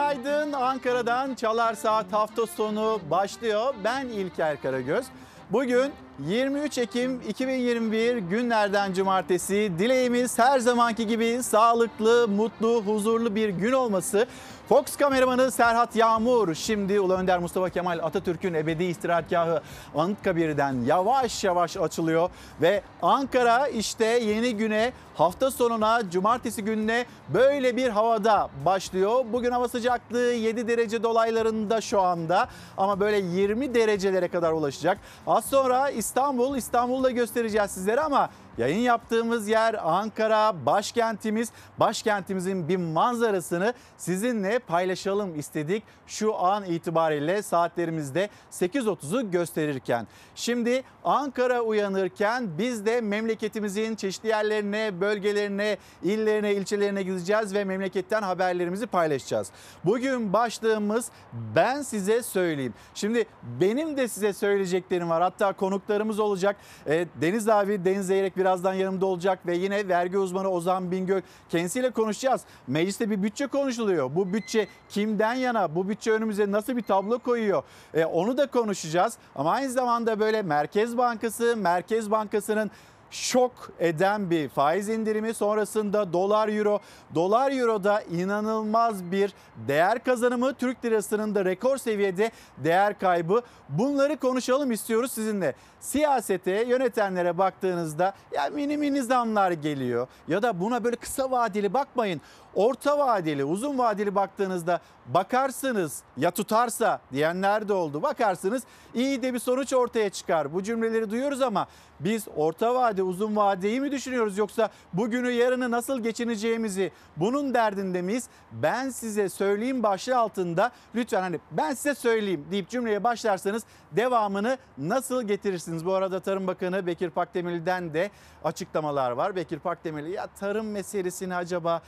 Günaydın Ankara'dan Çalar Saat hafta sonu başlıyor. Ben İlker Karagöz. Bugün 23 Ekim 2021 günlerden cumartesi. Dileğimiz her zamanki gibi sağlıklı, mutlu, huzurlu bir gün olması. Fox kameramanı Serhat Yağmur şimdi Ulu Önder Mustafa Kemal Atatürk'ün ebedi istirahatgahı Anıtkabir'den yavaş yavaş açılıyor ve Ankara işte yeni güne hafta sonuna cumartesi gününe böyle bir havada başlıyor. Bugün hava sıcaklığı 7 derece dolaylarında şu anda ama böyle 20 derecelere kadar ulaşacak. Az sonra İstanbul, İstanbul'da göstereceğiz sizlere ama Yayın yaptığımız yer Ankara, başkentimiz. Başkentimizin bir manzarasını sizinle paylaşalım istedik. Şu an itibariyle saatlerimizde 8.30'u gösterirken. Şimdi Ankara uyanırken biz de memleketimizin çeşitli yerlerine, bölgelerine, illerine, ilçelerine gideceğiz ve memleketten haberlerimizi paylaşacağız. Bugün başlığımız ben size söyleyeyim. Şimdi benim de size söyleyeceklerim var. Hatta konuklarımız olacak. E, Deniz abi, Deniz Zeyrek birazdan yanımda olacak ve yine vergi uzmanı Ozan Bingöl kendisiyle konuşacağız. Mecliste bir bütçe konuşuluyor. Bu bütçe kimden yana? Bu bütçe önümüze nasıl bir tablo koyuyor? E, onu da konuşacağız. Ama aynı zamanda böyle Merkez Bankası, Merkez Bankası'nın şok eden bir faiz indirimi sonrasında dolar euro dolar euroda inanılmaz bir değer kazanımı Türk lirasının da rekor seviyede değer kaybı bunları konuşalım istiyoruz sizinle. Siyasete yönetenlere baktığınızda ya mini mini zamlar geliyor ya da buna böyle kısa vadeli bakmayın. Orta vadeli, uzun vadeli baktığınızda bakarsınız ya tutarsa diyenler de oldu. Bakarsınız iyi de bir sonuç ortaya çıkar. Bu cümleleri duyuyoruz ama biz orta vade, uzun vadeyi mi düşünüyoruz yoksa bugünü yarını nasıl geçineceğimizi bunun derdinde miyiz? Ben size söyleyeyim başlığı altında lütfen hani ben size söyleyeyim deyip cümleye başlarsanız devamını nasıl getirirsiniz? Bu arada Tarım Bakanı Bekir Pakdemirli'den de açıklamalar var. Bekir Pakdemirli ya tarım meselesini acaba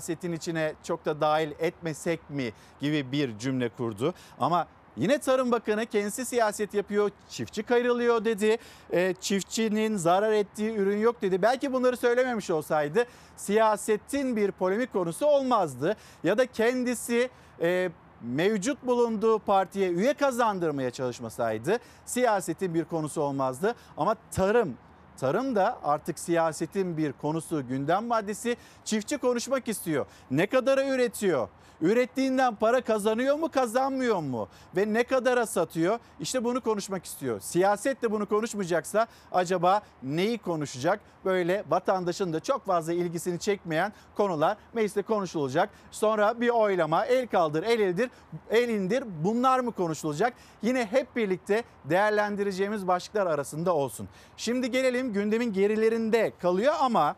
siyasetin içine çok da dahil etmesek mi gibi bir cümle kurdu. Ama Yine Tarım Bakanı kendisi siyaset yapıyor, çiftçi kayrılıyor dedi. E, çiftçinin zarar ettiği ürün yok dedi. Belki bunları söylememiş olsaydı siyasetin bir polemik konusu olmazdı. Ya da kendisi e, mevcut bulunduğu partiye üye kazandırmaya çalışmasaydı siyasetin bir konusu olmazdı. Ama tarım Tarım da artık siyasetin bir konusu, gündem maddesi. Çiftçi konuşmak istiyor. Ne kadara üretiyor? Ürettiğinden para kazanıyor mu kazanmıyor mu? Ve ne kadara satıyor? İşte bunu konuşmak istiyor. Siyaset de bunu konuşmayacaksa acaba neyi konuşacak? Böyle vatandaşın da çok fazla ilgisini çekmeyen konular mecliste konuşulacak. Sonra bir oylama, el kaldır, el indir, el indir bunlar mı konuşulacak? Yine hep birlikte değerlendireceğimiz başlıklar arasında olsun. Şimdi gelelim gündemin gerilerinde kalıyor ama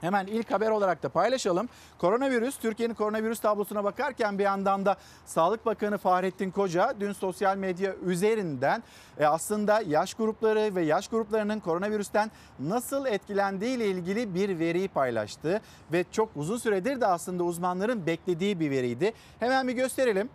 Hemen ilk haber olarak da paylaşalım. Koronavirüs, Türkiye'nin koronavirüs tablosuna bakarken bir yandan da Sağlık Bakanı Fahrettin Koca dün sosyal medya üzerinden e, aslında yaş grupları ve yaş gruplarının koronavirüsten nasıl etkilendiği ile ilgili bir veriyi paylaştı. Ve çok uzun süredir de aslında uzmanların beklediği bir veriydi. Hemen bir gösterelim.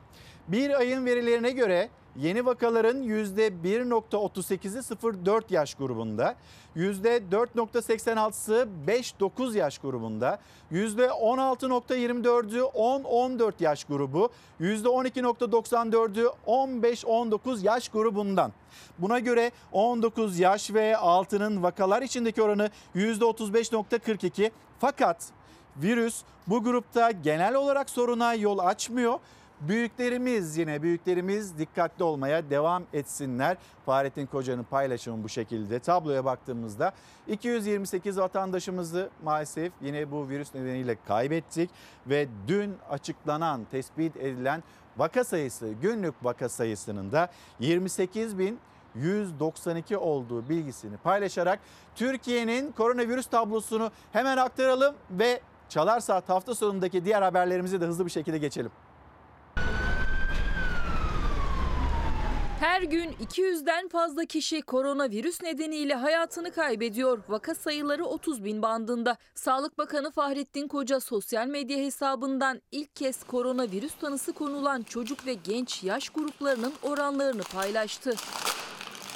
Bir ayın verilerine göre Yeni vakaların %1.38'i 0-4 yaş grubunda, %4.86'sı 5-9 yaş grubunda, %16.24'ü 10-14 yaş grubu, %12.94'ü 15-19 yaş grubundan. Buna göre 19 yaş ve altının vakalar içindeki oranı %35.42 fakat virüs bu grupta genel olarak soruna yol açmıyor Büyüklerimiz yine büyüklerimiz dikkatli olmaya devam etsinler. Fahrettin Koca'nın paylaşımı bu şekilde. Tabloya baktığımızda 228 vatandaşımızı maalesef yine bu virüs nedeniyle kaybettik. Ve dün açıklanan, tespit edilen vaka sayısı, günlük vaka sayısının da 28 bin 192 olduğu bilgisini paylaşarak Türkiye'nin koronavirüs tablosunu hemen aktaralım ve Çalar Saat hafta sonundaki diğer haberlerimizi de hızlı bir şekilde geçelim. Her gün 200'den fazla kişi koronavirüs nedeniyle hayatını kaybediyor. Vaka sayıları 30 bin bandında. Sağlık Bakanı Fahrettin Koca sosyal medya hesabından ilk kez koronavirüs tanısı konulan çocuk ve genç yaş gruplarının oranlarını paylaştı.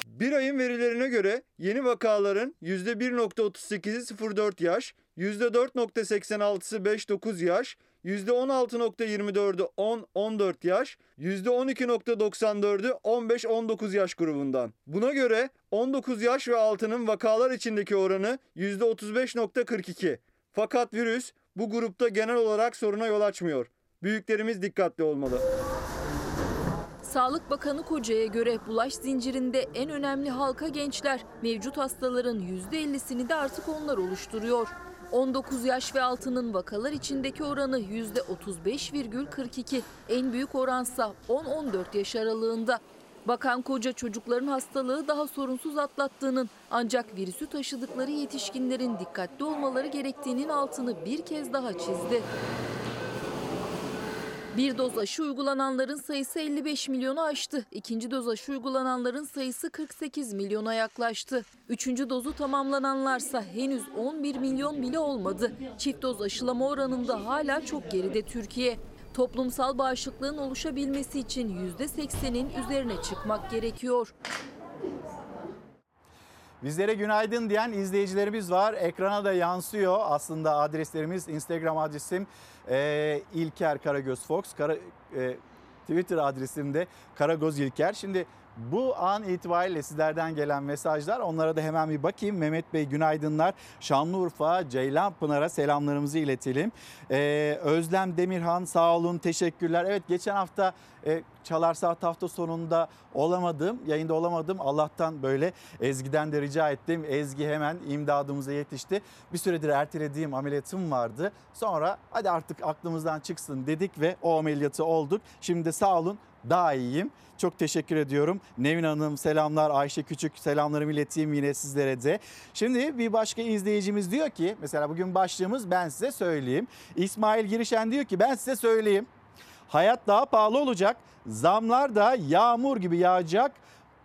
Bir ayın verilerine göre yeni vakaların %1.38'i 0-4 yaş, %4.86'sı 5-9 yaş, %16.24'ü 10-14 yaş, %12.94'ü 15-19 yaş grubundan. Buna göre 19 yaş ve altının vakalar içindeki oranı %35.42. Fakat virüs bu grupta genel olarak soruna yol açmıyor. Büyüklerimiz dikkatli olmalı. Sağlık Bakanı Koca'ya göre bulaş zincirinde en önemli halka gençler. Mevcut hastaların %50'sini de artık onlar oluşturuyor. 19 yaş ve altının vakalar içindeki oranı %35,42. En büyük oransa 10-14 yaş aralığında. Bakan Koca çocukların hastalığı daha sorunsuz atlattığının ancak virüsü taşıdıkları yetişkinlerin dikkatli olmaları gerektiğinin altını bir kez daha çizdi. Bir doz aşı uygulananların sayısı 55 milyonu aştı. İkinci doz aşı uygulananların sayısı 48 milyona yaklaştı. Üçüncü dozu tamamlananlarsa henüz 11 milyon bile olmadı. Çift doz aşılama oranında hala çok geride Türkiye. Toplumsal bağışıklığın oluşabilmesi için %80'in üzerine çıkmak gerekiyor. Bizlere günaydın diyen izleyicilerimiz var. Ekrana da yansıyor. Aslında adreslerimiz Instagram adresim e, İlker Karagöz Fox. Kara, e, Twitter adresim de Karagöz İlker. Şimdi bu an itibariyle sizlerden gelen mesajlar onlara da hemen bir bakayım. Mehmet Bey günaydınlar. Şanlıurfa Ceylan Pınar'a selamlarımızı iletelim. Ee, Özlem Demirhan sağ olun teşekkürler. Evet geçen hafta e, Çalar Saat hafta sonunda olamadım. Yayında olamadım. Allah'tan böyle Ezgi'den de rica ettim. Ezgi hemen imdadımıza yetişti. Bir süredir ertelediğim ameliyatım vardı. Sonra hadi artık aklımızdan çıksın dedik ve o ameliyatı olduk. Şimdi sağ olun daha iyiyim. Çok teşekkür ediyorum. Nevin Hanım selamlar. Ayşe Küçük selamlarımı ileteyim yine sizlere de. Şimdi bir başka izleyicimiz diyor ki mesela bugün başlığımız ben size söyleyeyim. İsmail Girişen diyor ki ben size söyleyeyim. Hayat daha pahalı olacak. Zamlar da yağmur gibi yağacak.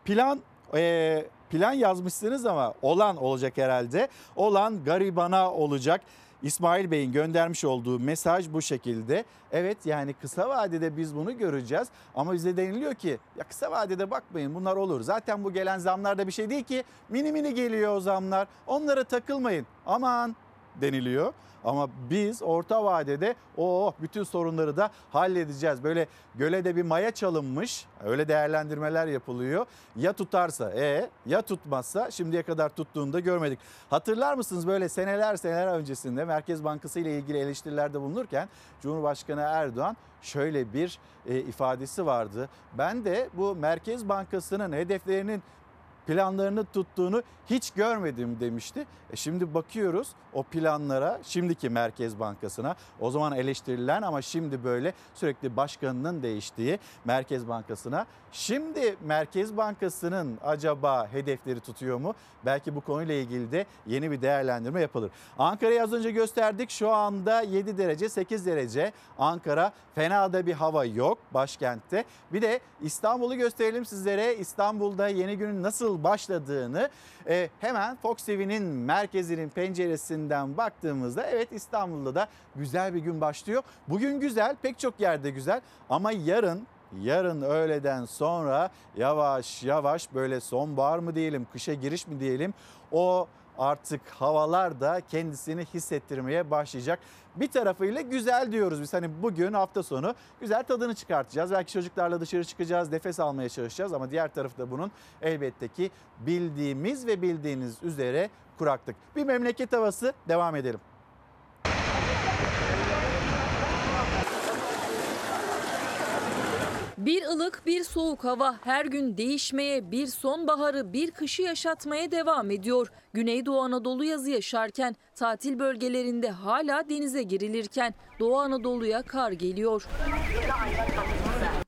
Plan e, plan yazmışsınız ama olan olacak herhalde. Olan garibana olacak. İsmail Bey'in göndermiş olduğu mesaj bu şekilde. Evet yani kısa vadede biz bunu göreceğiz ama bize deniliyor ki ya kısa vadede bakmayın bunlar olur. Zaten bu gelen zamlar da bir şey değil ki mini mini geliyor o zamlar. Onlara takılmayın aman deniliyor. Ama biz orta vadede o oh, bütün sorunları da halledeceğiz. Böyle göle de bir maya çalınmış. Öyle değerlendirmeler yapılıyor. Ya tutarsa e ya tutmazsa şimdiye kadar tuttuğunu da görmedik. Hatırlar mısınız böyle seneler seneler öncesinde Merkez Bankası ile ilgili eleştirilerde bulunurken Cumhurbaşkanı Erdoğan şöyle bir e, ifadesi vardı. Ben de bu Merkez Bankası'nın hedeflerinin planlarını tuttuğunu hiç görmedim demişti. E şimdi bakıyoruz o planlara şimdiki Merkez Bankası'na o zaman eleştirilen ama şimdi böyle sürekli başkanının değiştiği Merkez Bankası'na. Şimdi Merkez Bankası'nın acaba hedefleri tutuyor mu? Belki bu konuyla ilgili de yeni bir değerlendirme yapılır. Ankara'yı az önce gösterdik. Şu anda 7 derece 8 derece. Ankara fena da bir hava yok başkentte. Bir de İstanbul'u gösterelim sizlere. İstanbul'da yeni günün nasıl başladığını e, hemen Fox TV'nin merkezinin penceresinden baktığımızda evet İstanbul'da da güzel bir gün başlıyor. Bugün güzel pek çok yerde güzel ama yarın yarın öğleden sonra yavaş yavaş böyle sonbahar mı diyelim kışa giriş mi diyelim o artık havalar da kendisini hissettirmeye başlayacak. Bir tarafıyla güzel diyoruz biz hani bugün hafta sonu güzel tadını çıkartacağız. Belki çocuklarla dışarı çıkacağız, nefes almaya çalışacağız ama diğer tarafı da bunun elbette ki bildiğimiz ve bildiğiniz üzere kuraklık. Bir memleket havası devam edelim. Bir ılık bir soğuk hava her gün değişmeye, bir sonbaharı bir kışı yaşatmaya devam ediyor. Güneydoğu Anadolu yazı yaşarken, tatil bölgelerinde hala denize girilirken Doğu Anadolu'ya kar geliyor.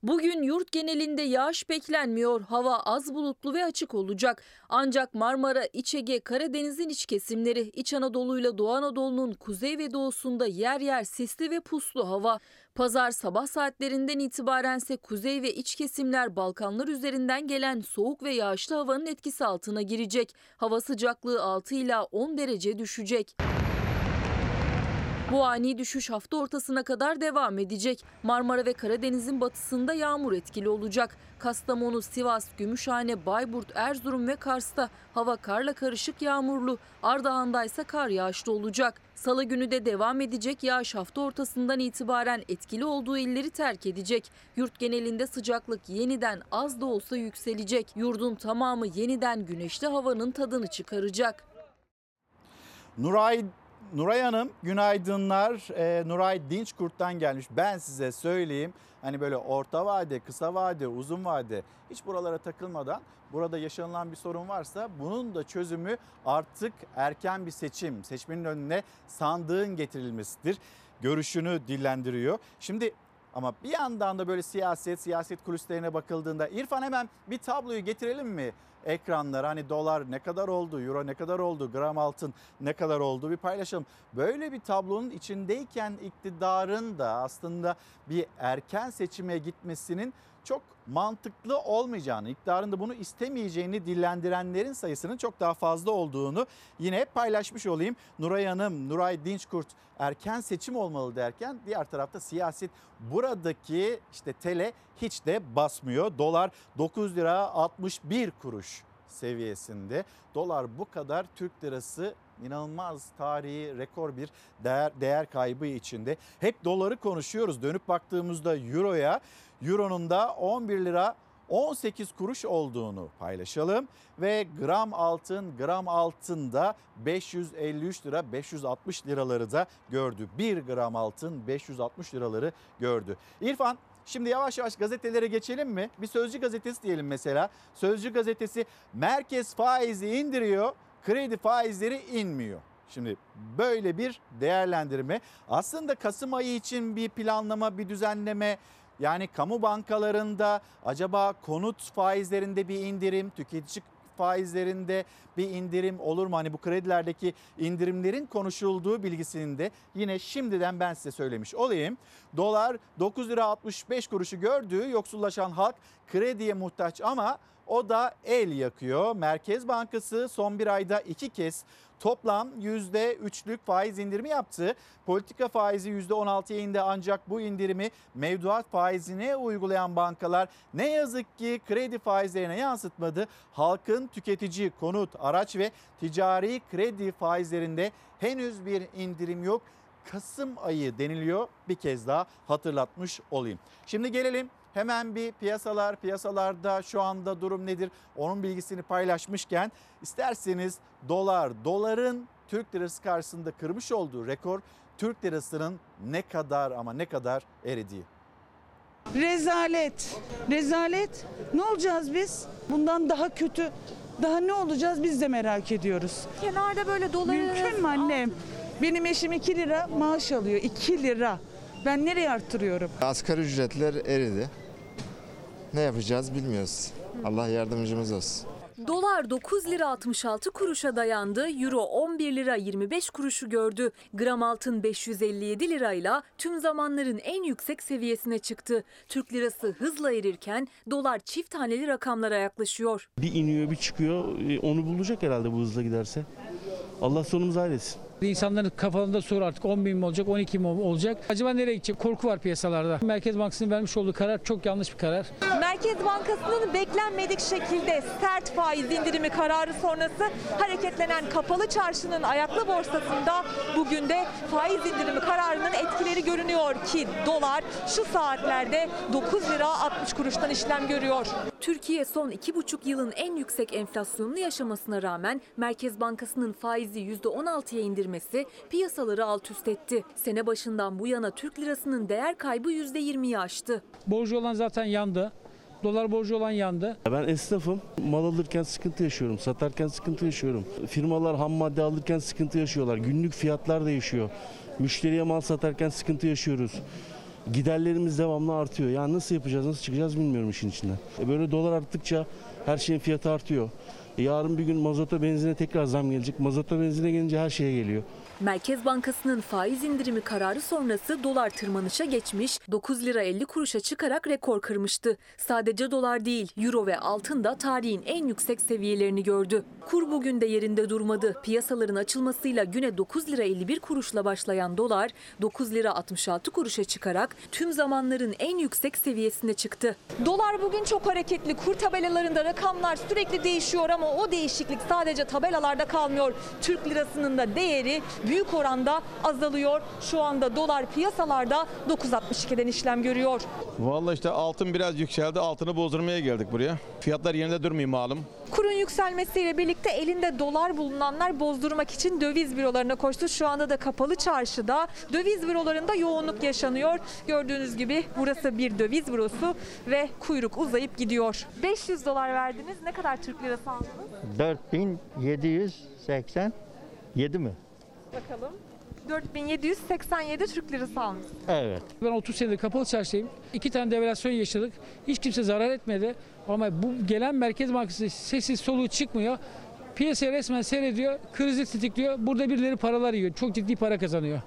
Bugün yurt genelinde yağış beklenmiyor. Hava az bulutlu ve açık olacak. Ancak Marmara, İç Ege, Karadeniz'in iç kesimleri, İç Anadolu ile Doğu Anadolu'nun kuzey ve doğusunda yer yer sisli ve puslu hava. Pazar sabah saatlerinden itibarense kuzey ve iç kesimler Balkanlar üzerinden gelen soğuk ve yağışlı havanın etkisi altına girecek. Hava sıcaklığı 6 ila 10 derece düşecek. Bu ani düşüş hafta ortasına kadar devam edecek. Marmara ve Karadeniz'in batısında yağmur etkili olacak. Kastamonu, Sivas, Gümüşhane, Bayburt, Erzurum ve Kars'ta hava karla karışık yağmurlu. Ardahan'da ise kar yağışlı olacak. Salı günü de devam edecek yağış hafta ortasından itibaren etkili olduğu illeri terk edecek. Yurt genelinde sıcaklık yeniden az da olsa yükselecek. Yurdun tamamı yeniden güneşli havanın tadını çıkaracak. Nuray Nuray Hanım günaydınlar. Ee, Nuray Dinçkurt'tan gelmiş. Ben size söyleyeyim. Hani böyle orta vade, kısa vade, uzun vade hiç buralara takılmadan burada yaşanılan bir sorun varsa bunun da çözümü artık erken bir seçim, seçmenin önüne sandığın getirilmesidir. Görüşünü dillendiriyor. Şimdi ama bir yandan da böyle siyaset, siyaset kulislerine bakıldığında İrfan hemen bir tabloyu getirelim mi ekranlara? Hani dolar ne kadar oldu, euro ne kadar oldu, gram altın ne kadar oldu bir paylaşalım. Böyle bir tablonun içindeyken iktidarın da aslında bir erken seçime gitmesinin çok mantıklı olmayacağını, iktidarın da bunu istemeyeceğini dillendirenlerin sayısının çok daha fazla olduğunu yine hep paylaşmış olayım. Nuray Hanım, Nuray Dinçkurt erken seçim olmalı derken diğer tarafta siyaset buradaki işte tele hiç de basmıyor. Dolar 9 lira 61 kuruş seviyesinde. Dolar bu kadar Türk lirası inanılmaz tarihi rekor bir değer, değer kaybı içinde. Hep doları konuşuyoruz. Dönüp baktığımızda euroya euronun da 11 lira 18 kuruş olduğunu paylaşalım ve gram altın gram altında 553 lira 560 liraları da gördü. 1 gram altın 560 liraları gördü. İrfan Şimdi yavaş yavaş gazetelere geçelim mi? Bir Sözcü gazetesi diyelim mesela. Sözcü gazetesi merkez faizi indiriyor, kredi faizleri inmiyor. Şimdi böyle bir değerlendirme aslında Kasım ayı için bir planlama, bir düzenleme yani kamu bankalarında acaba konut faizlerinde bir indirim, tüketici faizlerinde bir indirim olur mu? Hani bu kredilerdeki indirimlerin konuşulduğu bilgisini de yine şimdiden ben size söylemiş olayım. Dolar 9 lira 65 kuruşu gördüğü yoksullaşan halk krediye muhtaç ama o da el yakıyor. Merkez Bankası son bir ayda iki kez toplam %3'lük faiz indirimi yaptı. Politika faizi %16'ya indi ancak bu indirimi mevduat faizine uygulayan bankalar ne yazık ki kredi faizlerine yansıtmadı. Halkın tüketici, konut, araç ve ticari kredi faizlerinde henüz bir indirim yok. Kasım ayı deniliyor bir kez daha hatırlatmış olayım. Şimdi gelelim hemen bir piyasalar, piyasalarda şu anda durum nedir? Onun bilgisini paylaşmışken isterseniz dolar, doların Türk lirası karşısında kırmış olduğu rekor Türk lirasının ne kadar ama ne kadar eridiği. Rezalet. Rezalet. Ne olacağız biz? Bundan daha kötü. Daha ne olacağız biz de merak ediyoruz. Kenarda böyle doları... Mümkün mü annem? Benim eşim 2 lira maaş alıyor. 2 lira. Ben nereye arttırıyorum? Asgari ücretler eridi. Ne yapacağız bilmiyoruz. Allah yardımcımız olsun. Dolar 9 lira 66 kuruşa dayandı. Euro 11 lira 25 kuruşu gördü. Gram altın 557 lirayla tüm zamanların en yüksek seviyesine çıktı. Türk lirası hızla erirken dolar çift taneli rakamlara yaklaşıyor. Bir iniyor bir çıkıyor E, onu bulacak herhalde bu hızla giderse. Allah sonumuzu hayretsin. İnsanların kafalarında soru artık 10 bin mi olacak 12 mi olacak? Acaba nereye gidecek? Korku var piyasalarda. Merkez Bankası'nın vermiş olduğu karar çok yanlış bir karar. Merkez Bankası'nın beklenmedik şekilde sert faiz indirimi kararı sonrası hareketlenen kapalı çarşının ayaklı borsasında bugün de faiz indirimi kararının etkileri görünüyor ki dolar şu saatlerde 9 lira 60 kuruştan işlem görüyor. Türkiye son 2,5 yılın en yüksek enflasyonunu yaşamasına rağmen Merkez Bankası'nın faizi %16'ya indirmesi piyasaları alt üst etti. Sene başından bu yana Türk lirasının değer kaybı %20'yi aştı. Borcu olan zaten yandı. Dolar borcu olan yandı. Ben esnafım. Mal alırken sıkıntı yaşıyorum. Satarken sıkıntı yaşıyorum. Firmalar ham madde alırken sıkıntı yaşıyorlar. Günlük fiyatlar değişiyor. Müşteriye mal satarken sıkıntı yaşıyoruz. Giderlerimiz devamlı artıyor. Yani nasıl yapacağız, nasıl çıkacağız bilmiyorum işin içinden. E Böyle dolar arttıkça her şeyin fiyatı artıyor. Yarın bir gün mazota benzine tekrar zam gelecek. Mazota benzine gelince her şeye geliyor. Merkez Bankası'nın faiz indirimi kararı sonrası dolar tırmanışa geçmiş, 9 lira 50 kuruşa çıkarak rekor kırmıştı. Sadece dolar değil, euro ve altın da tarihin en yüksek seviyelerini gördü. Kur bugün de yerinde durmadı. Piyasaların açılmasıyla güne 9 lira 51 kuruşla başlayan dolar 9 lira 66 kuruşa çıkarak tüm zamanların en yüksek seviyesine çıktı. Dolar bugün çok hareketli. Kur tabelalarında rakamlar sürekli değişiyor ama o değişiklik sadece tabelalarda kalmıyor. Türk lirasının da değeri büyük oranda azalıyor. Şu anda dolar piyasalarda 9.62'den işlem görüyor. Vallahi işte altın biraz yükseldi. Altını bozdurmaya geldik buraya. Fiyatlar yerinde durmuyor malum. Kurun yükselmesiyle birlikte elinde dolar bulunanlar bozdurmak için döviz bürolarına koştu. Şu anda da kapalı çarşıda döviz bürolarında yoğunluk yaşanıyor. Gördüğünüz gibi burası bir döviz bürosu ve kuyruk uzayıp gidiyor. 500 dolar verdiniz. Ne kadar Türk lirası aldınız? 4787 mi? Bakalım. 4787 Türk lirası almış. Evet. Ben 30 senedir kapalı çarşıyım. İki tane devalüasyon yaşadık. Hiç kimse zarar etmedi. Ama bu gelen Merkez Bankası sessiz soluğu çıkmıyor. Piyasayı resmen seyrediyor. Krizi tetikliyor. Burada birileri paralar yiyor. Çok ciddi para kazanıyor.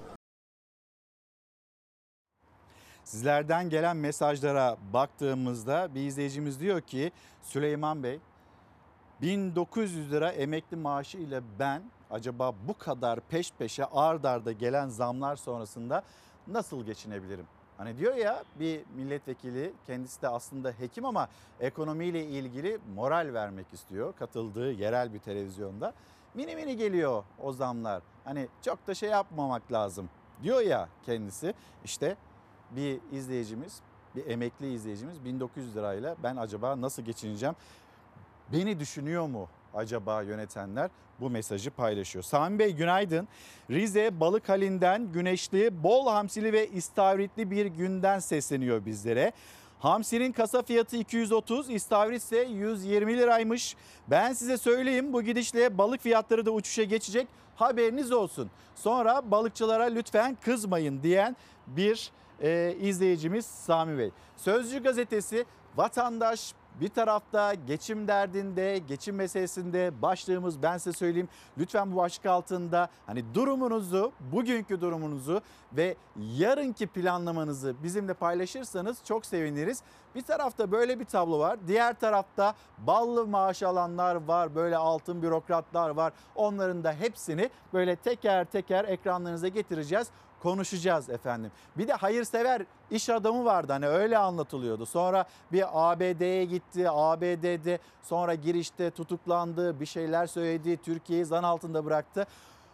Sizlerden gelen mesajlara baktığımızda bir izleyicimiz diyor ki Süleyman Bey 1900 lira emekli maaşı ile ben acaba bu kadar peş peşe ard arda gelen zamlar sonrasında nasıl geçinebilirim? Hani diyor ya bir milletvekili kendisi de aslında hekim ama ekonomiyle ilgili moral vermek istiyor. Katıldığı yerel bir televizyonda mini mini geliyor o zamlar. Hani çok da şey yapmamak lazım diyor ya kendisi. İşte bir izleyicimiz, bir emekli izleyicimiz 1900 lirayla ben acaba nasıl geçineceğim? Beni düşünüyor mu acaba yönetenler? Bu mesajı paylaşıyor. Sami Bey günaydın. Rize Balık Hali'nden güneşli, bol hamsili ve istavritli bir günden sesleniyor bizlere. Hamsinin kasa fiyatı 230, istavrit ise 120 liraymış. Ben size söyleyeyim bu gidişle balık fiyatları da uçuşa geçecek. Haberiniz olsun. Sonra balıkçılara lütfen kızmayın diyen bir e, izleyicimiz Sami Bey. Sözcü gazetesi vatandaş bir tarafta geçim derdinde, geçim meselesinde başlığımız ben size söyleyeyim. Lütfen bu başlık altında hani durumunuzu, bugünkü durumunuzu ve yarınki planlamanızı bizimle paylaşırsanız çok seviniriz. Bir tarafta böyle bir tablo var. Diğer tarafta ballı maaş alanlar var. Böyle altın bürokratlar var. Onların da hepsini böyle teker teker ekranlarınıza getireceğiz konuşacağız efendim. Bir de hayırsever iş adamı vardı hani öyle anlatılıyordu. Sonra bir ABD'ye gitti. ABD'de sonra girişte tutuklandı. Bir şeyler söyledi. Türkiye'yi zan altında bıraktı.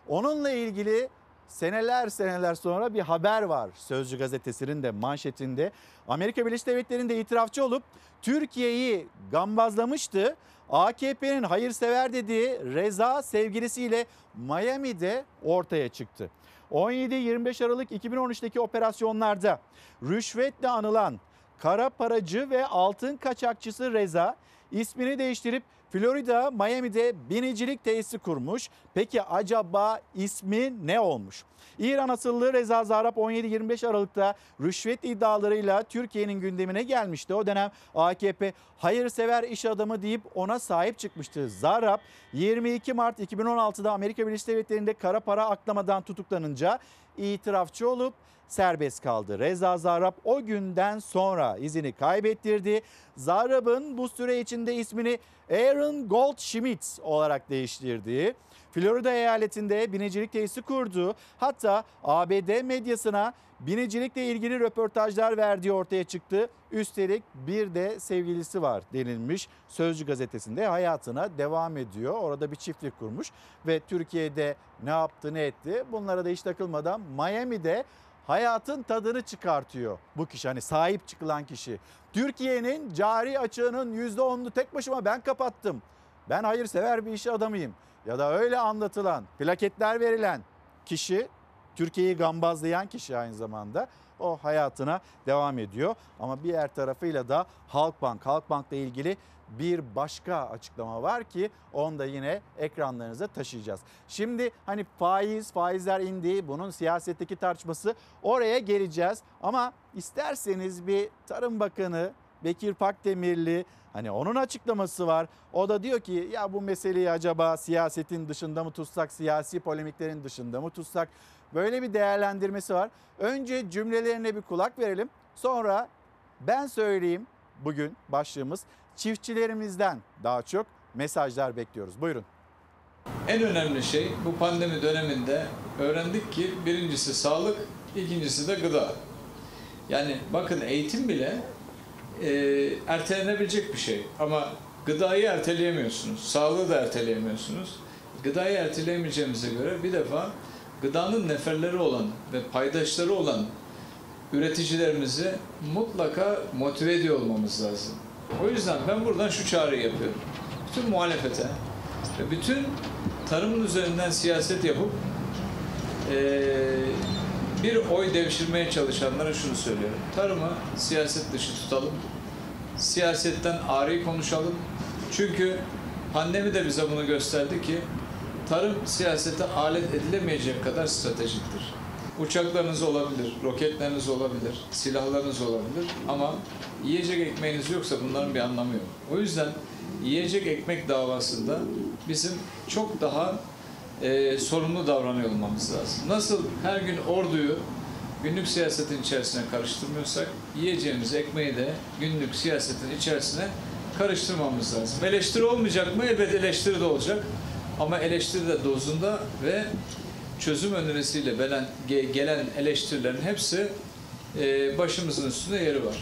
Onunla ilgili seneler seneler sonra bir haber var Sözcü gazetesinin de manşetinde. Amerika Birleşik Devletleri'nde itirafçı olup Türkiye'yi gambazlamıştı. AKP'nin hayırsever dediği Reza sevgilisiyle Miami'de ortaya çıktı. 17-25 Aralık 2013'teki operasyonlarda rüşvetle anılan kara paracı ve altın kaçakçısı Reza ismini değiştirip Florida, Miami'de binicilik tesisi kurmuş. Peki acaba ismi ne olmuş? İran asıllı Reza Zarrab 17-25 Aralık'ta rüşvet iddialarıyla Türkiye'nin gündemine gelmişti. O dönem AKP hayırsever iş adamı deyip ona sahip çıkmıştı. Zarrab 22 Mart 2016'da Amerika Birleşik Devletleri'nde kara para aklamadan tutuklanınca itirafçı olup serbest kaldı. Reza Zarrab o günden sonra izini kaybettirdi. Zarrab'ın bu süre içinde ismini Aaron Goldschmidt olarak değiştirdiği, Florida eyaletinde binicilik tesisi kurdu. Hatta ABD medyasına binicilikle ilgili röportajlar verdiği ortaya çıktı. Üstelik bir de sevgilisi var denilmiş. Sözcü gazetesinde hayatına devam ediyor. Orada bir çiftlik kurmuş ve Türkiye'de ne yaptı ne etti bunlara da hiç takılmadan Miami'de hayatın tadını çıkartıyor bu kişi hani sahip çıkılan kişi. Türkiye'nin cari açığının %10'unu tek başıma ben kapattım. Ben hayırsever bir iş adamıyım. Ya da öyle anlatılan, plaketler verilen kişi Türkiye'yi gambazlayan kişi aynı zamanda o hayatına devam ediyor. Ama bir diğer tarafıyla da Halkbank, Halkbank'la ilgili bir başka açıklama var ki onu da yine ekranlarınıza taşıyacağız. Şimdi hani faiz, faizler indi, bunun siyasetteki tartışması oraya geleceğiz. Ama isterseniz bir Tarım Bakanı Bekir Pakdemirli hani onun açıklaması var. O da diyor ki ya bu meseleyi acaba siyasetin dışında mı tutsak, siyasi polemiklerin dışında mı tutsak? Böyle bir değerlendirmesi var. Önce cümlelerine bir kulak verelim. Sonra ben söyleyeyim bugün başlığımız çiftçilerimizden daha çok mesajlar bekliyoruz. Buyurun. En önemli şey bu pandemi döneminde öğrendik ki birincisi sağlık, ikincisi de gıda. Yani bakın eğitim bile e, ertelenebilecek bir şey ama gıdayı erteleyemiyorsunuz, sağlığı da erteleyemiyorsunuz. Gıdayı erteleyemeyeceğimize göre bir defa gıdanın neferleri olan ve paydaşları olan üreticilerimizi mutlaka motive ediyor olmamız lazım. O yüzden ben buradan şu çağrıyı yapıyorum. Bütün muhalefete ve bütün tarımın üzerinden siyaset yapıp eee, bir oy devşirmeye çalışanlara şunu söylüyorum. Tarımı siyaset dışı tutalım. Siyasetten ari konuşalım. Çünkü pandemi de bize bunu gösterdi ki tarım siyasete alet edilemeyecek kadar stratejiktir. Uçaklarınız olabilir, roketleriniz olabilir, silahlarınız olabilir ama yiyecek ekmeğiniz yoksa bunların bir anlamı yok. O yüzden yiyecek ekmek davasında bizim çok daha e, sorumlu davranıyor olmamız lazım. Nasıl her gün orduyu günlük siyasetin içerisine karıştırmıyorsak yiyeceğimiz ekmeği de günlük siyasetin içerisine karıştırmamız lazım. Eleştiri olmayacak mı? Elbet eleştiri de olacak. Ama eleştiri de dozunda ve çözüm önerisiyle gelen, ge- gelen eleştirilerin hepsi e, başımızın üstünde yeri var.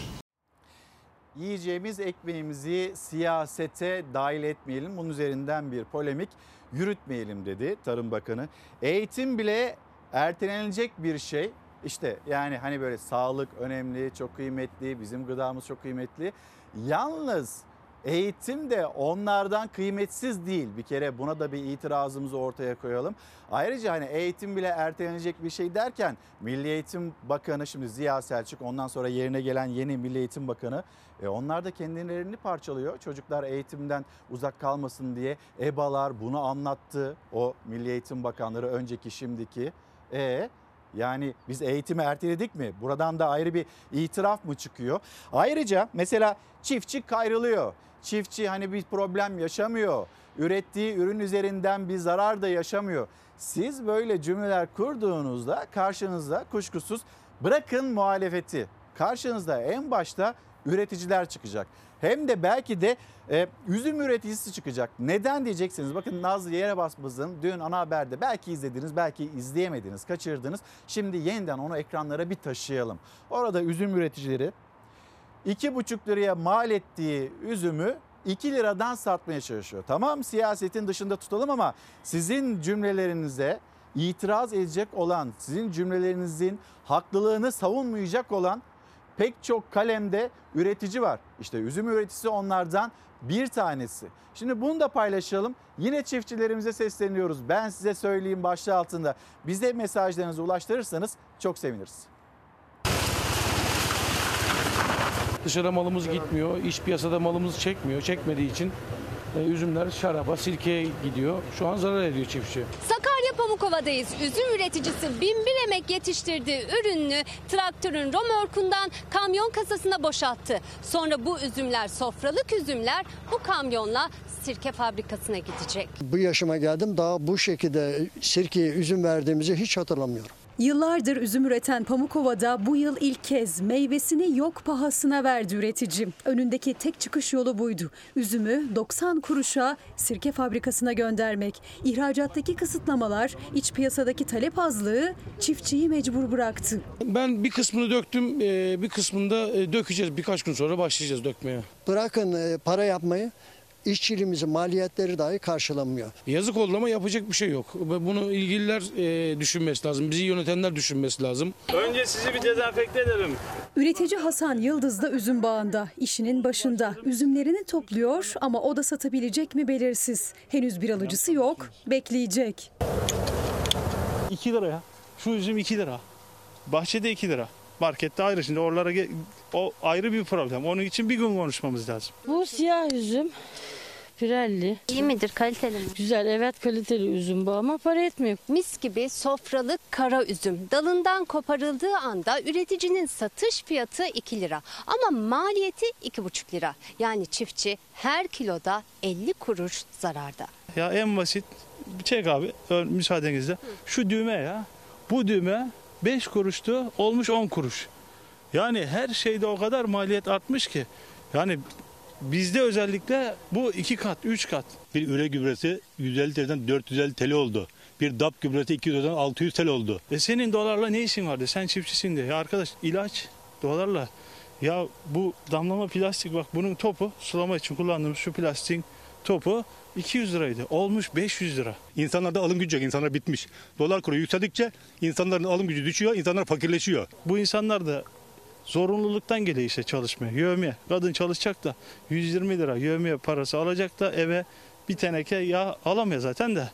Yiyeceğimiz ekmeğimizi siyasete dahil etmeyelim. Bunun üzerinden bir polemik yürütmeyelim dedi Tarım Bakanı. Eğitim bile ertelenilecek bir şey. İşte yani hani böyle sağlık önemli, çok kıymetli, bizim gıdamız çok kıymetli. Yalnız eğitim de onlardan kıymetsiz değil. Bir kere buna da bir itirazımızı ortaya koyalım. Ayrıca hani eğitim bile ertelenecek bir şey derken Milli Eğitim Bakanı şimdi Ziya Selçuk ondan sonra yerine gelen yeni Milli Eğitim Bakanı e onlar da kendilerini parçalıyor. Çocuklar eğitimden uzak kalmasın diye EBA'lar bunu anlattı. O Milli Eğitim Bakanları önceki şimdiki. E yani biz eğitimi erteledik mi? Buradan da ayrı bir itiraf mı çıkıyor? Ayrıca mesela çiftçi kayrılıyor. Çiftçi hani bir problem yaşamıyor. Ürettiği ürün üzerinden bir zarar da yaşamıyor. Siz böyle cümleler kurduğunuzda karşınızda kuşkusuz bırakın muhalefeti. Karşınızda en başta üreticiler çıkacak. Hem de belki de e, üzüm üreticisi çıkacak. Neden diyeceksiniz? Bakın Nazlı Yerebasmaz'ın dün ana haberde belki izlediniz, belki izleyemediniz, kaçırdınız. Şimdi yeniden onu ekranlara bir taşıyalım. Orada üzüm üreticileri 2,5 liraya mal ettiği üzümü 2 liradan satmaya çalışıyor. Tamam siyasetin dışında tutalım ama sizin cümlelerinize itiraz edecek olan, sizin cümlelerinizin haklılığını savunmayacak olan pek çok kalemde üretici var. İşte üzüm üreticisi onlardan bir tanesi. Şimdi bunu da paylaşalım. Yine çiftçilerimize sesleniyoruz. Ben size söyleyeyim başlığı altında. Bize mesajlarınızı ulaştırırsanız çok seviniriz. Dışarı malımız gitmiyor. İç piyasada malımız çekmiyor. Çekmediği için e, üzümler şaraba, sirkeye gidiyor. Şu an zarar ediyor çiftçi. Sakarya Pamukova'dayız. Üzüm üreticisi binbir emek yetiştirdiği ürününü traktörün romorkundan kamyon kasasına boşalttı. Sonra bu üzümler sofralık üzümler bu kamyonla sirke fabrikasına gidecek. Bu yaşıma geldim daha bu şekilde sirkeye üzüm verdiğimizi hiç hatırlamıyorum. Yıllardır üzüm üreten Pamukova'da bu yıl ilk kez meyvesini yok pahasına verdi üretici. Önündeki tek çıkış yolu buydu. Üzümü 90 kuruşa sirke fabrikasına göndermek. İhracattaki kısıtlamalar, iç piyasadaki talep azlığı çiftçiyi mecbur bıraktı. Ben bir kısmını döktüm, e, bir kısmını da e, dökeceğiz. Birkaç gün sonra başlayacağız dökmeye. Bırakın e, para yapmayı işçiliğimizin maliyetleri dahi karşılanmıyor. Yazık oldu ama yapacak bir şey yok. Bunu ilgililer e, düşünmesi lazım. Bizi yönetenler düşünmesi lazım. Önce sizi bir dezenfekte edelim. Üretici Hasan Yıldız da üzüm bağında, işinin başında. Üzümlerini topluyor ama o da satabilecek mi belirsiz. Henüz bir alıcısı yok, bekleyecek. 2 lira ya. Şu üzüm 2 lira. Bahçede 2 lira. Markette ayrı şimdi oralara o ayrı bir problem. Onun için bir gün konuşmamız lazım. Bu siyah üzüm Pirelli. İyi midir, kaliteli mi? Güzel evet kaliteli üzüm bu ama para etmiyor. Mis gibi sofralık kara üzüm dalından koparıldığı anda üreticinin satış fiyatı 2 lira ama maliyeti 2,5 lira. Yani çiftçi her kiloda 50 kuruş zararda. Ya en basit çek abi müsaadenizle. Şu düğme ya. Bu düğme 5 kuruştu olmuş 10 kuruş. Yani her şeyde o kadar maliyet artmış ki. Yani bizde özellikle bu iki kat, üç kat. Bir üre gübresi 150 TL'den 450 TL oldu. Bir DAP gübresi 200 TL'den 600 TL oldu. E senin dolarla ne işin vardı? Sen çiftçisin de. Ya arkadaş ilaç dolarla. Ya bu damlama plastik bak bunun topu sulama için kullandığımız şu plastiğin topu 200 liraydı. Olmuş 500 lira. İnsanlarda alım gücü yok. İnsanlar bitmiş. Dolar kuru yükseldikçe insanların alım gücü düşüyor. insanlar fakirleşiyor. Bu insanlar da zorunluluktan geliyor işte çalışmaya. Yövmiye. Kadın çalışacak da 120 lira yövmiye parası alacak da eve bir teneke yağ alamıyor zaten de.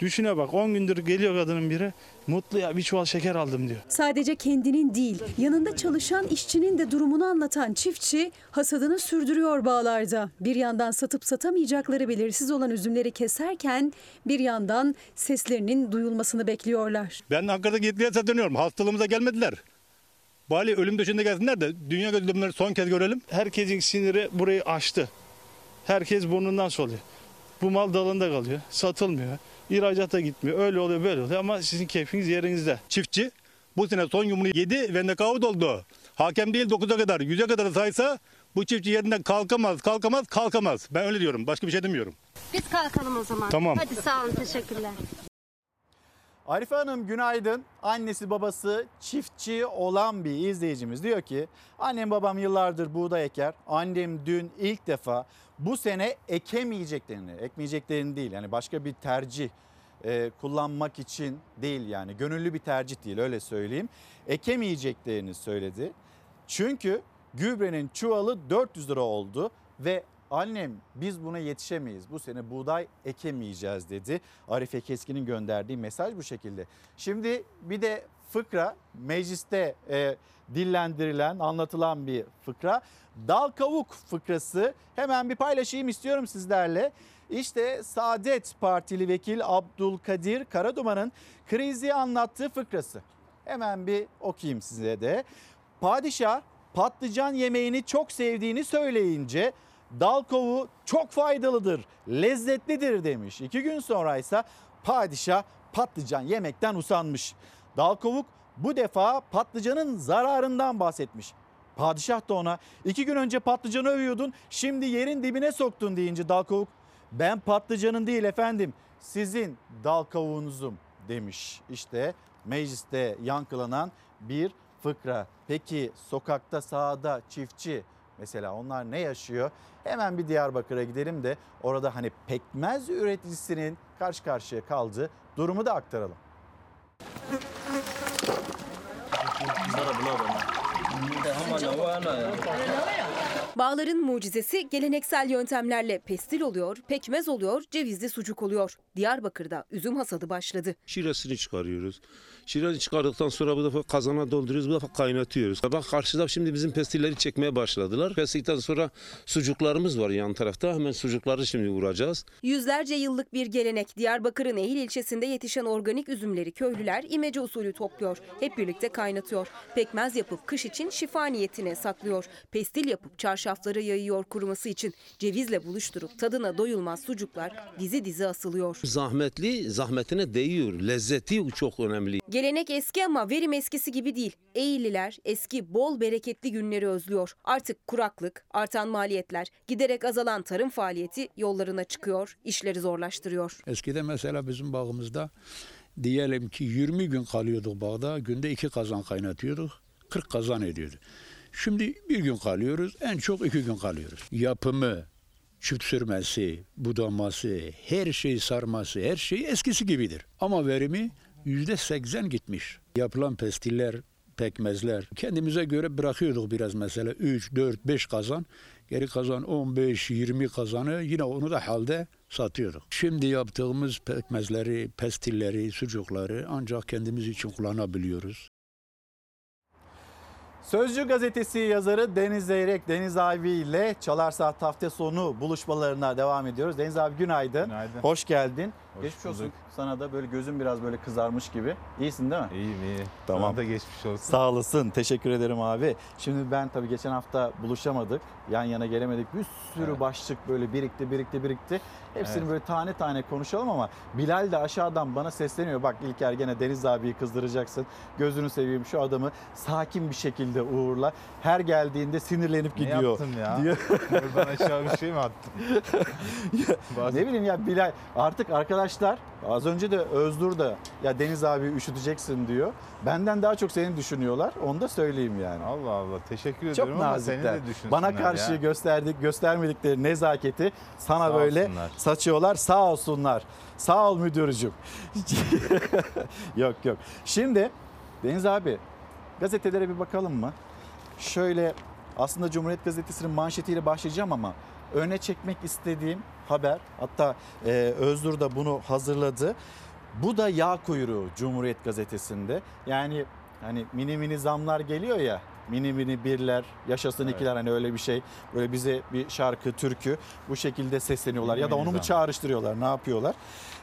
Düşüne bak 10 gündür geliyor kadının biri mutlu ya bir çuval şeker aldım diyor. Sadece kendinin değil, yanında çalışan işçinin de durumunu anlatan çiftçi hasadını sürdürüyor bağlarda. Bir yandan satıp satamayacakları belirsiz olan üzümleri keserken bir yandan seslerinin duyulmasını bekliyorlar. Ben Ankara'daki yetkiliye sesleniyorum. Hastalığımıza gelmediler. Bari ölüm döşeğinde gelsinler de dünya gözlemleri son kez görelim. Herkesin siniri burayı aştı. Herkes burnundan soluyor. Bu mal dalında kalıyor, satılmıyor. İhracata gitmiyor. Öyle oluyor böyle oluyor ama sizin keyfiniz yerinizde. Çiftçi bu sene son yumruğu yedi ve nekavut oldu. Hakem değil 9'a kadar 100'e kadar saysa bu çiftçi yerinden kalkamaz, kalkamaz, kalkamaz. Ben öyle diyorum. Başka bir şey demiyorum. Biz kalkalım o zaman. Tamam. Hadi sağ olun, teşekkürler. Arife Hanım günaydın. Annesi babası çiftçi olan bir izleyicimiz diyor ki annem babam yıllardır buğday eker. Annem dün ilk defa bu sene ekemeyeceklerini, ekmeyeceklerini değil yani başka bir tercih e, kullanmak için değil yani gönüllü bir tercih değil öyle söyleyeyim. Ekemeyeceklerini söyledi. Çünkü gübrenin çuvalı 400 lira oldu ve annem biz buna yetişemeyiz. Bu sene buğday ekemeyeceğiz dedi. Arife Keskin'in gönderdiği mesaj bu şekilde. Şimdi bir de fıkra mecliste e, dillendirilen, anlatılan bir fıkra. Dal kavuk fıkrası hemen bir paylaşayım istiyorum sizlerle. İşte Saadet Partili vekil Abdülkadir Karaduman'ın krizi anlattığı fıkrası. Hemen bir okuyayım size de. Padişah patlıcan yemeğini çok sevdiğini söyleyince dal kavuğu çok faydalıdır, lezzetlidir demiş. İki gün sonra ise padişah patlıcan yemekten usanmış. Dal kavuk bu defa patlıcanın zararından bahsetmiş. Padişah da ona iki gün önce patlıcanı övüyordun şimdi yerin dibine soktun deyince dal kavuk ben patlıcanın değil efendim sizin dal kavuğunuzum demiş. İşte mecliste yankılanan bir fıkra. Peki sokakta sahada çiftçi mesela onlar ne yaşıyor? Hemen bir Diyarbakır'a gidelim de orada hani pekmez üreticisinin karşı karşıya kaldığı durumu da aktaralım. Bağların mucizesi geleneksel yöntemlerle pestil oluyor, pekmez oluyor, cevizli sucuk oluyor. Diyarbakır'da üzüm hasadı başladı. Şirasını çıkarıyoruz. Şirasını çıkardıktan sonra bu defa kazana dolduruyoruz, bu defa kaynatıyoruz. Bak karşıda şimdi bizim pestilleri çekmeye başladılar. Kestikten sonra sucuklarımız var yan tarafta. Hemen sucukları şimdi vuracağız. Yüzlerce yıllık bir gelenek Diyarbakır'ın Ehil ilçesinde yetişen organik üzümleri köylüler imece usulü topluyor. Hep birlikte kaynatıyor. Pekmez yapıp kış için şifa niyetine saklıyor. Pestil yapıp çarşaflara yayıyor kuruması için. Cevizle buluşturup tadına doyulmaz sucuklar dizi dizi asılıyor. Zahmetli, zahmetine değiyor. Lezzeti çok önemli. Gelenek eski ama verim eskisi gibi değil. Eğililer eski bol bereketli günleri özlüyor. Artık kuraklık, artan maliyetler, giderek azalan tarım faaliyeti yollarına çıkıyor, işleri zorlaştırıyor. Eskiden mesela bizim bağımızda diyelim ki 20 gün kalıyorduk bağda. Günde iki kazan kaynatıyorduk. 40 kazan ediyordu. Şimdi bir gün kalıyoruz. En çok iki gün kalıyoruz. Yapımı, çüt sürmesi, budaması, her şey sarması, her şey eskisi gibidir. Ama verimi yüzde seksen gitmiş. Yapılan pestiller, pekmezler kendimize göre bırakıyorduk biraz mesela 3, 4, 5 kazan. Geri kazan 15, 20 kazanı yine onu da halde satıyorduk. Şimdi yaptığımız pekmezleri, pestilleri, sucukları ancak kendimiz için kullanabiliyoruz. Sözcü gazetesi yazarı Deniz Zeyrek, Deniz abi ile Çalar Saat hafta sonu buluşmalarına devam ediyoruz. Deniz abi günaydın. Günaydın. Hoş geldin. Hoş Geçmiş olsun bulduk. Sana da böyle gözün biraz böyle kızarmış gibi. İyisin değil mi? İyiyim iyi. Tamam. Sana da geçmiş olsun. Sağ olasın. Teşekkür ederim abi. Şimdi ben tabii geçen hafta buluşamadık. Yan yana gelemedik. Bir sürü Evet. başlık böyle birikti, birikti, birikti. Hepsini Evet. böyle tane tane konuşalım ama Bilal de aşağıdan bana sesleniyor. Bak İlker gene Deniz abiyi kızdıracaksın. Gözünü seveyim şu adamı sakin bir şekilde uğurla. Her geldiğinde sinirlenip Ne gidiyor. yaptım ya? diyor. Oradan aşağı bir şey mi attım? ne bileyim ya Bilal artık arkadaşlar az önce de Özdur da ya Deniz abi üşüteceksin diyor. Benden daha çok seni düşünüyorlar. Onu da söyleyeyim yani. Allah Allah teşekkür Çok ederim ama seni de düşünsünler Bana karşı ya. gösterdik göstermedikleri nezaketi sana Sağ böyle olsunlar. saçıyorlar. Sağ olsunlar. Sağ ol müdürcüm. yok yok. Şimdi Deniz abi gazetelere bir bakalım mı? Şöyle aslında Cumhuriyet Gazetesi'nin manşetiyle başlayacağım ama öne çekmek istediğim haber hatta e, Özgür da bunu hazırladı. Bu da yağ kuyruğu Cumhuriyet Gazetesi'nde. Yani hani mini mini zamlar geliyor ya mini mini birler, yaşasın Evet. ikiler hani öyle bir şey. Böyle bize bir şarkı, türkü bu şekilde sesleniyorlar Mini ya da onu mu çağrıştırıyorlar, ne yapıyorlar?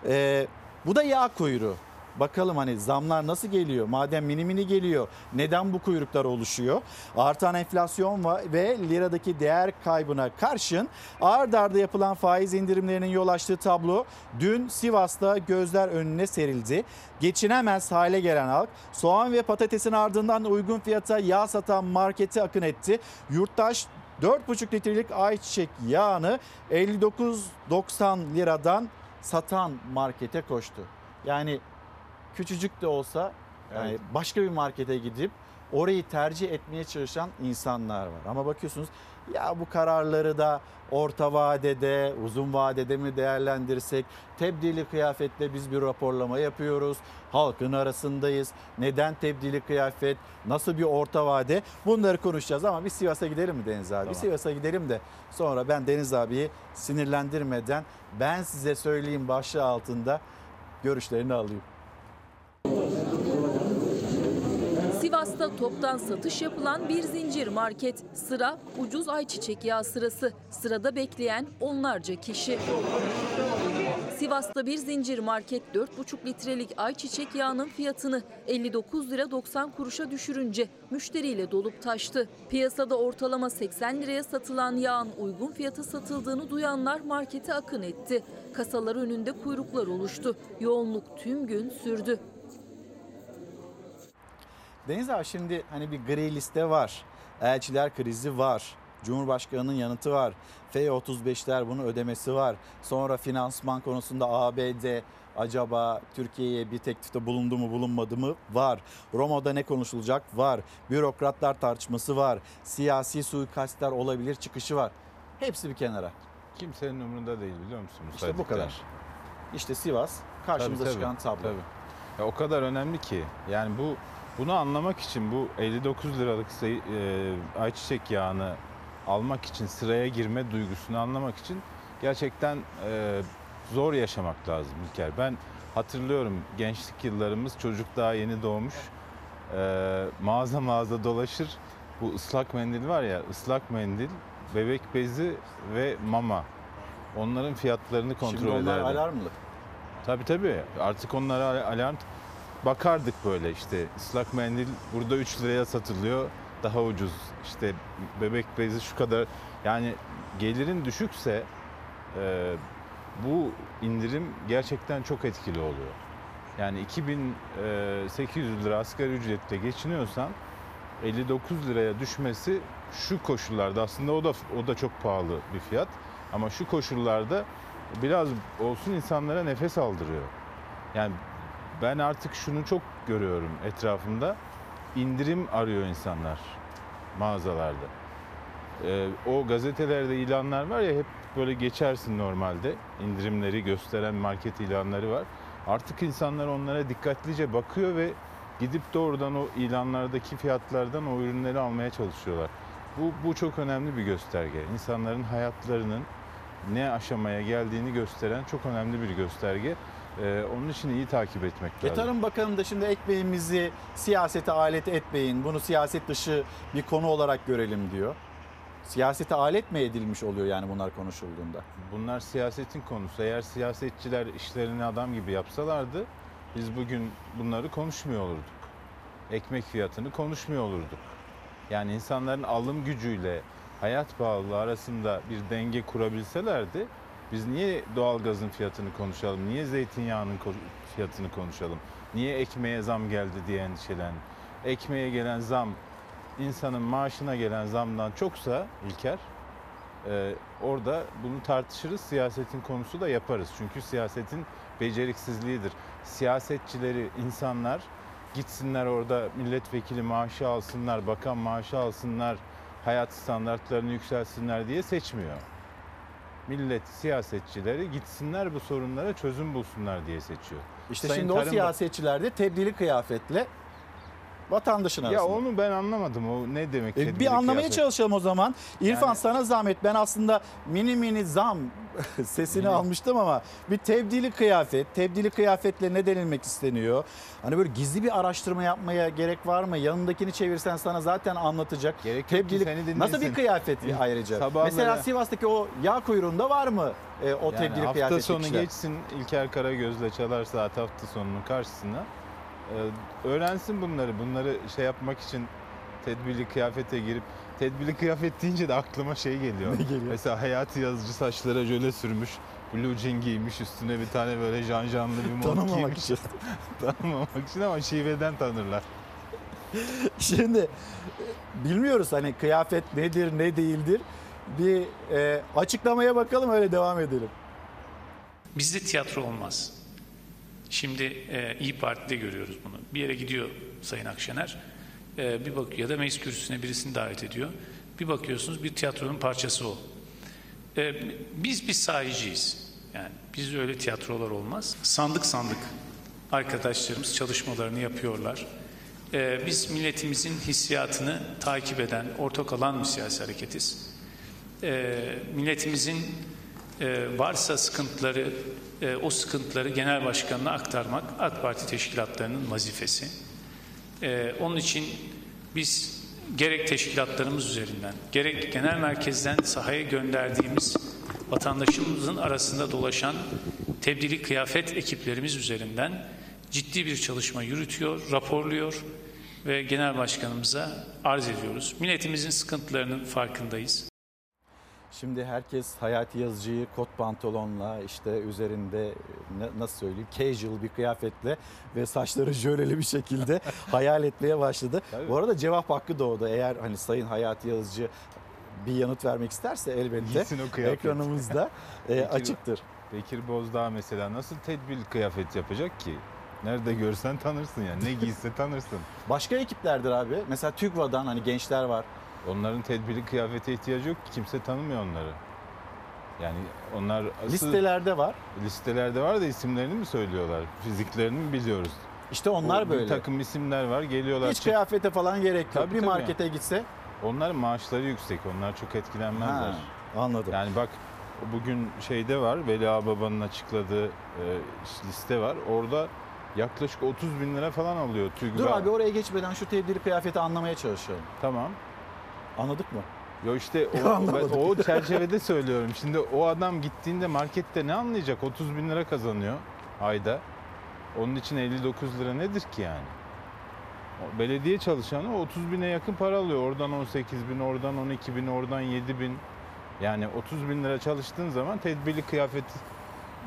Ee, bu da yağ kuyruğu. Bakalım hani zamlar nasıl geliyor? Madem mini mini geliyor neden bu kuyruklar oluşuyor? Artan enflasyon ve liradaki değer kaybına karşın ard arda yapılan faiz indirimlerinin yol açtığı tablo dün Sivas'ta gözler önüne serildi. Geçinemez hale gelen halk soğan ve patatesin ardından uygun fiyata yağ satan markete akın etti. Yurttaş 4,5 litrelik ayçiçek yağını 59.90 liradan satan markete koştu. Yani küçücük de olsa yani Evet. başka bir markete gidip orayı tercih etmeye çalışan insanlar var. Ama bakıyorsunuz ya bu kararları da orta vadede, uzun vadede mi değerlendirsek? Tebdili kıyafetle biz bir raporlama yapıyoruz. Halkın arasındayız. Neden tebdili kıyafet? Nasıl bir orta vade? Bunları konuşacağız ama bir Sivas'a gidelim mi Deniz abi? Bir Tamam. Sivas'a gidelim de sonra ben Deniz abiyi sinirlendirmeden ben size söyleyeyim başlığı altında görüşlerini alayım. Sivas'ta toptan satış yapılan bir zincir market. Sıra ucuz ayçiçek yağı sırası. Sırada bekleyen onlarca kişi. Sivas'ta bir zincir market 4,5 litrelik ayçiçek yağının fiyatını 59 lira 90 kuruşa düşürünce müşteriyle dolup taştı. Piyasada ortalama 80 liraya satılan yağın uygun fiyata satıldığını duyanlar markete akın etti. Kasalar önünde kuyruklar oluştu. Yoğunluk tüm gün sürdü. Deniz abi şimdi hani bir gri liste var. Elçiler krizi var. Cumhurbaşkanının yanıtı var. F-35'ler bunun ödemesi var. Sonra finansman konusunda ABD acaba Türkiye'ye bir teklifte bulundu mu bulunmadı mı var. Roma'da ne konuşulacak var. Bürokratlar tartışması var. Siyasi suikastler olabilir çıkışı var. Hepsi bir kenara. Kimsenin umurunda değil biliyor musun? İşte bu kadar. İşte Sivas karşımıza Tabii, tabii, çıkan tablo. tabii. Ya o kadar önemli ki. Yani bu bunu anlamak için bu 59 liralık sayı, e, ayçiçek yağını almak için sıraya girme duygusunu anlamak için gerçekten e, zor yaşamak lazım İlker. Ben hatırlıyorum gençlik yıllarımız çocuk daha yeni doğmuş. E, mağaza mağaza dolaşır. Bu ıslak mendil var ya ıslak mendil, bebek bezi ve mama. Onların fiyatlarını kontrol Şimdi onlar ederdi. alarmlı. Tabii tabii. Artık onlara al- alarm bakardık böyle işte. Islak mendil burada 3 liraya satılıyor. Daha ucuz. İşte bebek bezi şu kadar. Yani gelirin düşükse e, bu indirim gerçekten çok etkili oluyor. Yani 2800 lira asgari ücretle geçiniyorsan 59 liraya düşmesi şu koşullarda aslında o da o da çok pahalı bir fiyat. Ama şu koşullarda biraz olsun insanlara nefes aldırıyor. Yani ben artık şunu çok görüyorum etrafımda. indirim arıyor insanlar mağazalarda. Ee, o gazetelerde ilanlar var ya hep böyle geçersin normalde. indirimleri gösteren market ilanları var. Artık insanlar onlara dikkatlice bakıyor ve gidip doğrudan o ilanlardaki fiyatlardan o ürünleri almaya çalışıyorlar. Bu, bu çok önemli bir gösterge. İnsanların hayatlarının ne aşamaya geldiğini gösteren çok önemli bir gösterge. Ee, onun için iyi takip etmek E lazım. Tarım Bakanı da şimdi ekmeğimizi siyasete alet etmeyin, bunu siyaset dışı bir konu olarak görelim diyor. Siyasete alet mi edilmiş oluyor yani bunlar konuşulduğunda? Bunlar siyasetin konusu. Eğer siyasetçiler işlerini adam gibi yapsalardı biz bugün bunları konuşmuyor olurduk. Ekmek fiyatını konuşmuyor olurduk. Yani insanların alım gücüyle hayat pahalılığı arasında bir denge kurabilselerdi biz niye doğalgazın fiyatını konuşalım? Niye zeytinyağının fiyatını konuşalım? Niye ekmeğe zam geldi diye endişelen? Ekmeğe gelen zam insanın maaşına gelen zamdan çoksa İlker ee, orada bunu tartışırız. Siyasetin konusu da yaparız. Çünkü siyasetin beceriksizliğidir. Siyasetçileri insanlar gitsinler orada milletvekili maaşı alsınlar, bakan maaşı alsınlar, hayat standartlarını yükselsinler diye seçmiyor. Millet siyasetçileri gitsinler bu sorunlara çözüm bulsunlar diye seçiyor. İşte Sayın şimdi o Tarım Bak- siyasetçiler de tebdili kıyafetle vatandaşın Ya arasında. onu ben anlamadım. O ne demek? E, bir anlamaya kıyafet? çalışalım o zaman. İrfan Yani- sana zahmet. Ben aslında mini mini zam sesini almıştım ama bir tebdili kıyafet, tebdili kıyafetle ne denilmek isteniyor? Hani böyle gizli bir araştırma yapmaya gerek var mı? Yanındakini çevirsen sana zaten anlatacak. Gerek tebdili nasıl bir kıyafet ayrıca? Sabahları- Mesela Sivas'taki o yağ kuyruğunda var mı e, o Yani tebdili hafta kıyafetli sonu kişiler? geçsin İlker Karagöz'le Çalar Saat hafta sonunun karşısına. Ee, öğrensin bunları. Bunları şey yapmak için tedbirli kıyafete girip tedbirli kıyafet deyince de aklıma şey geliyor. Ne geliyor? Mesela Hayati Yazıcı saçlara jöle sürmüş. Blue jean giymiş üstüne bir tane böyle janjanlı bir mont Tanımamak giymiş. için. Tanımamak için ama şiveden tanırlar. Şimdi bilmiyoruz hani kıyafet nedir ne değildir. Bir e, açıklamaya bakalım öyle devam edelim. Bizde tiyatro olmaz. Şimdi e, İyi Parti'de görüyoruz bunu. Bir yere gidiyor Sayın Akşener, e, bir bakıyor ya da meclis kürsüsüne birisini davet ediyor. Bir bakıyorsunuz bir tiyatronun parçası o. E, biz bir sahiciyiz. Yani biz öyle tiyatrolar olmaz. Sandık sandık arkadaşlarımız çalışmalarını yapıyorlar. E, biz milletimizin hissiyatını takip eden, ortak alan bir siyasi hareketiz. E, milletimizin e, varsa sıkıntıları, e, o sıkıntıları genel başkanına aktarmak AK Parti teşkilatlarının vazifesi. E, onun için biz gerek teşkilatlarımız üzerinden, gerek genel merkezden sahaya gönderdiğimiz vatandaşımızın arasında dolaşan tebdili kıyafet ekiplerimiz üzerinden ciddi bir çalışma yürütüyor, raporluyor ve genel başkanımıza arz ediyoruz. Milletimizin sıkıntılarının farkındayız. Şimdi herkes Hayati Yazıcı'yı kot pantolonla işte üzerinde ne- nasıl söyleyeyim casual bir kıyafetle ve saçları jöleli bir şekilde hayal etmeye başladı. Tabii. Bu arada cevap hakkı doğdu. Eğer hani Sayın Hayati Yazıcı bir yanıt vermek isterse elbette ekranımızda e, açıktır. Bekir Bozdağ mesela nasıl tedbirli kıyafet yapacak ki? Nerede görsen tanırsın yani. Ne giyse tanırsın. Başka ekiplerdir abi. Mesela TÜGVA'dan hani gençler var. Onların tedbirli kıyafete ihtiyacı yok ki. Kimse tanımıyor onları. Yani onlar asıl Listelerde var. listelerde var da isimlerini mi söylüyorlar? Fiziklerini mi biliyoruz? İşte onlar O böyle. Bir takım isimler var. Geliyorlar. Hiç çık- kıyafete falan gerek yok. Tabii, bir tabii. markete gitse Onların maaşları yüksek. Onlar çok etkilenmezler. Ha, anladım. Yani bak bugün şeyde var Veli Ağababa'nın açıkladığı e, liste var. Orada yaklaşık 30 bin lira falan alıyor TÜGVA. Dur abi oraya geçmeden şu tebdili kıyafeti anlamaya çalışalım. Tamam. Anladık mı? Yo işte o, Anlamadım. ben o çerçevede söylüyorum. Şimdi o adam gittiğinde markette ne anlayacak? 30 bin lira kazanıyor ayda. Onun için 59 lira nedir ki yani? O Belediye çalışanı 30 bine yakın para alıyor. Oradan 18 bin, oradan 12 bin, oradan 7 bin. Yani 30 bin lira çalıştığın zaman tedbirli kıyafet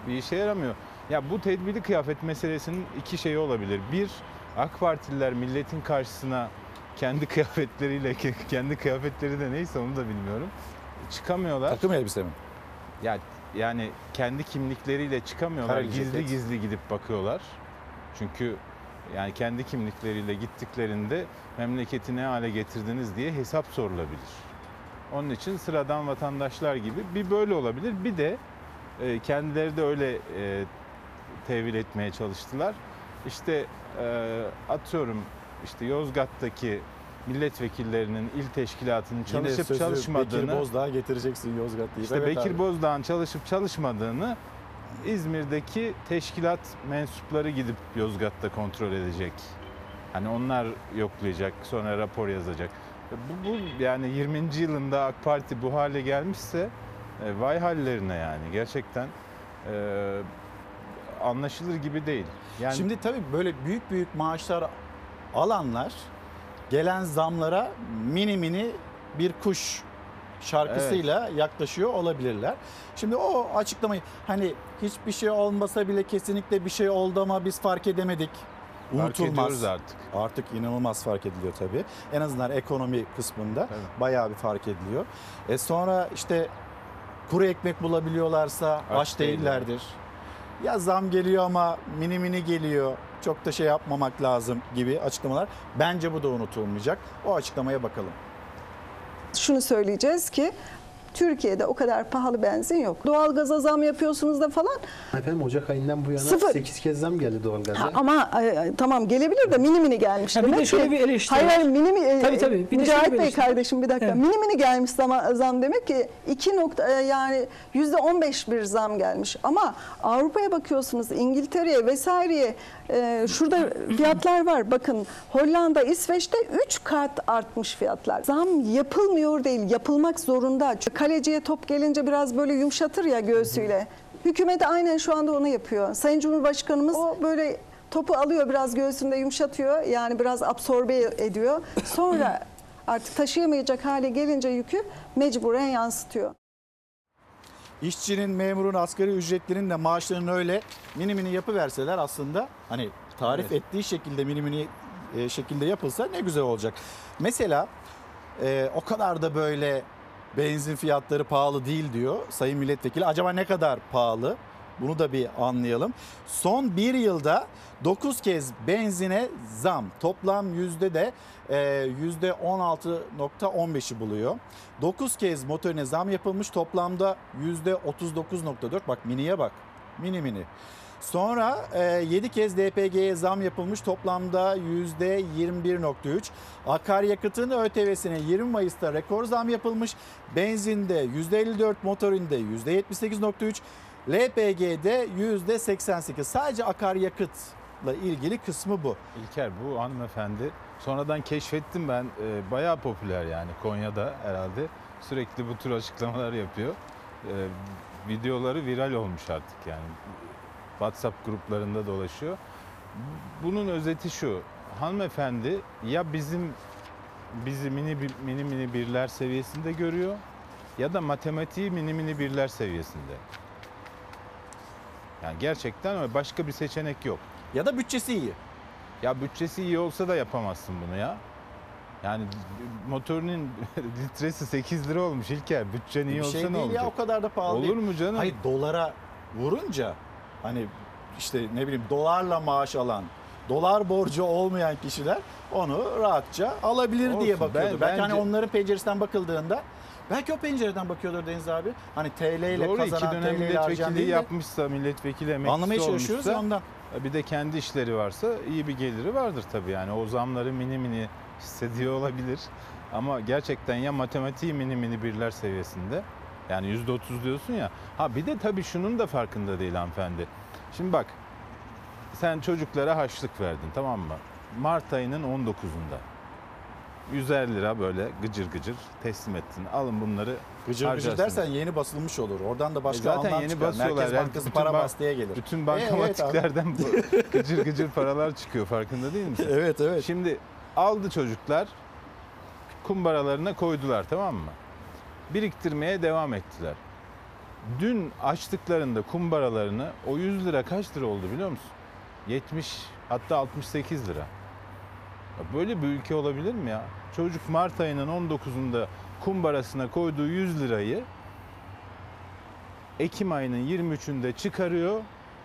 bir işe yaramıyor. Ya bu tedbirli kıyafet meselesinin iki şeyi olabilir. Bir, AK Partililer milletin karşısına kendi kıyafetleriyle, kendi kıyafetleri de neyse onu da bilmiyorum. Çıkamıyorlar. Takım elbise mi? Ya yani kendi kimlikleriyle çıkamıyorlar. Kareli gizli ceket. gizli gidip bakıyorlar. Çünkü yani kendi kimlikleriyle gittiklerinde memleketi ne hale getirdiniz diye hesap sorulabilir. Onun için sıradan vatandaşlar gibi bir böyle olabilir. Bir de e, kendileri de öyle e, tevil etmeye çalıştılar. İşte e, atıyorum işte Yozgat'taki milletvekillerinin il teşkilatının Yine çalışıp sözü çalışmadığını Bekir Bozdağ getireceksin Yozgat deyip. işte Evet Bekir abi. Bozdağ'ın çalışıp çalışmadığını İzmir'deki teşkilat mensupları gidip Yozgat'ta kontrol edecek. Hani onlar yoklayacak, sonra rapor yazacak. Bu, bu yani 20. yılında AK Parti bu hale gelmişse e, vay hallerine yani gerçekten e, anlaşılır gibi değil. Yani Şimdi tabii böyle büyük büyük maaşlar alanlar gelen zamlara mini mini bir kuş şarkısıyla yaklaşıyor olabilirler. Şimdi o açıklamayı hani hiçbir şey olmasa bile kesinlikle bir şey oldu ama biz fark edemedik. Fark Unutulmaz. ediyoruz artık. Artık inanılmaz fark ediliyor tabii. En azından ekonomi kısmında bayağı bir fark ediliyor. E sonra işte kuru ekmek bulabiliyorlarsa aç, Aç değiller. değillerdir. Ya zam geliyor ama mini mini geliyor. Çok da şey yapmamak lazım gibi açıklamalar. Bence bu da unutulmayacak. O açıklamaya bakalım. şunu söyleyeceğiz ki Türkiye'de o kadar pahalı benzin yok. Doğalgaza zam yapıyorsunuz da falan. Efendim Ocak ayından bu yana Sıfır. 8 kez zam geldi doğalgaza. Ha, ama ay, ay, tamam gelebilir de mini mini gelmiş. Ha, bir de demek şöyle ki. bir eleştiri Hayır hayır mini mini. Tabii, tabii. Bir de Mücahit Bey kardeşim bir dakika. Evet. Mini mini gelmiş zam, zam demek ki 2 nokta e, yani yüzde 15 bir zam gelmiş. Ama Avrupa'ya bakıyorsunuz İngiltere'ye vesaireye e, şurada fiyatlar var. Bakın Hollanda, İsveç'te 3 kat artmış fiyatlar. Zam yapılmıyor değil yapılmak zorunda. Çünkü kaleciye top gelince biraz böyle yumuşatır ya göğsüyle. Hükümet aynen şu anda onu yapıyor. Sayın Cumhurbaşkanımız o böyle topu alıyor biraz göğsünde yumuşatıyor. Yani biraz absorbe ediyor. Sonra artık taşıyamayacak hale gelince yükü mecburen yansıtıyor. İşçinin, memurun, asgari ücretlerin de maaşlarını öyle mini mini yapıverseler aslında hani tarif Evet. ettiği şekilde mini mini e, şekilde yapılsa ne güzel olacak. Mesela e, o kadar da böyle benzin fiyatları pahalı değil diyor Sayın Milletvekili. Acaba ne kadar pahalı? Bunu da bir anlayalım. Son bir yılda 9 kez benzine zam. Toplam yüzde de e, yüzde 16.15'i buluyor. 9 kez motorine zam yapılmış. Toplamda yüzde 39.4. Bak miniye bak. Mini mini. Sonra e, 7 kez DPG'ye zam yapılmış toplamda %21.3. Akaryakıtın ÖTV'sine 20 Mayıs'ta rekor zam yapılmış. Benzinde %54, motorinde %78.3, LPG'de %88. Sadece akaryakıtla ilgili kısmı bu. İlker bu hanımefendi sonradan keşfettim ben e, bayağı popüler yani Konya'da herhalde sürekli bu tür açıklamalar yapıyor. E, videoları viral olmuş artık yani WhatsApp gruplarında dolaşıyor. Bunun özeti şu hanımefendi ya bizim bizi mini mini mini birler seviyesinde görüyor ya da matematiği mini mini birler seviyesinde. Yani gerçekten öyle başka bir seçenek yok. Ya da bütçesi iyi. Ya bütçesi iyi olsa da yapamazsın bunu ya. Yani motorunun litresi 8 lira olmuş İlker. Bütçen iyi bir olsa şey ne değil olacak? ya o kadar da pahalı Olur değil. mu canım? Hayır dolara vurunca hani işte ne bileyim dolarla maaş alan, dolar borcu olmayan kişiler onu rahatça alabilir diye Olsun. bakıyordur. Ben- belki hani bence- onların penceresinden bakıldığında belki o pencereden bakıyordur Deniz abi. Hani TL ile Doğru iki kazanan dönem TL ile milletvekili yapmışsa, milletvekili emeklisi Anlamaya çalışıyoruz olmuşsa, ondan. Bir de kendi işleri varsa iyi bir geliri vardır tabii yani. O zamları mini mini hissediyor olabilir. Ama gerçekten ya matematiği mini mini birler seviyesinde. Yani yüzde otuz diyorsun ya. Ha bir de tabii şunun da farkında değil hanımefendi. Şimdi bak sen çocuklara harçlık verdin tamam mı? Mart ayının 19'unda. 150 lira böyle gıcır gıcır teslim ettin. Alın bunları Gıcır gıcır harcarsınız. dersen yeni basılmış olur. Oradan da başka E zaten anlam yeni çıkar. basıyorlar. Merkez Yani Bankası bütün para bank- bastıya gelir. Bütün Evet, bankamatiklerden bu gıcır gıcır paralar çıkıyor farkında değil misin? Evet evet. Şimdi aldı çocuklar kumbaralarına koydular tamam mı? Biriktirmeye devam ettiler. Dün açtıklarında kumbaralarını o 100 lira kaç lira oldu biliyor musun? 70 hatta 68 lira. Böyle bir ülke olabilir mi ya? Çocuk Mart ayının 19'unda kumbarasına koyduğu 100 lirayı Ekim ayının 23'ünde çıkarıyor.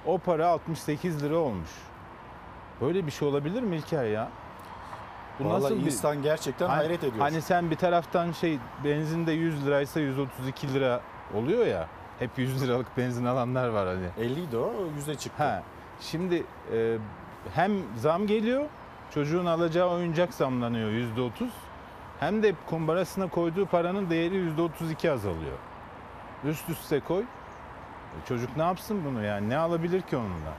O para 68 lira olmuş. Böyle bir şey olabilir mi İlker ya? Vallahi insan gerçekten Hani- hayret ediyor. Hani sen bir taraftan şey benzinde 100 liraysa 132 lira oluyor ya. Hep 100 liralık benzin alanlar var hani. 50 idi o yüze çıktı. Ha. Şimdi e, hem zam geliyor, çocuğun alacağı oyuncak zamlanıyor yüzde otuz. Hem de kumbarasına koyduğu paranın değeri yüzde otuz iki azalıyor. Üst üste koy. E, Çocuk ne yapsın bunu yani? Ne alabilir ki onunla?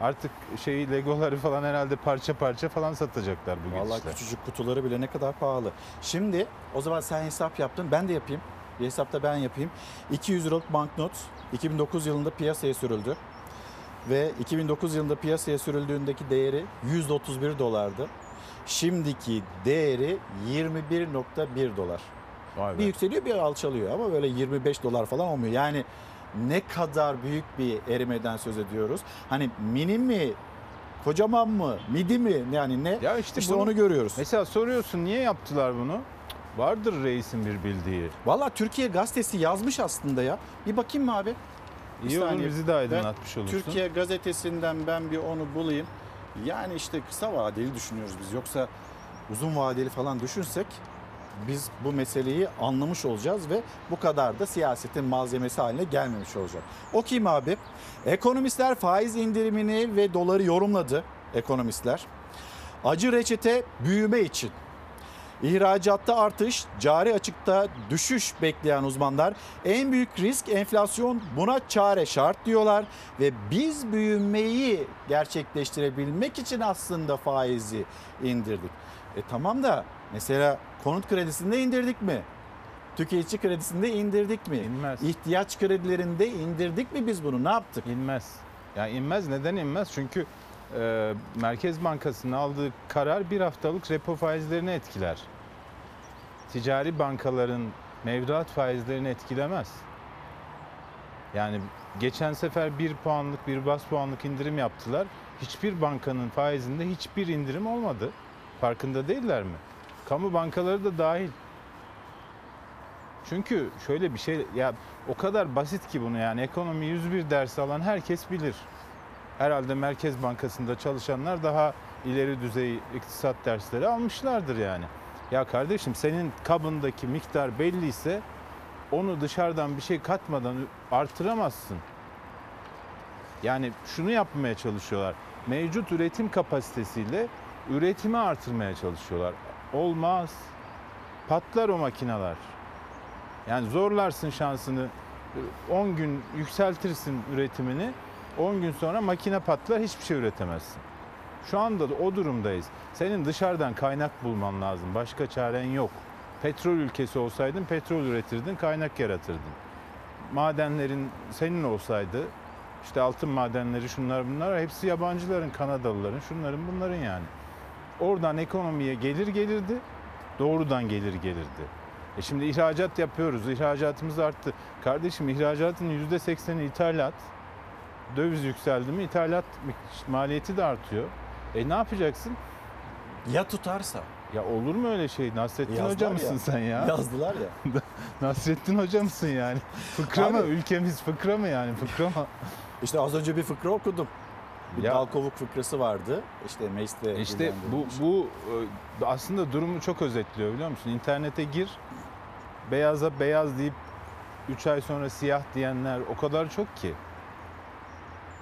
Artık şeyi Legoları falan herhalde parça parça falan satacaklar bu Vallahi gidişle. küçücük kutuları bile ne kadar pahalı. Şimdi o zaman sen hesap yaptın ben de yapayım. Bir hesapta ben yapayım. 200 liralık banknot 2009 yılında piyasaya sürüldü. Ve 2009 yılında piyasaya sürüldüğündeki değeri 131 dolardı. Şimdiki değeri 21.1 dolar. Vay be. Bir yükseliyor bir alçalıyor ama böyle 25 dolar falan olmuyor. Yani ne kadar büyük bir erimeden söz ediyoruz. Hani mini mi, kocaman mı, midi mi yani ne? Ya işte, İşte bunu- onu görüyoruz. Mesela soruyorsun niye yaptılar bunu? Vardır reisin bir bildiği. Valla Türkiye gazetesi yazmış aslında ya. Bir bakayım mı abi? Bir İyi olur saniye. bizi de aydınlatmış Ben olursun. Türkiye gazetesinden ben bir onu bulayım. Yani işte kısa vadeli düşünüyoruz biz. Yoksa uzun vadeli falan düşünsek biz bu meseleyi anlamış olacağız ve bu kadar da siyasetin malzemesi haline gelmemiş olacak. Okuyayım abi. Ekonomistler faiz indirimini ve doları yorumladı. Ekonomistler. Acı reçete büyüme için. İhracatta artış, cari açıkta düşüş bekleyen uzmanlar en büyük risk enflasyon buna çare şart diyorlar ve biz büyümeyi gerçekleştirebilmek için aslında faizi indirdik. E tamam da mesela konut kredisinde indirdik mi? Tüketici kredisinde indirdik mi? İnmez. İhtiyaç kredilerinde indirdik mi biz bunu? Ne yaptık? İnmez. Ya inmez. Neden inmez? Çünkü e, Merkez Bankası'nın aldığı karar bir haftalık repo faizlerini etkiler. Ticari bankaların mevduat faizlerini etkilemez. Yani geçen sefer bir puanlık bir bas puanlık indirim yaptılar. Hiçbir bankanın faizinde hiçbir indirim olmadı. Farkında değiller mi? Kamu bankaları da dahil. Çünkü şöyle bir şey ya o kadar basit ki bunu yani ekonomi 101 ders alan herkes bilir. Herhalde Merkez Bankası'nda çalışanlar daha ileri düzey iktisat dersleri almışlardır yani. Ya kardeşim senin kabındaki miktar belliyse onu dışarıdan bir şey katmadan artıramazsın. Yani şunu yapmaya çalışıyorlar. Mevcut üretim kapasitesiyle üretimi artırmaya çalışıyorlar. Olmaz. Patlar o makineler. Yani zorlarsın şansını. 10 gün yükseltirsin üretimini. 10 gün sonra makine patlar hiçbir şey üretemezsin. Şu anda da o durumdayız. Senin dışarıdan kaynak bulman lazım. Başka çaren yok. Petrol ülkesi olsaydın petrol üretirdin, kaynak yaratırdın. Madenlerin senin olsaydı işte altın madenleri şunlar bunlar hepsi yabancıların, Kanadalıların, şunların bunların yani. Oradan ekonomiye gelir gelirdi, doğrudan gelir gelirdi. E şimdi ihracat yapıyoruz, ihracatımız arttı. Kardeşim ihracatın %80'i ithalat. Döviz yükseldi mi ithalat maliyeti de artıyor. E ne yapacaksın? Ya tutarsa? Ya olur mu öyle şey? Nasrettin Yazdılar Hoca ya. mısın sen ya? Yazdılar ya. Nasrettin Hoca mısın yani? Fıkra mı? Abi- Ülkemiz fıkra mı yani? Fıkra mı? İşte az önce bir fıkra okudum. Bir Ya- dal kovuk fıkrası vardı. İşte Meclis'te İşte bu, bu e, aslında durumu çok özetliyor biliyor musun? İnternete gir, beyaza beyaz deyip 3 ay sonra siyah diyenler o kadar çok ki.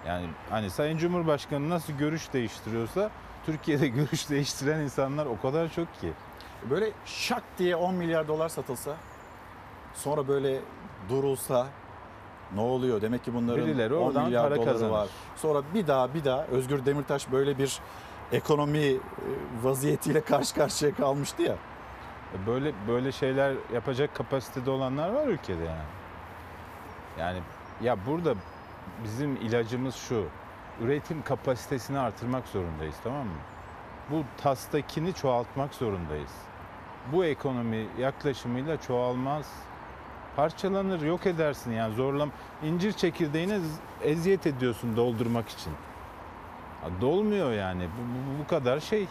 Yani hani Sayın Cumhurbaşkanı nasıl görüş değiştiriyorsa Türkiye'de görüş değiştiren insanlar o kadar çok ki. Böyle şak diye 10 milyar dolar satılsa sonra böyle durulsa ne oluyor? Demek ki bunların Birileri 10 oradan milyar para doları kazanır. var. Sonra bir daha bir daha Özgür Demirtaş böyle bir ekonomi e, vaziyetiyle karşı karşıya kalmıştı ya. E, Böyle böyle şeyler yapacak kapasitede olanlar var ülkede yani. Yani ya burada bizim ilacımız şu. Üretim kapasitesini artırmak zorundayız tamam mı? Bu tastakini çoğaltmak zorundayız. Bu ekonomi yaklaşımıyla çoğalmaz. Parçalanır, yok edersin yani zorlam. İncir çekirdeğine z- eziyet ediyorsun doldurmak için. Dolmuyor yani. Bu, bu, bu kadar şey.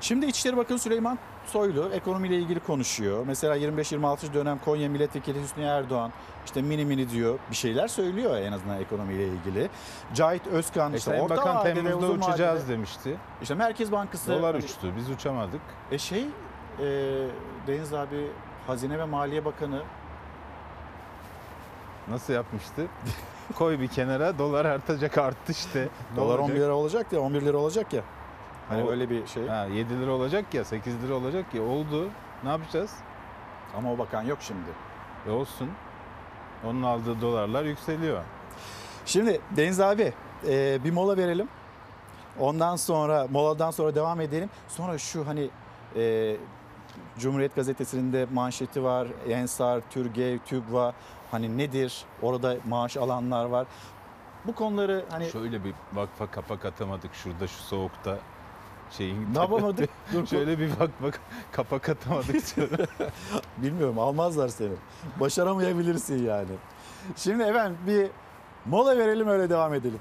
Şimdi İçişleri Bakanı Süleyman Soylu ekonomiyle ilgili konuşuyor. Mesela 25-26 dönem Konya Milletvekili Hüsnü Erdoğan işte mini mini diyor bir şeyler söylüyor en azından ekonomiyle ilgili. Cahit Özkan E, işte Sayın orta Bakan vadede, Temmuz'da uçacağız vadede- demişti. İşte Merkez Bankası Dolar hani- uçtu, biz uçamadık. E şey e, Deniz abi Hazine ve Maliye Bakanı Nasıl yapmıştı? Koy bir kenara, dolar artacak, arttı işte. Ne dolar olacak? 11 lira olacak ya 11 lira olacak ya. Hani O- öyle bir şey. Ha, 7 lira olacak ya, 8 lira olacak ya. Oldu. Ne yapacağız? Ama o bakan yok şimdi. E olsun. Onun aldığı dolarlar yükseliyor. Şimdi Deniz abi e, bir mola verelim. Ondan sonra moladan sonra devam edelim. Sonra şu hani e, Cumhuriyet Gazetesi'nde manşeti var. Ensar, Türgev, TÜGVA hani nedir? Orada maaş alanlar var. Bu konuları hani Şöyle bir vakfa kapak atamadık şurada şu soğukta şeyin. Ne yapamadık? Dur, Şöyle bir bak bak kapak atamadık. Bilmiyorum almazlar seni. Başaramayabilirsin yani. Şimdi efendim bir mola verelim öyle devam edelim.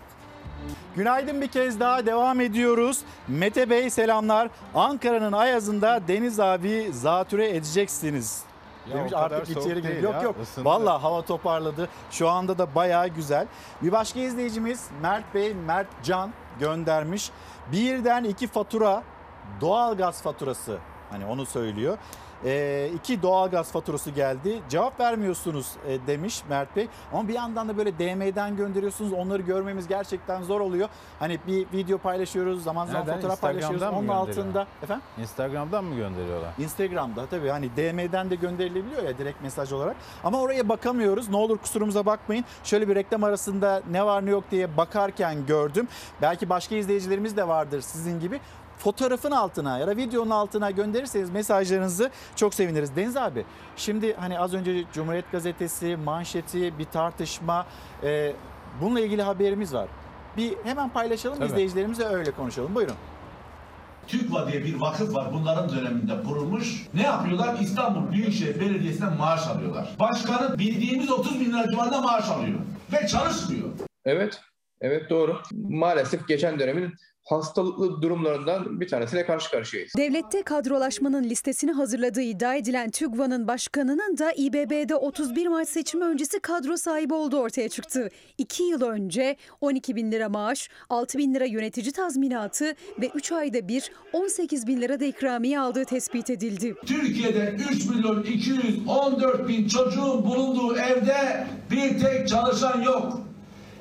Günaydın bir kez daha devam ediyoruz. Mete Bey selamlar. Ankara'nın Ayaz'ında Deniz abi zatüre edeceksiniz. Ya Demiş artık içeri değil girip yok ya, yok. ısındı. Vallahi hava toparladı. Şu anda da bayağı güzel. Bir başka izleyicimiz Mert Bey, Mert Can göndermiş. Birden iki fatura doğalgaz faturası hani onu söylüyor. Ee, iki doğalgaz faturası geldi. Cevap vermiyorsunuz e, demiş Mert Bey. Ama bir yandan da böyle DM'den gönderiyorsunuz. Onları görmemiz gerçekten zor oluyor. Hani bir video paylaşıyoruz, zaman zaman Nereden? fotoğraf paylaşıyoruz. Onun altında efendim Instagram'dan mı gönderiyorlar? Instagram'da tabii hani DM'den de gönderilebiliyor ya direkt mesaj olarak. Ama oraya bakamıyoruz. Ne olur kusurumuza bakmayın. Şöyle bir reklam arasında ne var ne yok diye bakarken gördüm. Belki başka izleyicilerimiz de vardır sizin gibi. Fotoğrafın altına ya da videonun altına gönderirseniz mesajlarınızı çok seviniriz. Deniz abi şimdi hani az önce Cumhuriyet Gazetesi manşeti bir tartışma e, bununla ilgili haberimiz var. Bir hemen paylaşalım Tabii. izleyicilerimizle öyle konuşalım. Buyurun. TÜGVA diye bir vakıf var. Bunların döneminde kurulmuş. Ne yapıyorlar? İstanbul Büyükşehir Belediyesi'nden maaş alıyorlar. Başkanı bildiğimiz 30 bin lira civarında maaş alıyor. Ve çalışmıyor. Evet, evet doğru. Maalesef geçen dönemin hastalıklı durumlarından bir tanesiyle karşı karşıyayız. Devlette kadrolaşmanın listesini hazırladığı iddia edilen TÜGVA'nın başkanının da İBB'de 31 Mart seçimi öncesi kadro sahibi olduğu ortaya çıktı. İki yıl önce 12 bin lira maaş, 6 bin lira yönetici tazminatı ve 3 ayda bir 18 bin lira da ikramiye aldığı tespit edildi. Türkiye'de 3 milyon 214 bin çocuğun bulunduğu evde bir tek çalışan yok.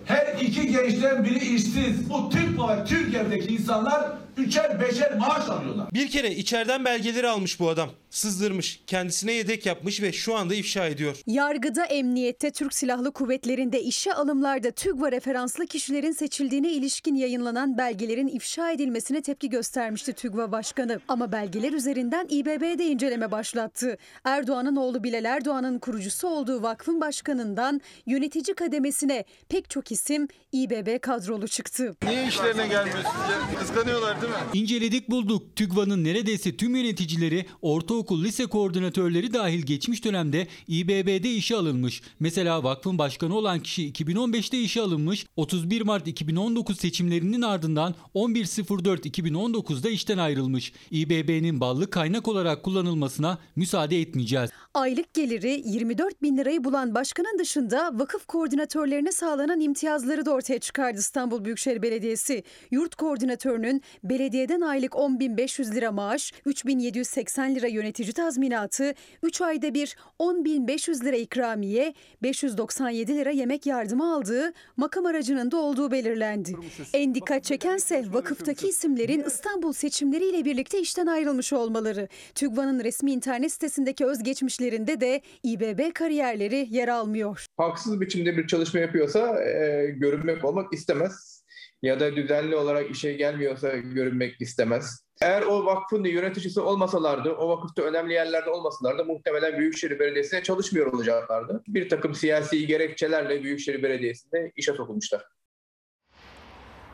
Her iki gençten biri işsiz. Bu TÜGVA ve TÜRGEV'deki insanlar üçer beşer maaş alıyorlar. Bir kere içeriden belgeleri almış bu adam. Sızdırmış, kendisine yedek yapmış ve şu anda ifşa ediyor. Yargıda, emniyette, Türk Silahlı Kuvvetleri'nde işe alımlarda TÜGVA referanslı kişilerin seçildiğine ilişkin yayınlanan belgelerin ifşa edilmesine tepki göstermişti TÜGVA Başkanı. Ama belgeler üzerinden İBB'de inceleme başlattı. Erdoğan'ın oğlu Bilal Erdoğan'ın kurucusu olduğu vakfın başkanından yönetici kademesine pek çok isim İBB kadrolu çıktı. Niye işlerine gelmiyor sizce? Kıskanıyorlar değil mi? İnceledik bulduk. TÜGVA'nın neredeyse tüm yöneticileri, ortaokul, lise koordinatörleri dahil geçmiş dönemde İBB'de işe alınmış. Mesela vakfın başkanı olan kişi 2015'te işe alınmış, 31 Mart 2019 seçimlerinin ardından 11.04.2019'da işten ayrılmış. İBB'nin ballı kaynak olarak kullanılmasına müsaade etmeyeceğiz. Aylık geliri 24 bin lirayı bulan başkanın dışında vakıf koordinatörlerine sağlanan imtiyazları da ortaya çıkardı İstanbul Büyükşehir Belediyesi. Yurt koordinatörünün belediyeden aylık 10.500 lira maaş, 3.780 lira yönetici tazminatı, 3 ayda bir 10.500 lira ikramiye, 597 lira yemek yardımı aldığı makam aracının da olduğu belirlendi. En dikkat çekense vakıftaki isimlerin İstanbul seçimleriyle birlikte işten ayrılmış olmaları. TÜGVA'nın resmi internet sitesindeki özgeçmişlerinde de İBB kariyerleri yer almıyor. Haksız biçimde bir çalışma yapıyorsa e, görünmek olmak istemez. Ya da düzenli olarak işe gelmiyorsa görünmek istemez. Eğer o vakfın yöneticisi olmasalardı, o vakıfta önemli yerlerde olmasalardı muhtemelen Büyükşehir Belediyesi'ne çalışmıyor olacaklardı. Bir takım siyasi gerekçelerle Büyükşehir Belediyesi'nde işe sokulmuşlar.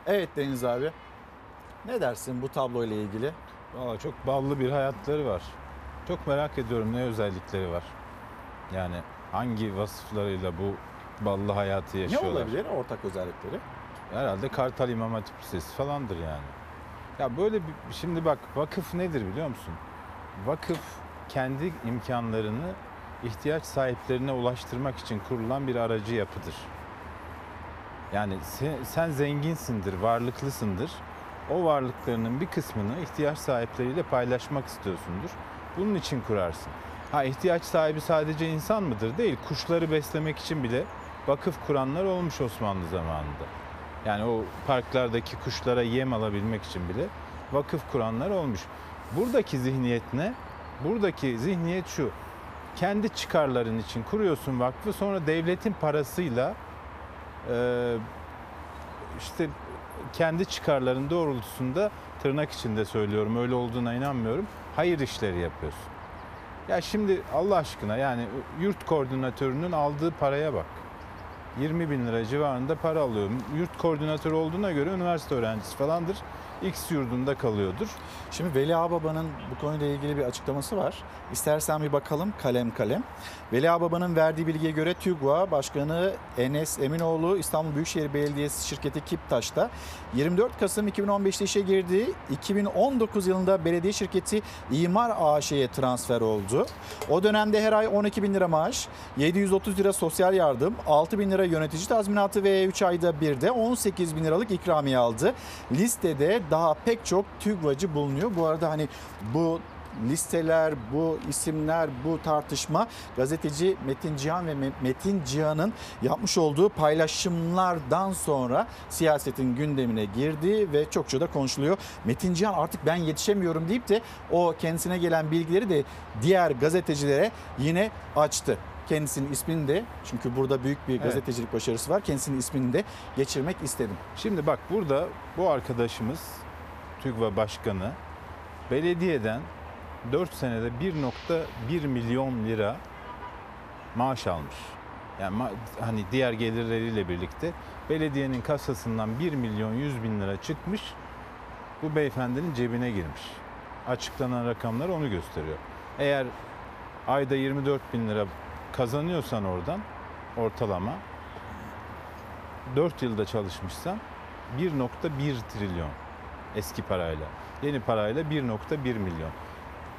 Evet Deniz abi. Ne dersin bu tabloyla ilgili? Valla çok ballı bir hayatları var. Çok merak ediyorum ne özellikleri var. Yani hangi vasıflarıyla bu ballı hayatı Ne yaşıyorlar. olabilir ortak özellikleri? Herhalde Kartal İmam Hatip Lisesi falandır yani. Ya böyle bir, şimdi bak vakıf nedir biliyor musun? Vakıf kendi imkanlarını ihtiyaç sahiplerine ulaştırmak için kurulan bir aracı yapıdır. Yani sen, sen zenginsindir, varlıklısındır. O varlıklarının bir kısmını ihtiyaç sahipleriyle paylaşmak istiyorsundur. Bunun için kurarsın. Ha ihtiyaç sahibi sadece insan mıdır? Değil. Kuşları beslemek için bile vakıf kuranlar olmuş Osmanlı zamanında. Yani o parklardaki kuşlara yem alabilmek için bile vakıf kuranlar olmuş. Buradaki zihniyet ne? Buradaki zihniyet şu. Kendi çıkarların için kuruyorsun vakfı sonra devletin parasıyla e, işte kendi çıkarların doğrultusunda tırnak içinde söylüyorum öyle olduğuna inanmıyorum. Hayır işleri yapıyorsun. Ya şimdi Allah aşkına yani yurt koordinatörünün aldığı paraya bak. 20 bin lira civarında para alıyor. Yurt koordinatörü olduğuna göre üniversite öğrencisi falandır. X yurdunda kalıyordur. Şimdi Veli Ağbaba'nın bu konuyla ilgili bir açıklaması var. İstersen bir bakalım kalem kalem. Veli Ağbaba'nın verdiği bilgiye göre TÜGVA Başkanı Enes Eminoğlu İstanbul Büyükşehir Belediyesi şirketi Kiptaş'ta 24 Kasım 2015'te işe girdi. 2019 yılında belediye şirketi İmar AŞ'ye transfer oldu. O dönemde her ay 12 bin lira maaş, 730 lira sosyal yardım, 6 bin lira yönetici tazminatı ve 3 ayda bir de 18 bin liralık ikramiye aldı. Listede daha pek çok TÜGVA'cı bulunuyor. Bu arada hani bu listeler, bu isimler, bu tartışma gazeteci Metin Cihan ve Me- Metin Cihan'ın yapmış olduğu paylaşımlardan sonra siyasetin gündemine girdi ve çokça da konuşuluyor. Metin Cihan artık ben yetişemiyorum deyip de o kendisine gelen bilgileri de diğer gazetecilere yine açtı. Kendisinin ismini de çünkü burada büyük bir Evet. gazetecilik başarısı var. Kendisinin ismini de geçirmek istedim. Şimdi bak burada bu arkadaşımız TÜGVA Başkanı belediyeden 4 senede 1.1 milyon lira maaş almış. Yani hani diğer gelirleriyle birlikte belediyenin kasasından 1 milyon 100 bin lira çıkmış. Bu beyefendinin cebine girmiş. Açıklanan rakamlar onu gösteriyor. Eğer ayda 24 bin lira kazanıyorsan oradan ortalama 4 yılda çalışmışsan 1.1 trilyon eski parayla. Yeni parayla 1.1 milyon.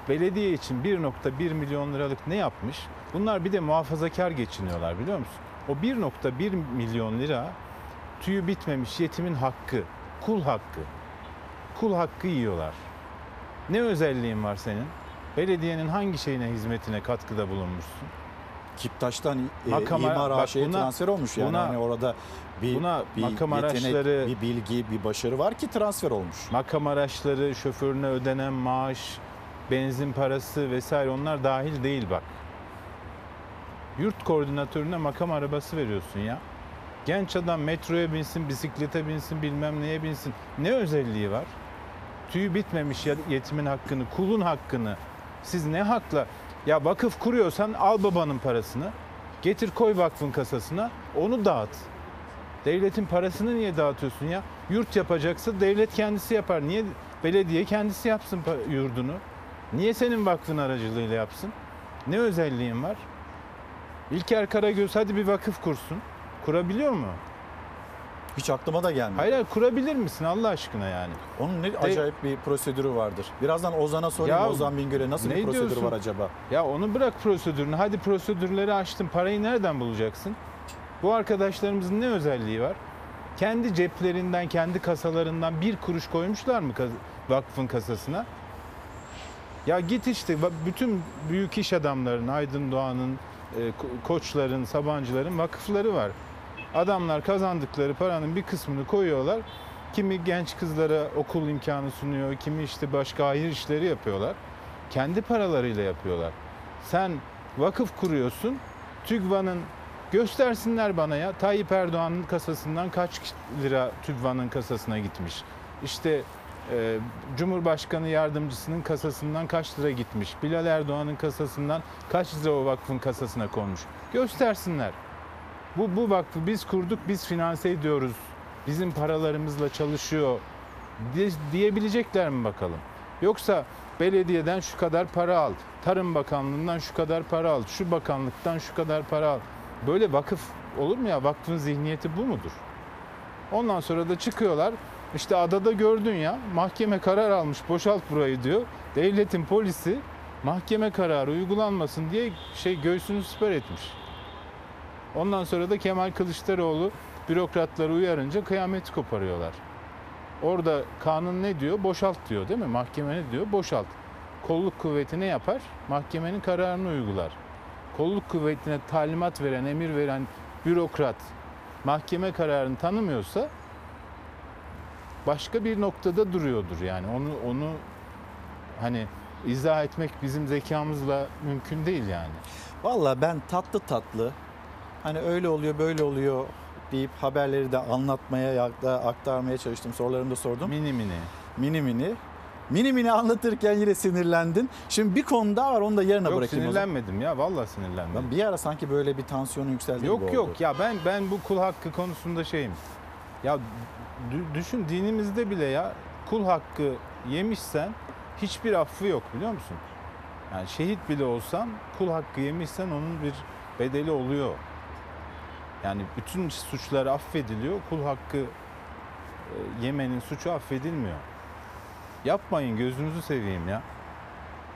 Belediye için 1.1 milyon liralık ne yapmış? Bunlar bir de muhafazakar geçiniyorlar biliyor musun? O 1.1 milyon lira tüyü bitmemiş yetimin hakkı, kul hakkı. Kul hakkı yiyorlar. Ne özelliğin var senin? Belediyenin hangi şeyine, hizmetine katkıda bulunmuşsun? Kiptaş'tan e, Makam- İmar AŞ'ye buna- transfer olmuş yani. buna- hani orada bir, buna bir makam yetenek, araçları- bir bilgi, bir başarı var ki transfer olmuş. Makam araçları, şoförüne ödenen maaş, benzin parası vesaire onlar dahil değil bak. Yurt koordinatörüne makam arabası veriyorsun ya. Genç adam metroya binsin, bisiklete binsin, bilmem neye binsin. Ne özelliği var? Tüyü bitmemiş yetimin hakkını, kulun hakkını. Siz ne hakla? Ya vakıf kuruyorsan al babanın parasını. Getir koy vakfın kasasına, onu dağıt. Devletin parasını niye dağıtıyorsun ya? Yurt yapacaksa devlet kendisi yapar. Niye belediye kendisi yapsın yurdunu? Niye senin vakfın aracılığıyla yapsın? Ne özelliğin var? İlker Karagöz hadi bir vakıf kursun. Kurabiliyor mu? Hiç aklıma da gelmedi. Hayır hayır kurabilir misin Allah aşkına yani? Onun ne acayip bir prosedürü vardır. Birazdan Ozan'a sorayım. Ya, Ozan Bingöl'e nasıl bir prosedürü diyorsun? var acaba? Ya onu bırak prosedürünü. Hadi prosedürleri açtın. Parayı nereden bulacaksın? Bu arkadaşlarımızın ne özelliği var? Kendi ceplerinden, kendi kasalarından bir kuruş koymuşlar mı vakfın kasasına? Ya git işte bütün büyük iş adamların, Aydın Doğan'ın, e, ko- koçların, Sabancıların vakıfları var. Adamlar kazandıkları paranın bir kısmını koyuyorlar. Kimi genç kızlara okul imkanı sunuyor, kimi işte başka hayır işleri yapıyorlar. Kendi paralarıyla yapıyorlar. Sen vakıf kuruyorsun, TÜGVA'nın göstersinler bana ya Tayyip Erdoğan'ın kasasından kaç lira TÜGVA'nın kasasına gitmiş. İşte e, Cumhurbaşkanı yardımcısının kasasından kaç lira gitmiş. Bilal Erdoğan'ın kasasından kaç lira o vakfın kasasına konmuş. Göstersinler. Bu, bu vakfı biz kurduk, biz finanse ediyoruz. Bizim paralarımızla çalışıyor diye- diyebilecekler mi bakalım? Yoksa belediyeden şu kadar para al, Tarım Bakanlığı'ndan şu kadar para al, şu bakanlıktan şu kadar para al. Böyle vakıf olur mu ya? Vakfın zihniyeti bu mudur? Ondan sonra da çıkıyorlar. İşte adada gördün ya mahkeme karar almış boşalt burayı diyor. Devletin polisi mahkeme kararı uygulanmasın diye şey göğsünü siper etmiş. Ondan sonra da Kemal Kılıçdaroğlu bürokratları uyarınca kıyameti koparıyorlar. Orada kanun ne diyor? Boşalt diyor değil mi? Mahkeme ne diyor? Boşalt. Kolluk kuvveti ne yapar? Mahkemenin kararını uygular. Kolluk kuvvetine talimat veren, emir veren bürokrat mahkeme kararını tanımıyorsa başka bir noktada duruyordur yani. Onu onu hani izah etmek bizim zekamızla mümkün değil yani. Valla ben tatlı tatlı hani öyle oluyor böyle oluyor özetleyip haberleri de anlatmaya aktarmaya çalıştım. Sorularımı da sordum. Mini mini. Mini mini. Mini mini anlatırken yine sinirlendin. Şimdi bir konu daha var onu da yarına Yok bırakayım. zaman. sinirlenmedim ya vallahi sinirlenmedim. Ben bir ara sanki böyle bir tansiyonu yükseldi gibi Yok oldu. yok ya ben ben bu kul hakkı konusunda şeyim. Ya dü- düşün dinimizde bile ya kul hakkı yemişsen hiçbir affı yok biliyor musun? Yani şehit bile olsan kul hakkı yemişsen onun bir bedeli oluyor. Yani bütün suçlar affediliyor. Kul hakkı e, yemenin suçu affedilmiyor. Yapmayın gözünüzü seveyim ya.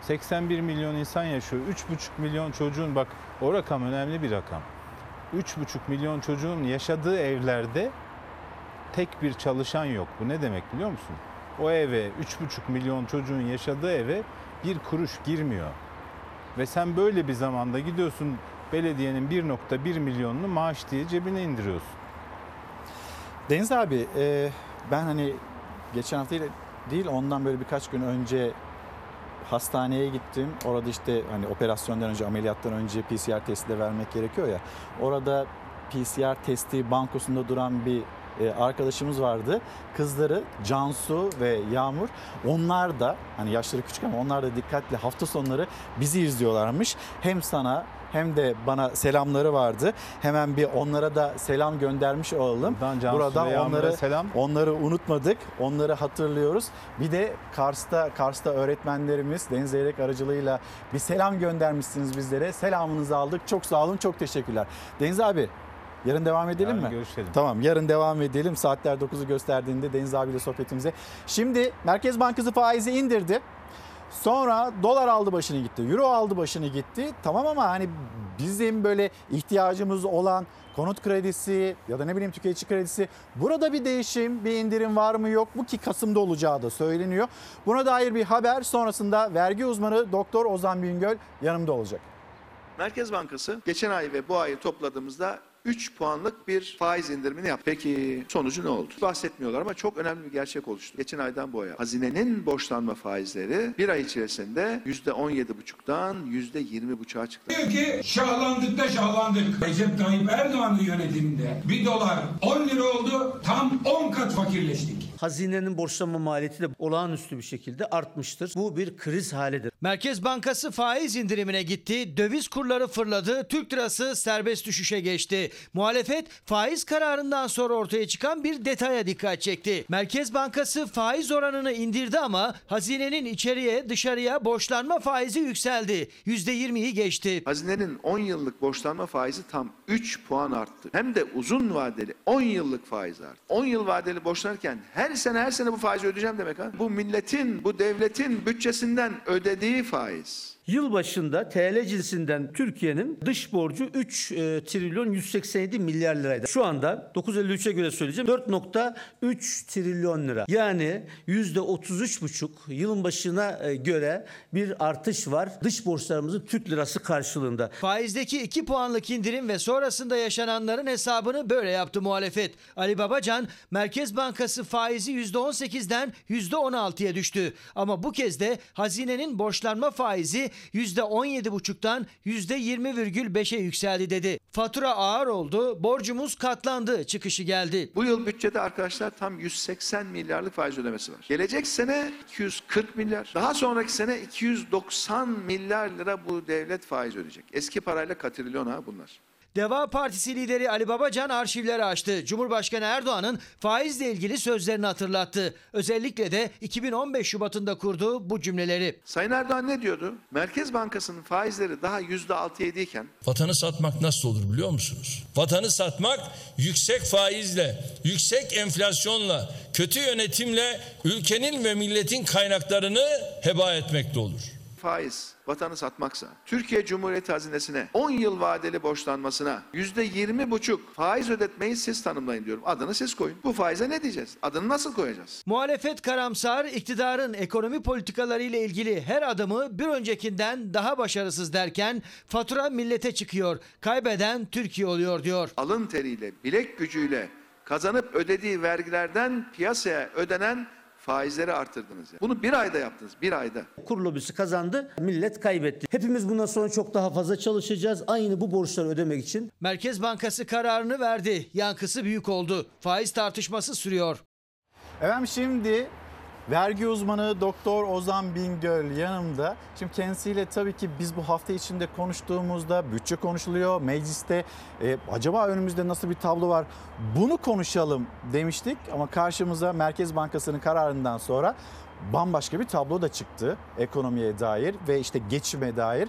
81 milyon insan yaşıyor. 3,5 milyon çocuğun bak o rakam önemli bir rakam. 3,5 milyon çocuğun yaşadığı evlerde tek bir çalışan yok. Bu ne demek biliyor musun? O eve 3,5 milyon çocuğun yaşadığı eve bir kuruş girmiyor. Ve sen böyle bir zamanda gidiyorsun belediyenin 1.1 milyonunu maaş diye cebine indiriyorsun. Deniz abi e, ben hani geçen hafta değil- ondan böyle birkaç gün önce hastaneye gittim. Orada işte hani operasyondan önce ameliyattan önce PCR testi de vermek gerekiyor ya. Orada PCR testi bankosunda duran bir e, arkadaşımız vardı. Kızları Cansu ve Yağmur onlar da hani yaşları küçük ama onlar da dikkatli hafta sonları bizi izliyorlarmış. Hem sana hem de bana selamları vardı. Hemen bir onlara da selam göndermiş olalım. Buradan Buradan onları selam. Onları unutmadık. Onları hatırlıyoruz. Bir de Kars'ta Kars'ta öğretmenlerimiz Deniz Zeyrek aracılığıyla bir selam göndermişsiniz bizlere. Selamınızı aldık. Çok sağ olun. Çok teşekkürler. Deniz abi yarın devam edelim Yarın mi? görüşelim. Tamam yarın devam edelim. Saatler 9'u gösterdiğinde Deniz abiyle sohbetimize. Şimdi Merkez Bankası faizi indirdi. Sonra dolar aldı başını gitti. Euro aldı başını gitti. Tamam ama hani bizim böyle ihtiyacımız olan konut kredisi ya da ne bileyim tüketici kredisi burada bir değişim, bir indirim var mı yok mu ki Kasım'da olacağı da söyleniyor. Buna dair bir haber sonrasında vergi uzmanı Doktor Ozan Bingöl yanımda olacak. Merkez Bankası geçen ay ve bu ayı topladığımızda 3 puanlık bir faiz indirimini yaptı. Peki sonucu ne oldu? Bahsetmiyorlar ama çok önemli bir gerçek oluştu. Geçen aydan bu aya hazinenin borçlanma faizleri bir ay içerisinde %17,5'dan %20,5'a çıktı. Diyor ki şahlandık da şahlandık. Recep Tayyip Erdoğan'ın yönetiminde bir dolar 10 lira oldu tam 10 kat fakirleştik. Hazinenin borçlanma maliyeti de olağanüstü bir şekilde artmıştır. Bu bir kriz halidir. Merkez Bankası faiz indirimine gitti, döviz kurları fırladı, Türk lirası serbest düşüşe geçti. Muhalefet faiz kararından sonra ortaya çıkan bir detaya dikkat çekti. Merkez Bankası faiz oranını indirdi ama hazinenin içeriye dışarıya borçlanma faizi yükseldi. %20'yi geçti. Hazinenin 10 yıllık borçlanma faizi tam 3 puan arttı. Hem de uzun vadeli 10 yıllık faiz arttı. 10 yıl vadeli borçlanırken her sene her sene bu faizi ödeyeceğim demek ha. Bu milletin, bu devletin bütçesinden ödediği faiz. Yıl başında TL cinsinden Türkiye'nin dış borcu 3 e, trilyon 187 milyar liraydı. Şu anda 953'e göre söyleyeceğim 4.3 trilyon lira. Yani %33,5 yılın başına e, göre bir artış var. Dış borçlarımızın Türk lirası karşılığında. Faizdeki 2 puanlık indirim ve sonrasında yaşananların hesabını böyle yaptı muhalefet. Ali Babacan, Merkez Bankası faizi %18'den %16'ya düştü. Ama bu kez de hazinenin borçlanma faizi %17,5'tan %20,5'e yükseldi dedi. Fatura ağır oldu, borcumuz katlandı çıkışı geldi. Bu yıl bütçede arkadaşlar tam 180 milyarlık faiz ödemesi var. Gelecek sene 240 milyar. Daha sonraki sene 290 milyar lira bu devlet faiz ödeyecek. Eski parayla katrilyon ha bunlar. Deva Partisi lideri Ali Babacan arşivleri açtı. Cumhurbaşkanı Erdoğan'ın faizle ilgili sözlerini hatırlattı. Özellikle de 2015 Şubat'ında kurduğu bu cümleleri. Sayın Erdoğan ne diyordu? Merkez Bankası'nın faizleri daha %6-7 iken Vatanı satmak nasıl olur biliyor musunuz? Vatanı satmak yüksek faizle, yüksek enflasyonla, kötü yönetimle ülkenin ve milletin kaynaklarını heba etmekte olur. Faiz vatanı satmaksa, Türkiye Cumhuriyeti hazinesine 10 yıl vadeli borçlanmasına %20,5 faiz ödetmeyi siz tanımlayın diyorum. Adını siz koyun. Bu faize ne diyeceğiz? Adını nasıl koyacağız? Muhalefet karamsar, iktidarın ekonomi politikaları ile ilgili her adımı bir öncekinden daha başarısız derken fatura millete çıkıyor. Kaybeden Türkiye oluyor diyor. Alın teriyle, bilek gücüyle kazanıp ödediği vergilerden piyasaya ödenen Faizleri artırdınız. Yani. Bunu bir ayda yaptınız. Bir ayda. Kur lobisi kazandı, millet kaybetti. Hepimiz bundan sonra çok daha fazla çalışacağız. Aynı bu borçları ödemek için. Merkez Bankası kararını verdi. Yankısı büyük oldu. Faiz tartışması sürüyor. Efendim şimdi vergi uzmanı Doktor Ozan Bingöl yanımda. Şimdi kendisiyle tabii ki biz bu hafta içinde konuştuğumuzda bütçe konuşuluyor. Mecliste e, acaba önümüzde nasıl bir tablo var? Bunu konuşalım demiştik ama karşımıza Merkez Bankası'nın kararından sonra bambaşka bir tablo da çıktı ekonomiye dair ve işte geçime dair.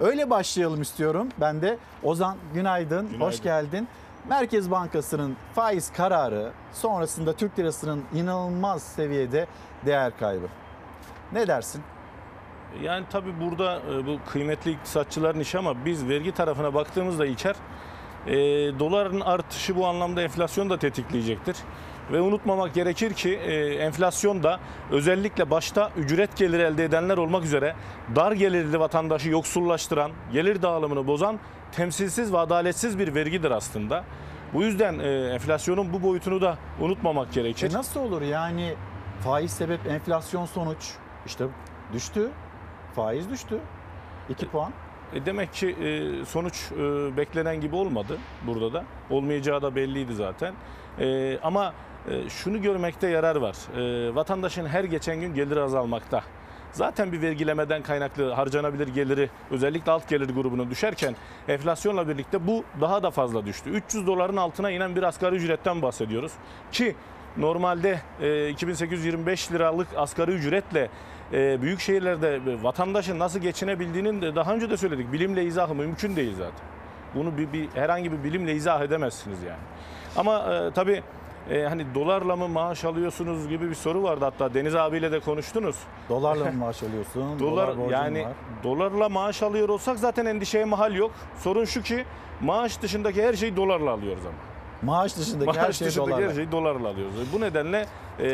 Öyle başlayalım istiyorum. Ben de Ozan günaydın, Günaydın. hoş geldin. Merkez Bankası'nın faiz kararı sonrasında Türk lirasının inanılmaz seviyede değer kaybı. Ne dersin? Yani tabii burada e, bu kıymetli iktisatçıların işi ama biz vergi tarafına baktığımızda İlker, e, doların artışı bu anlamda enflasyonu da tetikleyecektir. Ve unutmamak gerekir ki e, enflasyon da özellikle başta ücret geliri elde edenler olmak üzere dar gelirli vatandaşı yoksullaştıran, gelir dağılımını bozan temsilsiz ve adaletsiz bir vergidir aslında. Bu yüzden e, enflasyonun bu boyutunu da unutmamak gerekir. E nasıl olur yani faiz sebep enflasyon sonuç işte düştü faiz düştü 2 puan. E demek ki e, sonuç e, beklenen gibi olmadı burada da. Olmayacağı da belliydi zaten. E, ama e, şunu görmekte yarar var. E, vatandaşın her geçen gün geliri azalmakta. Zaten bir vergilemeden kaynaklı harcanabilir geliri özellikle alt gelir grubuna düşerken enflasyonla birlikte bu daha da fazla düştü. 300 doların altına inen bir asgari ücretten bahsediyoruz. Ki normalde e, 2825 liralık asgari ücretle e, büyük şehirlerde vatandaşın nasıl geçinebildiğinin de daha önce de söyledik. Bilimle izahı mümkün değil zaten. Bunu bir, bir herhangi bir bilimle izah edemezsiniz yani. Ama e, tabii e, hani dolarla mı maaş alıyorsunuz gibi bir soru vardı hatta Deniz abiyle de konuştunuz. Dolarla mı maaş alıyorsun? Dolar borcun yani var. dolarla maaş alıyor olsak zaten endişeye mahal yok. Sorun şu ki maaş dışındaki her şeyi dolarla alıyoruz ama. Maaş dışındaki Maaş her şey dışındaki dolarla. her şeyi dolarla alıyoruz. Bu nedenle e,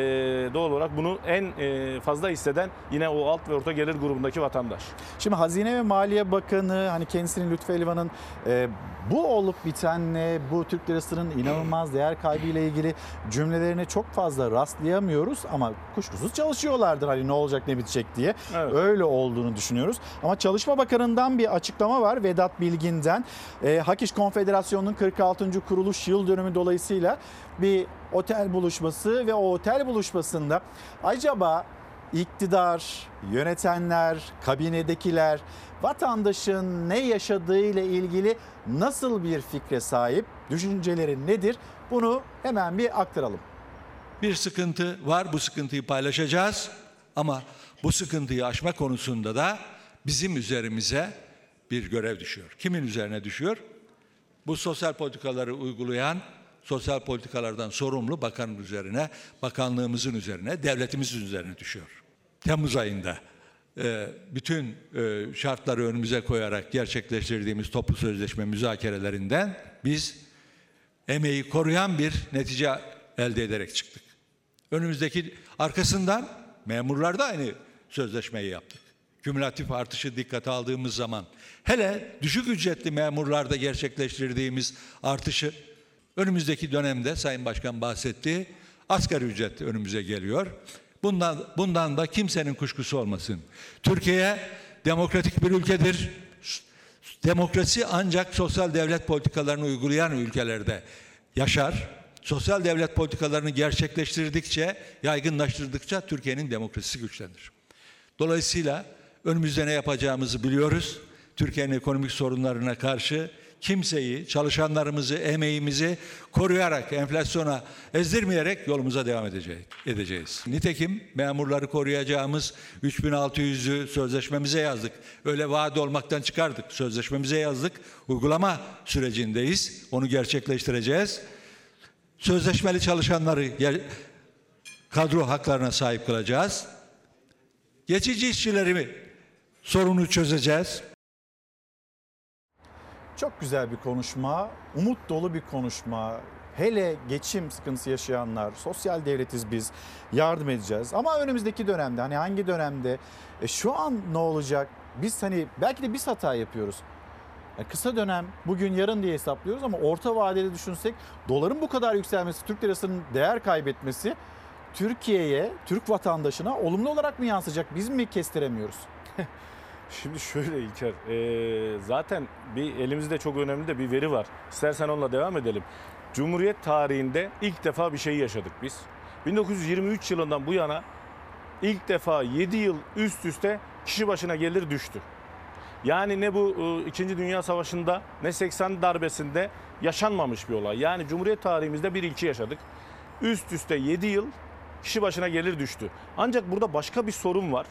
doğal olarak bunu en e, fazla hisseden yine o alt ve orta gelir grubundaki vatandaş. Şimdi Hazine ve Maliye Bakanı hani kendisinin Lütfü Elvan'ın e, bu olup bitenle bu Türk lirasının inanılmaz değer kaybı ile ilgili cümlelerine çok fazla rastlayamıyoruz ama kuşkusuz çalışıyorlardır hani ne olacak ne bitecek diye. Evet. Öyle olduğunu düşünüyoruz. Ama Çalışma Bakanı'ndan bir açıklama var Vedat Bilgin'den. E, Hak İş Konfederasyonu'nun 46. kuruluş yıl dönümü dolayısıyla bir otel buluşması ve o otel buluşmasında acaba iktidar, yönetenler, kabinedekiler vatandaşın ne yaşadığıyla ilgili nasıl bir fikre sahip, düşünceleri nedir? Bunu hemen bir aktaralım. Bir sıkıntı var, bu sıkıntıyı paylaşacağız ama bu sıkıntıyı aşma konusunda da bizim üzerimize bir görev düşüyor. Kimin üzerine düşüyor? Bu sosyal politikaları uygulayan, sosyal politikalardan sorumlu bakanın üzerine, bakanlığımızın üzerine, devletimizin üzerine düşüyor. Temmuz ayında e, bütün e, şartları önümüze koyarak gerçekleştirdiğimiz toplu sözleşme müzakerelerinden biz emeği koruyan bir netice elde ederek çıktık. Önümüzdeki arkasından memurlar da aynı sözleşmeyi yaptık. Kümülatif artışı dikkate aldığımız zaman hele düşük ücretli memurlarda gerçekleştirdiğimiz artışı önümüzdeki dönemde Sayın Başkan bahsetti. Asgari ücret önümüze geliyor. Bundan, bundan da kimsenin kuşkusu olmasın. Türkiye demokratik bir ülkedir. Demokrasi ancak sosyal devlet politikalarını uygulayan ülkelerde yaşar. Sosyal devlet politikalarını gerçekleştirdikçe, yaygınlaştırdıkça Türkiye'nin demokrasisi güçlenir. Dolayısıyla önümüzde ne yapacağımızı biliyoruz. Türkiye'nin ekonomik sorunlarına karşı kimseyi, çalışanlarımızı, emeğimizi koruyarak, enflasyona ezdirmeyerek yolumuza devam edeceğiz. edeceğiz. Nitekim memurları koruyacağımız 3600'ü sözleşmemize yazdık. Öyle vaat olmaktan çıkardık. Sözleşmemize yazdık. Uygulama sürecindeyiz. Onu gerçekleştireceğiz. Sözleşmeli çalışanları kadro haklarına sahip kılacağız. Geçici işçilerimi sorunu çözeceğiz. Çok güzel bir konuşma, umut dolu bir konuşma. Hele geçim sıkıntısı yaşayanlar, sosyal devletiz biz, yardım edeceğiz. Ama önümüzdeki dönemde hani hangi dönemde, e, şu an ne olacak? Biz hani belki de biz hata yapıyoruz. Yani kısa dönem bugün yarın diye hesaplıyoruz ama orta vadede düşünsek doların bu kadar yükselmesi, Türk lirasının değer kaybetmesi Türkiye'ye, Türk vatandaşına olumlu olarak mı yansıyacak? Biz mi kestiremiyoruz? Şimdi şöyle İlker, e, zaten bir elimizde çok önemli de bir veri var. İstersen onunla devam edelim. Cumhuriyet tarihinde ilk defa bir şey yaşadık biz. 1923 yılından bu yana ilk defa 7 yıl üst üste kişi başına gelir düştü. Yani ne bu e, 2. Dünya Savaşı'nda ne 80 darbesinde yaşanmamış bir olay. Yani Cumhuriyet tarihimizde bir ilki yaşadık. Üst üste 7 yıl kişi başına gelir düştü. Ancak burada başka bir sorun var.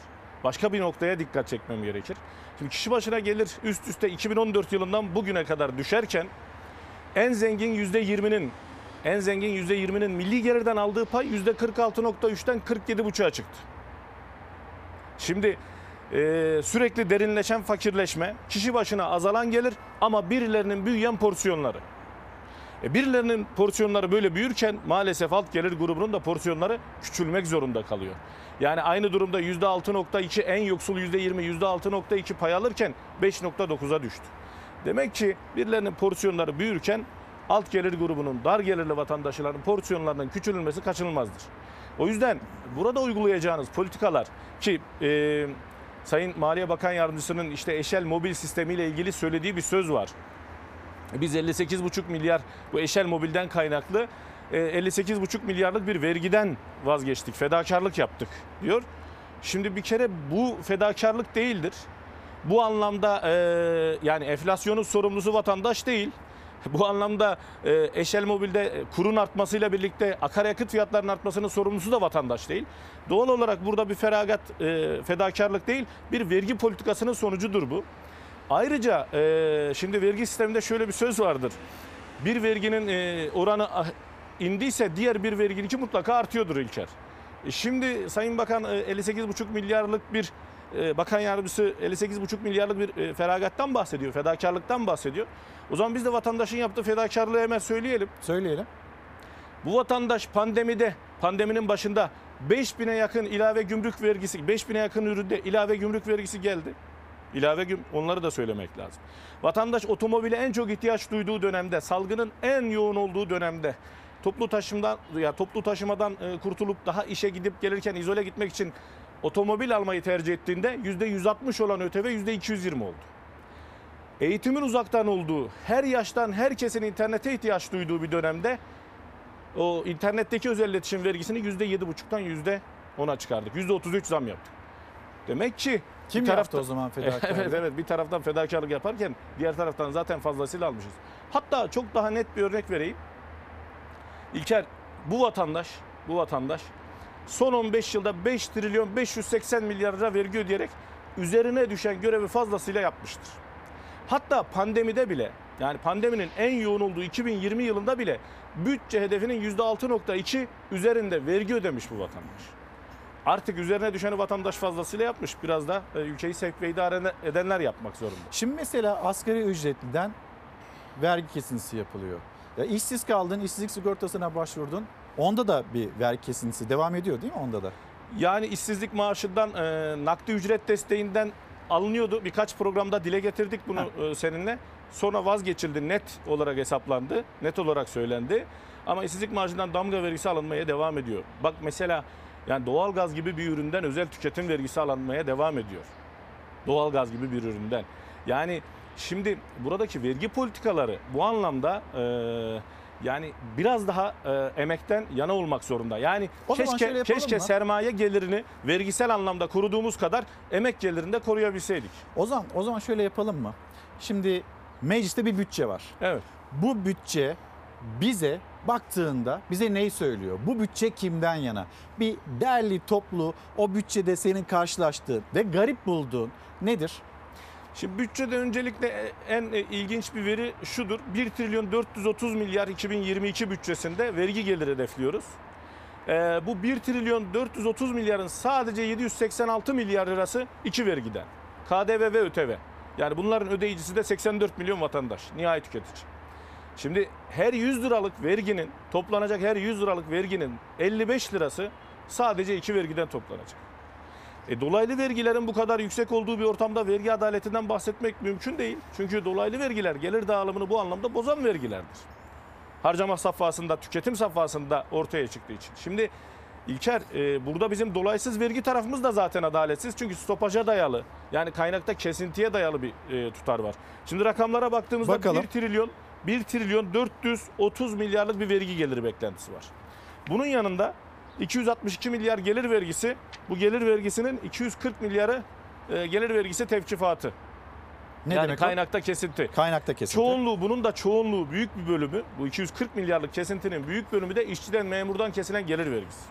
Başka bir noktaya dikkat çekmem gerekir. Şimdi kişi başına gelir üst üste 2014 yılından bugüne kadar düşerken en zengin %20'nin en zengin %20'nin milli gelirden aldığı pay %46.3'ten 47.5'a çıktı. Şimdi e, sürekli derinleşen fakirleşme, kişi başına azalan gelir ama birilerinin büyüyen porsiyonları. E, birilerinin porsiyonları böyle büyürken maalesef alt gelir grubunun da porsiyonları küçülmek zorunda kalıyor. Yani aynı durumda %6.2 en yoksul %20 %6.2 pay alırken 5.9'a düştü. Demek ki birilerinin porsiyonları büyürken alt gelir grubunun, dar gelirli vatandaşların porsiyonlarının küçülmesi kaçınılmazdır. O yüzden burada uygulayacağınız politikalar ki e, Sayın Maliye Bakan Yardımcısının işte eşel mobil sistemiyle ilgili söylediği bir söz var. Biz 58,5 milyar bu eşel mobilden kaynaklı e, 58,5 milyarlık bir vergiden vazgeçtik, fedakarlık yaptık diyor. Şimdi bir kere bu fedakarlık değildir. Bu anlamda e, yani enflasyonun sorumlusu vatandaş değil. Bu anlamda e, eşel mobilde e, kurun artmasıyla birlikte akaryakıt fiyatlarının artmasının sorumlusu da vatandaş değil. Doğal olarak burada bir feragat, e, fedakarlık değil, bir vergi politikasının sonucudur bu. Ayrıca e, şimdi vergi sisteminde şöyle bir söz vardır. Bir verginin e, oranı ah, indiyse diğer bir verginki mutlaka artıyordur İlker. E, Şimdi Sayın Bakan e, 58,5 milyarlık bir e, bakan yardımcısı 58,5 milyarlık bir e, feragattan bahsediyor, fedakarlıktan bahsediyor. O zaman biz de vatandaşın yaptığı fedakarlığı hemen söyleyelim. Söyleyelim. Bu vatandaş pandemide, pandeminin başında 5000'e yakın ilave gümrük vergisi, 5000'e yakın üründe ilave gümrük vergisi geldi. İlave onları da söylemek lazım. Vatandaş otomobile en çok ihtiyaç duyduğu dönemde, salgının en yoğun olduğu dönemde toplu taşımdan ya toplu taşımadan e, kurtulup daha işe gidip gelirken izole gitmek için otomobil almayı tercih ettiğinde %160 olan ÖTV %220 oldu. Eğitimin uzaktan olduğu, her yaştan herkesin internete ihtiyaç duyduğu bir dönemde o internetteki özel iletişim vergisini %7,5'tan %10'a çıkardık. %33 zam yaptık. Demek ki Kim bir yaptı o zaman fedakarlığı? evet evet bir taraftan fedakarlık yaparken diğer taraftan zaten fazlasıyla almışız. Hatta çok daha net bir örnek vereyim. İlker bu vatandaş, bu vatandaş son 15 yılda 5 trilyon 580 milyar lira vergi ödeyerek üzerine düşen görevi fazlasıyla yapmıştır. Hatta pandemide bile yani pandeminin en yoğun olduğu 2020 yılında bile bütçe hedefinin %6.2 üzerinde vergi ödemiş bu vatandaş. Artık üzerine düşeni vatandaş fazlasıyla yapmış. Biraz da e, ülkeyi sevk ve idare edenler yapmak zorunda. Şimdi mesela asgari ücretliden vergi kesintisi yapılıyor. Ya işsiz kaldın, işsizlik sigortasına başvurdun. Onda da bir vergi kesintisi devam ediyor değil mi onda da? Yani işsizlik maaşından e, nakdi ücret desteğinden alınıyordu. Birkaç programda dile getirdik bunu e, seninle. Sonra vazgeçildi. Net olarak hesaplandı. Net olarak söylendi. Ama işsizlik maaşından damga vergisi alınmaya devam ediyor. Bak mesela yani doğalgaz gibi bir üründen özel tüketim vergisi alınmaya devam ediyor. Doğalgaz gibi bir üründen. Yani şimdi buradaki vergi politikaları bu anlamda e, yani biraz daha e, emekten yana olmak zorunda. Yani O keşke keşke mı? sermaye gelirini vergisel anlamda koruduğumuz kadar emek gelirini de koruyabilseydik. O zaman o zaman şöyle yapalım mı? Şimdi mecliste bir bütçe var. Evet. Bu bütçe bize baktığında bize neyi söylüyor? Bu bütçe kimden yana? Bir derli toplu o bütçede senin karşılaştığın ve garip bulduğun nedir? Şimdi bütçede öncelikle en e, ilginç bir veri şudur. 1 trilyon 430 milyar 2022 bütçesinde vergi geliri hedefliyoruz. Ee, bu 1 trilyon 430 milyarın sadece 786 milyar lirası iki vergiden. KDV ve ÖTV. Yani bunların ödeyicisi de 84 milyon vatandaş, nihai tüketici. Şimdi her 100 liralık verginin, toplanacak her 100 liralık verginin 55 lirası sadece iki vergiden toplanacak. E, dolaylı vergilerin bu kadar yüksek olduğu bir ortamda vergi adaletinden bahsetmek mümkün değil. Çünkü dolaylı vergiler gelir dağılımını bu anlamda bozan vergilerdir. Harcama safhasında, tüketim safhasında ortaya çıktığı için. Şimdi İlker e, burada bizim dolaysız vergi tarafımız da zaten adaletsiz. Çünkü stopaja dayalı yani kaynakta kesintiye dayalı bir e, tutar var. Şimdi rakamlara baktığımızda Bakalım. 1 trilyon 1 trilyon 430 milyarlık bir vergi geliri beklentisi var. Bunun yanında 262 milyar gelir vergisi bu gelir vergisinin 240 milyarı e, gelir vergisi tevkifatı. Ne yani demek o? kaynakta kesinti. Kaynakta kesinti. Çoğunluğu bunun da çoğunluğu büyük bir bölümü bu 240 milyarlık kesintinin büyük bölümü de işçiden memurdan kesilen gelir vergisi.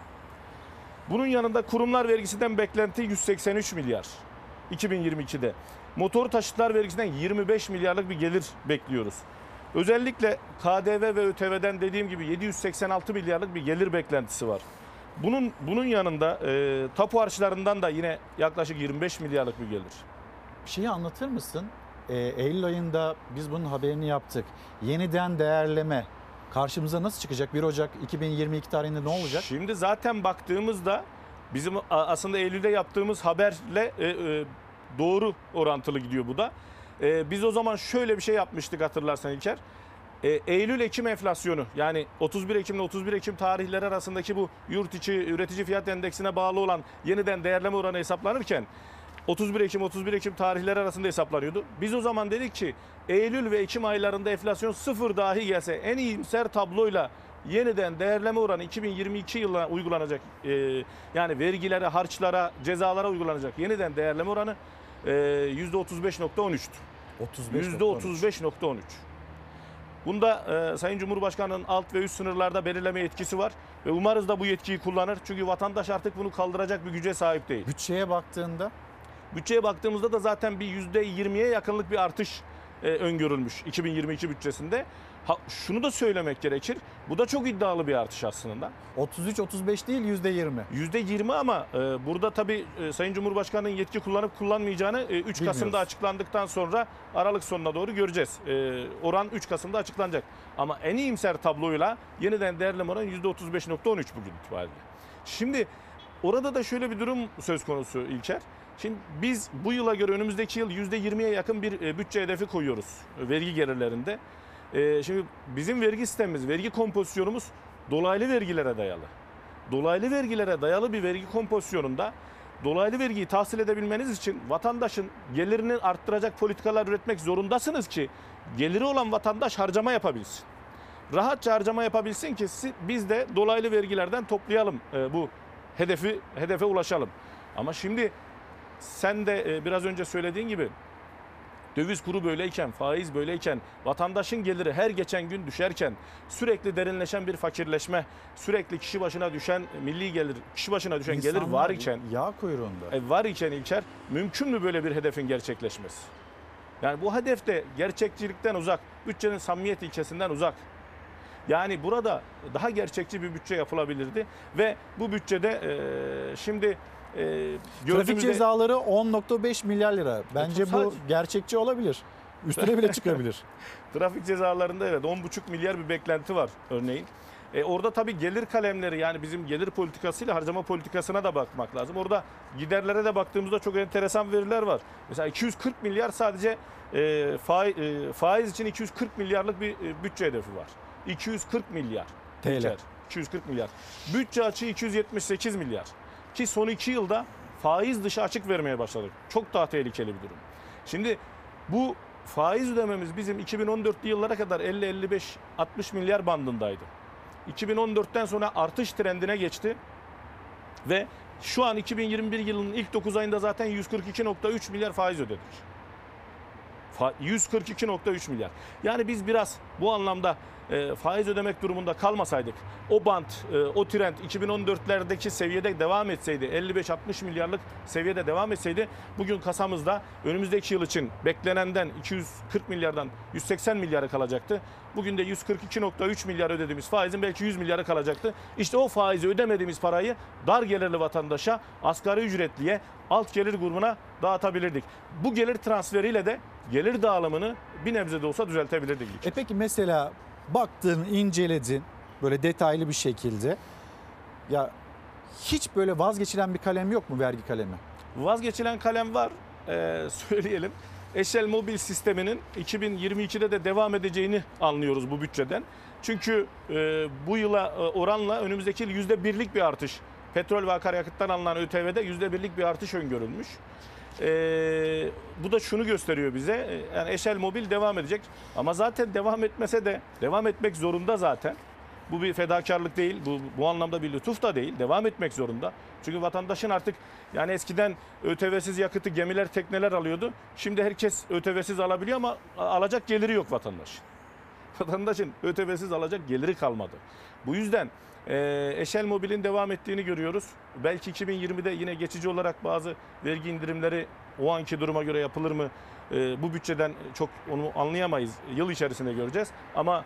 Bunun yanında kurumlar vergisinden beklenti 183 milyar 2022'de. Motor taşıtlar vergisinden 25 milyarlık bir gelir bekliyoruz. Özellikle KDV ve ÖTV'den dediğim gibi 786 milyarlık bir gelir beklentisi var. Bunun bunun yanında e, tapu harçlarından da yine yaklaşık 25 milyarlık bir gelir. Bir şeyi anlatır mısın? Ee, Eylül ayında biz bunun haberini yaptık. Yeniden değerleme karşımıza nasıl çıkacak? 1 Ocak 2022 tarihinde ne olacak? Şimdi zaten baktığımızda bizim aslında Eylül'de yaptığımız haberle e, e, doğru orantılı gidiyor bu da. E, biz o zaman şöyle bir şey yapmıştık hatırlarsan İlker. E, Eylül-Ekim enflasyonu yani 31 Ekim ile 31 Ekim tarihleri arasındaki bu yurt içi üretici fiyat endeksine bağlı olan yeniden değerleme oranı hesaplanırken 31 Ekim 31 Ekim tarihleri arasında hesaplanıyordu. Biz o zaman dedik ki Eylül ve Ekim aylarında enflasyon sıfır dahi gelse en iyimser tabloyla yeniden değerleme oranı 2022 yılına uygulanacak e, yani vergilere, harçlara, cezalara uygulanacak yeniden değerleme oranı e, %35.13'tü. %35.13. Bunda e, Sayın Cumhurbaşkanı'nın alt ve üst sınırlarda belirleme yetkisi var ve umarız da bu yetkiyi kullanır. Çünkü vatandaş artık bunu kaldıracak bir güce sahip değil. Bütçeye baktığında Bütçeye baktığımızda da zaten bir %20'ye yakınlık bir artış e, öngörülmüş 2022 bütçesinde. Ha, şunu da söylemek gerekir. Bu da çok iddialı bir artış aslında. 33-35 değil %20. %20 ama e, burada tabii e, Sayın Cumhurbaşkanı'nın yetki kullanıp kullanmayacağını e, 3 Kasım'da Bilmiyoruz. açıklandıktan sonra Aralık sonuna doğru göreceğiz. E, oran 3 Kasım'da açıklanacak. Ama en iyimser tabloyla yeniden değerleme oranı %35.13 bugün itibariyle. Şimdi orada da şöyle bir durum söz konusu İlker. Şimdi biz bu yıla göre önümüzdeki yıl %20'ye yakın bir e, bütçe hedefi koyuyoruz vergi gelirlerinde. E, Şimdi bizim vergi sistemimiz, vergi kompozisyonumuz dolaylı vergilere dayalı. Dolaylı vergilere dayalı bir vergi kompozisyonunda dolaylı vergiyi tahsil edebilmeniz için vatandaşın gelirini arttıracak politikalar üretmek zorundasınız ki geliri olan vatandaş harcama yapabilsin. Rahatça harcama yapabilsin ki biz de dolaylı vergilerden toplayalım e, bu hedefi hedefe ulaşalım. Ama şimdi sen de e, biraz önce söylediğin gibi döviz kuru böyleyken, faiz böyleyken, vatandaşın geliri her geçen gün düşerken, sürekli derinleşen bir fakirleşme, sürekli kişi başına düşen milli gelir, kişi başına düşen gelir İnsanlar var iken, Yağ kuyruğunda. e, var iken İlker, mümkün mü böyle bir hedefin gerçekleşmesi? Yani bu hedef de gerçekçilikten uzak, bütçenin samimiyet ilkesinden uzak. Yani burada daha gerçekçi bir bütçe yapılabilirdi ve bu bütçede e, şimdi Trafik gözümüzde- cezaları 10.5 milyar lira. Bence bu sadece- gerçekçi olabilir. Üstüne bile çıkabilir. Trafik cezalarında evet 10,5 milyar bir beklenti var örneğin. E orada tabii gelir kalemleri yani bizim gelir politikasıyla harcama politikasına da bakmak lazım. Orada giderlere de baktığımızda çok enteresan veriler var. Mesela 240 milyar sadece e, faiz, e, faiz için 240 milyarlık bir e, bütçe hedefi var. 240 milyar. TL. İlker, 240 milyar. Bütçe açığı 278 milyar. Ki son iki yılda faiz dışı açık vermeye başladık. Çok daha tehlikeli bir durum. Şimdi bu faiz ödememiz bizim 2014'lü yıllara kadar 50-55-60 milyar bandındaydı. 2014'ten sonra artış trendine geçti ve şu an 2021 yılının ilk 9 ayında zaten 142.3 milyar faiz ödedik. Fa- 142.3 milyar. Yani biz biraz bu anlamda e, faiz ödemek durumunda kalmasaydık, o bant, e, o trend 2014'lerdeki seviyede devam etseydi, 55-60 milyarlık seviyede devam etseydi, bugün kasamızda önümüzdeki yıl için beklenenden 240 milyardan 180 milyara kalacaktı. Bugün de 142.3 milyar ödediğimiz faizin belki 100 milyara kalacaktı. İşte o faizi ödemediğimiz parayı dar gelirli vatandaşa, asgari ücretliye, alt gelir grubuna dağıtabilirdik. Bu gelir transferiyle de gelir dağılımını bir nebze de olsa düzeltebilirdik. E peki mesela baktın, inceledin böyle detaylı bir şekilde. Ya hiç böyle vazgeçilen bir kalem yok mu vergi kalemi? Vazgeçilen kalem var Ee, söyleyelim. Eşel mobil sisteminin 2022'de de devam edeceğini anlıyoruz bu bütçeden. Çünkü e, bu yıla e, oranla önümüzdeki yıl %1'lik bir artış petrol ve akaryakıttan alınan ÖTV'de %1'lik bir artış öngörülmüş. Ee, bu da şunu gösteriyor bize. e, Yani Eşel Mobil devam edecek. Ama zaten devam etmese de devam etmek zorunda zaten. Bu bir fedakarlık değil. Bu, bu anlamda bir lütuf da değil. Devam etmek zorunda. Çünkü vatandaşın artık yani eskiden ÖTV'siz yakıtı gemiler, tekneler alıyordu. Şimdi herkes ÖTV'siz alabiliyor ama alacak geliri yok vatandaş. Vatandaşın ÖTV'siz alacak geliri kalmadı. Bu yüzden Eşel Mobil'in devam ettiğini görüyoruz. Belki 2020'de yine geçici olarak bazı vergi indirimleri o anki duruma göre yapılır mı? E, bu bütçeden çok onu anlayamayız. Yıl içerisinde göreceğiz. Ama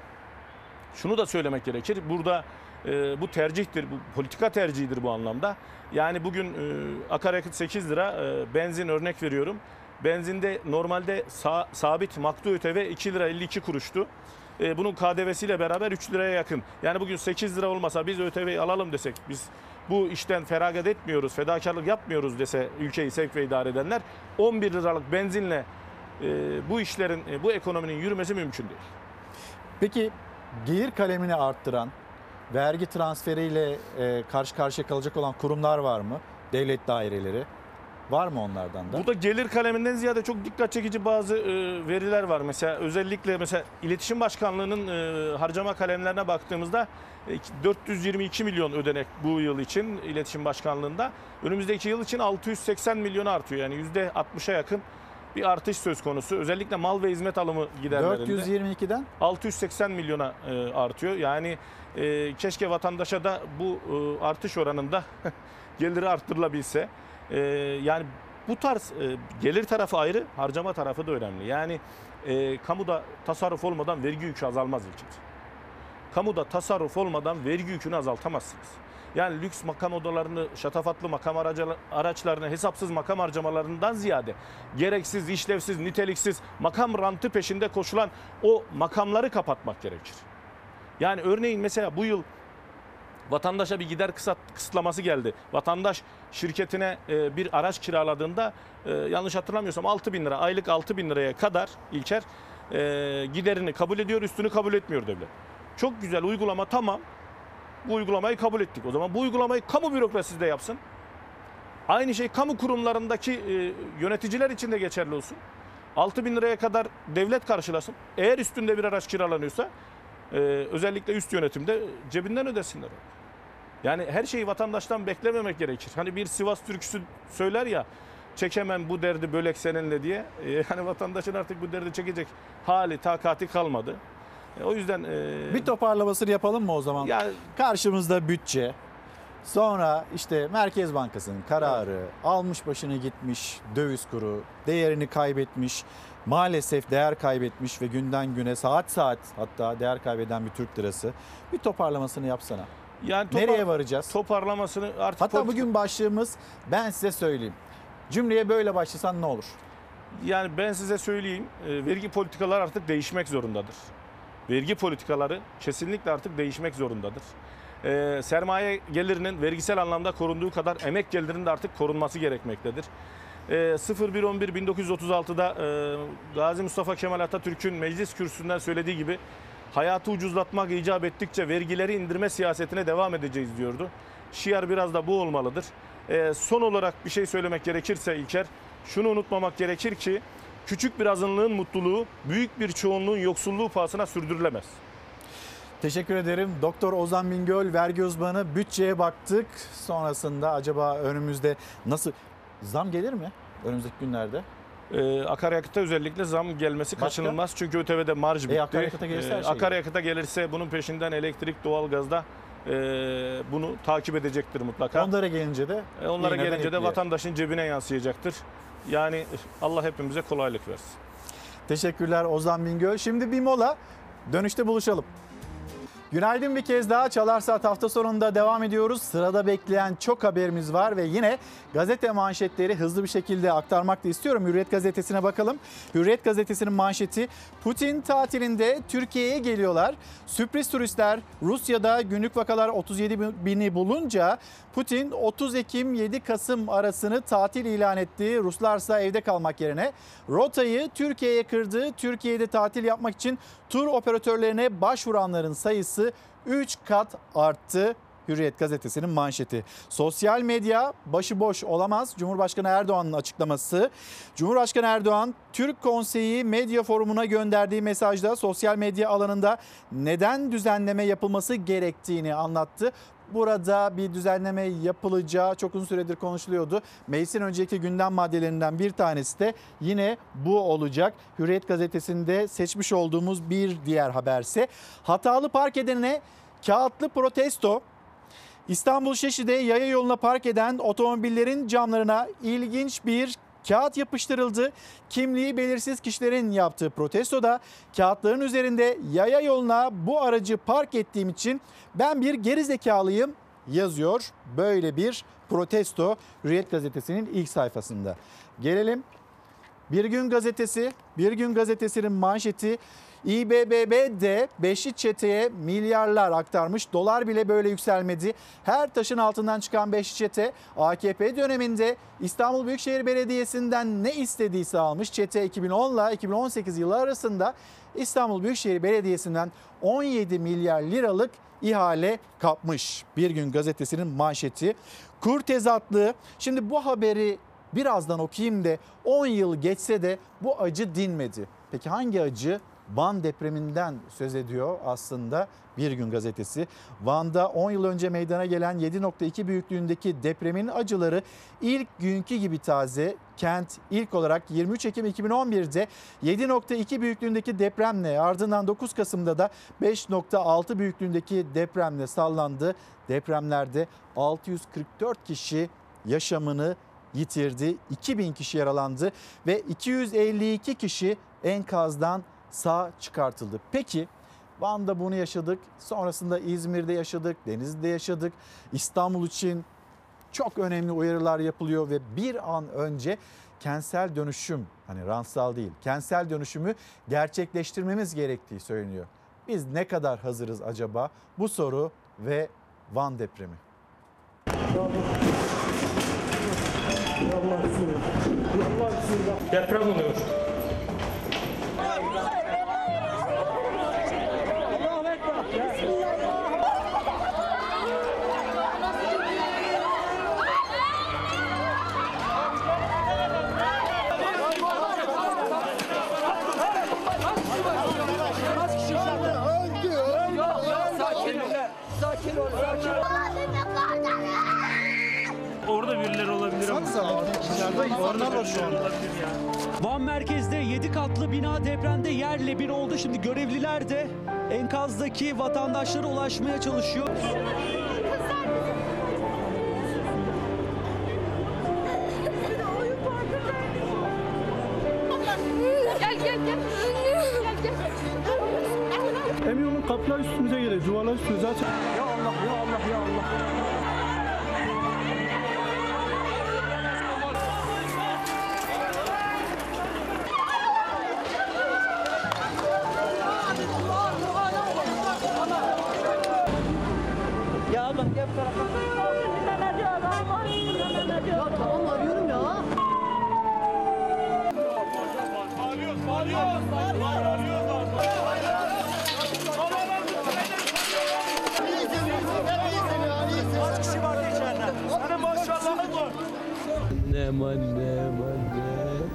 şunu da söylemek gerekir. Burada e, bu tercihtir, bu politika tercihidir bu anlamda. Yani bugün e, akaryakıt 8 lira, e, benzin örnek veriyorum. Benzinde normalde sa- sabit maktu ÖTV 2 lira 52 kuruştu. E, bunun KDV'siyle beraber 3 liraya yakın. Yani bugün 8 lira olmasa biz ÖTV'yi alalım desek, biz bu işten feragat etmiyoruz, fedakarlık yapmıyoruz dese ülkeyi sevk ve idare edenler 11 liralık benzinle e, bu işlerin, e, bu ekonominin yürümesi mümkün değil. Peki gelir kalemini arttıran, vergi transferiyle karşı karşıya kalacak olan kurumlar var mı? Devlet daireleri. Var mı onlardan da? Burada gelir kaleminden ziyade çok dikkat çekici bazı e, veriler var. Mesela özellikle mesela İletişim Başkanlığı'nın e, harcama kalemlerine baktığımızda e, 422 milyon ödenek bu yıl için İletişim Başkanlığı'nda. Önümüzdeki yıl için 680 milyona artıyor. Yani %60'a yakın bir artış söz konusu. Özellikle mal ve hizmet alımı giderlerinde. 422'den 680 milyona e, artıyor. Yani e, keşke vatandaşa da bu e, artış oranında geliri arttırılabilse. E, yani bu tarz e, gelir tarafı ayrı, harcama tarafı da önemli. Yani e, kamuda tasarruf olmadan vergi yükü azalmaz ilk Kamuda tasarruf olmadan vergi yükünü azaltamazsınız. Yani lüks makam odalarını, şatafatlı makam araçlarını, hesapsız makam harcamalarından ziyade gereksiz, işlevsiz, niteliksiz makam rantı peşinde koşulan o makamları kapatmak gerekir. Yani örneğin mesela bu yıl vatandaşa bir gider kısıt, kısıtlaması geldi. Vatandaş şirketine e, bir araç kiraladığında e, yanlış hatırlamıyorsam 6 bin lira, aylık 6 bin liraya kadar İlker e, giderini kabul ediyor, üstünü kabul etmiyor devlet. Çok güzel uygulama tamam. Bu uygulamayı kabul ettik. O zaman bu uygulamayı kamu bürokrasisi de yapsın. Aynı şey kamu kurumlarındaki e, yöneticiler için de geçerli olsun. 6 bin liraya kadar devlet karşılasın. Eğer üstünde bir araç kiralanıyorsa e, özellikle üst yönetimde cebinden ödesinler. Yani her şeyi vatandaştan beklememek gerekir. Hani bir Sivas türküsü söyler ya çekemem bu derdi bölek seninle diye. E, yani vatandaşın artık bu derdi çekecek hali, takati kalmadı. E, o yüzden e, bir toparlamasını yapalım mı o zaman? Ya- Karşımızda bütçe. Sonra işte Merkez Bankası'nın kararı almış başını gitmiş döviz kuru değerini kaybetmiş maalesef değer kaybetmiş ve günden güne saat saat hatta değer kaybeden bir Türk lirası bir toparlamasını yapsana. Yani topar- Nereye varacağız? Toparlamasını artık Hatta politika- bugün başlığımız ben size söyleyeyim. Cümleye böyle başlasan ne olur? Yani ben size söyleyeyim, e, vergi politikaları artık değişmek zorundadır. Vergi politikaları kesinlikle artık değişmek zorundadır. E, sermaye gelirinin vergisel anlamda korunduğu kadar emek gelirinin de artık korunması gerekmektedir. E, 01.11.1936'da e, Gazi Mustafa Kemal Atatürk'ün meclis kürsüsünden söylediği gibi hayatı ucuzlatmak icap ettikçe vergileri indirme siyasetine devam edeceğiz diyordu. Şiar biraz da bu olmalıdır. E, son olarak bir şey söylemek gerekirse İlker, şunu unutmamak gerekir ki küçük bir azınlığın mutluluğu büyük bir çoğunluğun yoksulluğu pahasına sürdürülemez. Teşekkür ederim. Doktor Ozan Bingöl vergi uzmanı bütçeye baktık. Sonrasında acaba önümüzde nasıl zam gelir mi önümüzdeki günlerde? Ee, akaryakıta özellikle zam gelmesi Başka? kaçınılmaz. Çünkü ÖTV'de marj bitti. akaryakıta gelirse her şey akaryakıta gelirse bunun peşinden elektrik, doğalgazda e, bunu takip edecektir mutlaka. Onlara gelince de E, onlara gelince de etkiler. vatandaşın cebine yansıyacaktır. Yani Allah hepimize kolaylık versin. Teşekkürler Ozan Bingöl. Şimdi bir mola. Dönüşte buluşalım. Günaydın bir kez daha Çalar Saat hafta sonunda devam ediyoruz. Sırada bekleyen çok haberimiz var ve yine gazete manşetleri hızlı bir şekilde aktarmak da istiyorum. Hürriyet gazetesine bakalım. Hürriyet gazetesinin manşeti Putin tatilinde Türkiye'ye geliyorlar. Sürpriz turistler Rusya'da günlük vakalar 37 bini bulunca Putin 30 Ekim 7 Kasım arasını tatil ilan etti. Ruslarsa evde kalmak yerine rotayı Türkiye'ye kırdı. Türkiye'de tatil yapmak için tur operatörlerine başvuranların sayısı 3 kat arttı. Hürriyet gazetesinin manşeti. Sosyal medya başıboş olamaz. Cumhurbaşkanı Erdoğan'ın açıklaması. Cumhurbaşkanı Erdoğan Türk Konseyi Medya Forumu'na gönderdiği mesajda sosyal medya alanında neden düzenleme yapılması gerektiğini anlattı. Burada bir düzenleme yapılacağı çok uzun süredir konuşuluyordu. Meclisin önceki gündem maddelerinden bir tanesi de yine bu olacak. Hürriyet gazetesinde seçmiş olduğumuz bir diğer haberse hatalı park edene kağıtlı protesto İstanbul Şişli'de yaya yoluna park eden otomobillerin camlarına ilginç bir kağıt yapıştırıldı. Kimliği belirsiz kişilerin yaptığı protestoda kağıtların üzerinde yaya yoluna bu aracı park ettiğim için ben bir gerizekalıyım yazıyor. Böyle bir protesto Hürriyet gazetesinin ilk sayfasında. Gelelim bir gün gazetesi, bir gün gazetesinin manşeti İBBB de beşli çeteye milyarlar aktarmış. Dolar bile böyle yükselmedi. Her taşın altından çıkan beşli çete AKP döneminde İstanbul Büyükşehir Belediyesi'nden ne istediyse almış. Çete 2010 ile 2018 yılı arasında İstanbul Büyükşehir Belediyesi'nden 17 milyar liralık ihale kapmış. Bir gün gazetesinin manşeti. Kur tezatlığı. Şimdi bu haberi birazdan okuyayım da 10 yıl geçse de bu acı dinmedi. Peki hangi acı? Van depreminden söz ediyor aslında Bir Gün Gazetesi. Van'da 10 yıl önce meydana gelen 7.2 büyüklüğündeki depremin acıları ilk günkü gibi taze. Kent ilk olarak 23 Ekim 2011'de 7.2 büyüklüğündeki depremle ardından 9 Kasım'da da 5.6 büyüklüğündeki depremle sallandı. Depremlerde 644 kişi yaşamını yitirdi. 2000 kişi yaralandı ve 252 kişi enkazdan sağ çıkartıldı. Peki Van'da bunu yaşadık. Sonrasında İzmir'de yaşadık, Denizli'de yaşadık. İstanbul için çok önemli uyarılar yapılıyor ve bir an önce kentsel dönüşüm hani ransal değil kentsel dönüşümü gerçekleştirmemiz gerektiği söyleniyor. Biz ne kadar hazırız acaba? Bu soru ve Van depremi. Deprem oluyor. Van merkezde 7 katlı bina depremde yerle bir oldu. Şimdi görevliler de enkazdaki vatandaşlara ulaşmaya çalışıyor. Gel gel gel. Gel gel. Eminönü kapılar üstümüze geliyor. Duvarlar üstümüze zaten. Ya Allah ya Allah ya Allah. Annem annem annem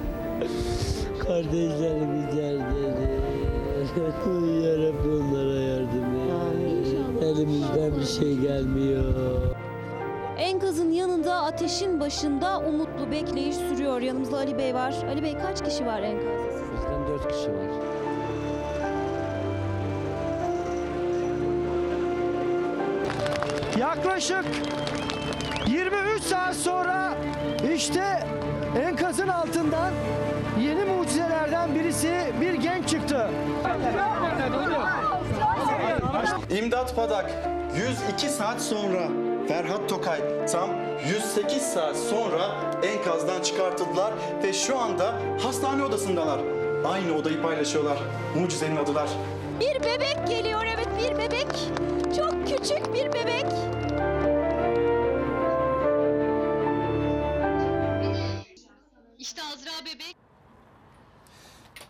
Kardeşlerimiz yerdedir Yarabbim onlara yardım et Elimizden bir şey gelmiyor Enkazın yanında ateşin başında umutlu bekleyiş sürüyor. Yanımızda Ali Bey var. Ali Bey kaç kişi var enkazda? Bizden dört kişi var Yaklaşık 23 saat sonra İmdat Padak 102 saat sonra Ferhat Tokay tam 108 saat sonra enkazdan çıkartıldılar ve şu anda hastane odasındalar. Aynı odayı paylaşıyorlar. Mucizenin adılar. Bir bebek geliyor evet bir bebek. Çok küçük bir bebek. İşte Azra bebek.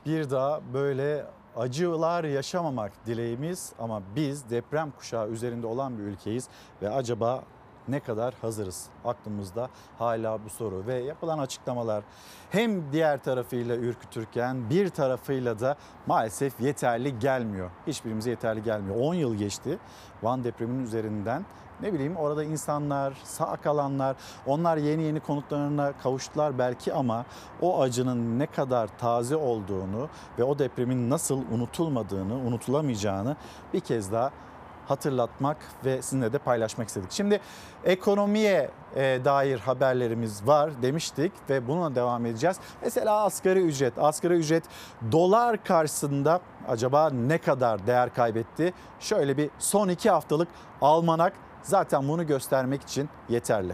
Bir daha böyle acılar yaşamamak dileğimiz ama biz deprem kuşağı üzerinde olan bir ülkeyiz ve acaba ne kadar hazırız? Aklımızda hala bu soru ve yapılan açıklamalar hem diğer tarafıyla ürkütürken bir tarafıyla da maalesef yeterli gelmiyor. Hiçbirimize yeterli gelmiyor. 10 yıl geçti Van depreminin üzerinden. Ne bileyim orada insanlar, sağ kalanlar, onlar yeni yeni konutlarına kavuştular belki ama o acının ne kadar taze olduğunu ve o depremin nasıl unutulmadığını, unutulamayacağını bir kez daha hatırlatmak ve sizinle de paylaşmak istedik. Şimdi ekonomiye e, dair haberlerimiz var demiştik ve bununla devam edeceğiz. Mesela asgari ücret. Asgari ücret dolar karşısında acaba ne kadar değer kaybetti? Şöyle bir son iki haftalık almanak zaten bunu göstermek için yeterli.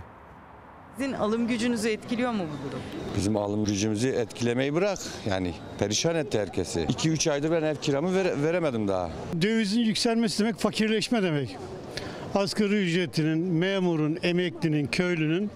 Sizin alım gücünüzü etkiliyor mu bu durum? Bizim alım gücümüzü etkilemeyi bırak. Yani perişan etti herkesi. 2-3 aydır ben ev kiramı vere- veremedim daha. Dövizin yükselmesi demek fakirleşme demek. Asgari ücretinin, memurun, emeklinin, köylünün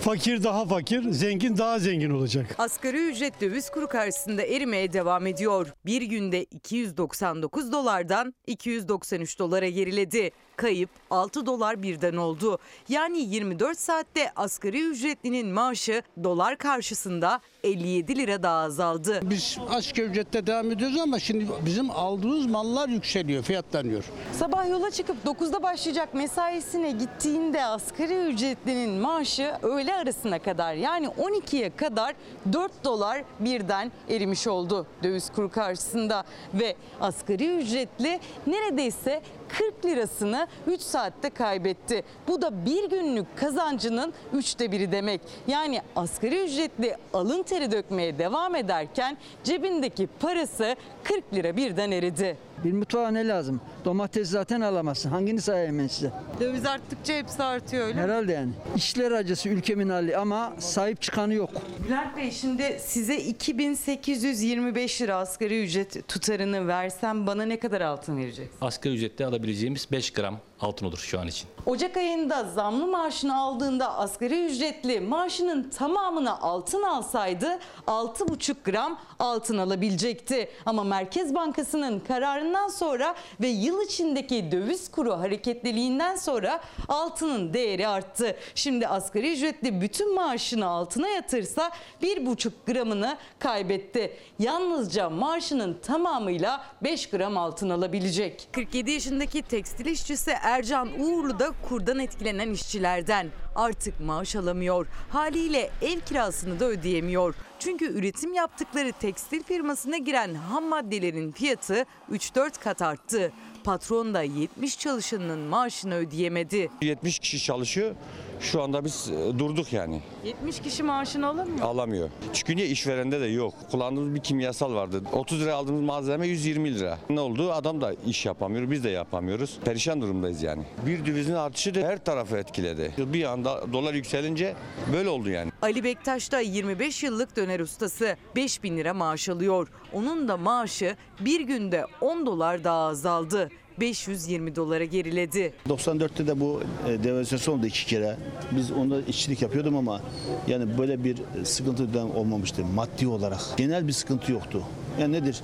fakir daha fakir, zengin daha zengin olacak. Asgari ücret döviz kuru karşısında erimeye devam ediyor. Bir günde 299 dolardan 293 dolara geriledi. Kayıp 6 dolar birden oldu. Yani 24 saatte asgari ücretlinin maaşı dolar karşısında 57 lira daha azaldı. Biz asgari ücrette devam ediyoruz ama şimdi bizim aldığımız mallar yükseliyor, fiyatlanıyor. Sabah yola çıkıp 9'da başlayacak mesaisine gittiğinde asgari ücretlinin maaşı öğle arasına kadar yani 12'ye kadar 4 dolar birden erimiş oldu döviz kuru karşısında ve asgari ücretli neredeyse 40 lirasını 3 saatte kaybetti. Bu da bir günlük kazancının üçte biri demek. Yani asgari ücretli alın teri dökmeye devam ederken cebindeki parası 40 lira birden eridi. Bir mutfağa ne lazım? Domates zaten alamazsın. Hangini sayayım ben size? Döviz arttıkça hepsi artıyor öyle mi? Herhalde yani. İşler acısı ülkemin hali ama sahip çıkanı yok. Bülent Bey şimdi size 2825 lira asgari ücret tutarını versem bana ne kadar altın vereceksiniz? Asgari ücrette alabileceğimiz 5 gram altın olur şu an için. Ocak ayında zamlı maaşını aldığında asgari ücretli maaşının tamamını altın alsaydı 6,5 gram altın alabilecekti. Ama Merkez Bankası'nın kararından sonra ve yıl içindeki döviz kuru hareketliliğinden sonra altının değeri arttı. Şimdi asgari ücretli bütün maaşını altına yatırsa 1,5 gramını kaybetti. Yalnızca maaşının tamamıyla 5 gram altın alabilecek. 47 yaşındaki tekstil işçisi Ercan Uğurlu da kurdan etkilenen işçilerden. Artık maaş alamıyor. Haliyle ev kirasını da ödeyemiyor. Çünkü üretim yaptıkları tekstil firmasına giren ham maddelerin fiyatı 3-4 kat arttı. Patron da 70 çalışanının maaşını ödeyemedi. 70 kişi çalışıyor. Şu anda biz e, durduk yani. 70 kişi maaşını alır mı? Alamıyor. Çünkü niye işverende de yok. Kullandığımız bir kimyasal vardı. 30 lira aldığımız malzeme 120 lira. Ne oldu? Adam da iş yapamıyor. Biz de yapamıyoruz. Perişan durumdayız yani. Bir dövizin artışı da her tarafı etkiledi. Bir anda dolar yükselince böyle oldu yani. Ali Bektaş da 25 yıllık döner ustası. 5 bin lira maaş alıyor. Onun da maaşı bir günde 10 dolar daha azaldı. 520 dolara geriledi. 94'te de bu e, devalüasyon oldu iki kere. Biz onda işçilik yapıyordum ama yani böyle bir sıkıntı olmamıştı maddi olarak. Genel bir sıkıntı yoktu. Yani nedir?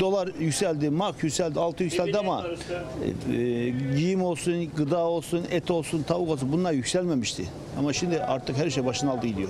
Dolar yükseldi, mark yükseldi, altı yükseldi ama e, e, giyim olsun, gıda olsun, et olsun, tavuk olsun bunlar yükselmemişti. Ama şimdi artık her şey başına aldı gidiyor.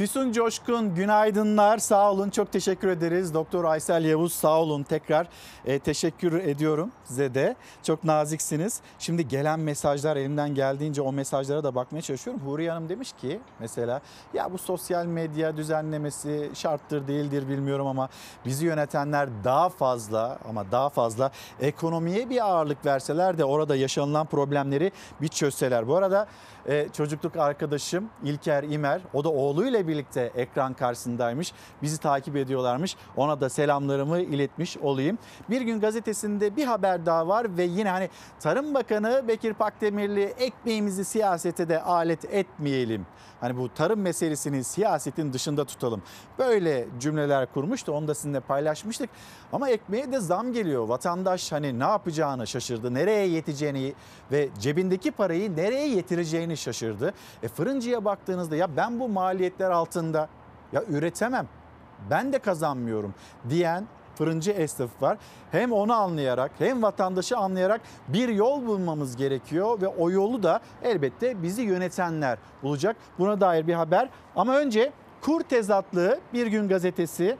Füsun Coşkun günaydınlar sağ olun çok teşekkür ederiz. Doktor Aysel Yavuz sağ olun tekrar e, teşekkür ediyorum size de çok naziksiniz. Şimdi gelen mesajlar elimden geldiğince o mesajlara da bakmaya çalışıyorum. Huriye Hanım demiş ki mesela ya bu sosyal medya düzenlemesi şarttır değildir bilmiyorum ama bizi yönetenler daha fazla ama daha fazla ekonomiye bir ağırlık verseler de orada yaşanılan problemleri bir çözseler. Bu arada e, çocukluk arkadaşım İlker İmer o da oğluyla birlikte ekran karşısındaymış. Bizi takip ediyorlarmış. Ona da selamlarımı iletmiş olayım. Bir gün gazetesinde bir haber daha var ve yine hani Tarım Bakanı Bekir Pakdemirli ekmeğimizi siyasete de alet etmeyelim. Hani bu tarım meselesini siyasetin dışında tutalım. Böyle cümleler kurmuştu. Onu da sizinle paylaşmıştık. Ama ekmeğe de zam geliyor. Vatandaş hani ne yapacağını şaşırdı. Nereye yeteceğini ve cebindeki parayı nereye yetireceğini şaşırdı. E fırıncıya baktığınızda ya ben bu maliyetler altında ya üretemem. Ben de kazanmıyorum diyen fırıncı esnafı var. Hem onu anlayarak hem vatandaşı anlayarak bir yol bulmamız gerekiyor ve o yolu da elbette bizi yönetenler bulacak. Buna dair bir haber ama önce kur tezatlığı Bir Gün Gazetesi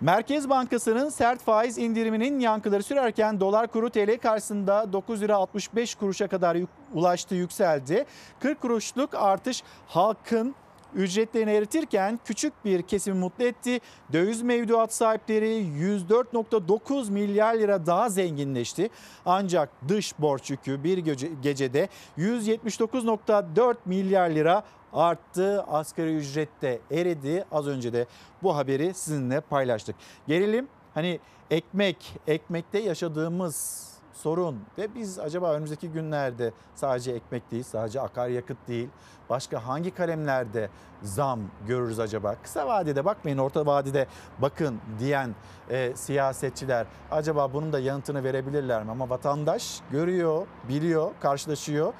Merkez Bankası'nın sert faiz indiriminin yankıları sürerken dolar kuru TL karşısında 9 lira 65 kuruşa kadar ulaştı yükseldi. 40 kuruşluk artış halkın ücretlerini eritirken küçük bir kesimi mutlu etti. Döviz mevduat sahipleri 104.9 milyar lira daha zenginleşti. Ancak dış borç yükü bir gece- gecede 179.4 milyar lira arttı. Asgari ücrette eridi. Az önce de bu haberi sizinle paylaştık. Gelelim hani ekmek, ekmekte yaşadığımız sorun ve biz acaba önümüzdeki günlerde sadece ekmek değil, sadece akaryakıt değil, başka hangi kalemlerde zam görürüz acaba? Kısa vadede bakmayın, orta vadede bakın diyen e, siyasetçiler acaba bunun da yanıtını verebilirler mi? Ama vatandaş görüyor, biliyor, karşılaşıyor.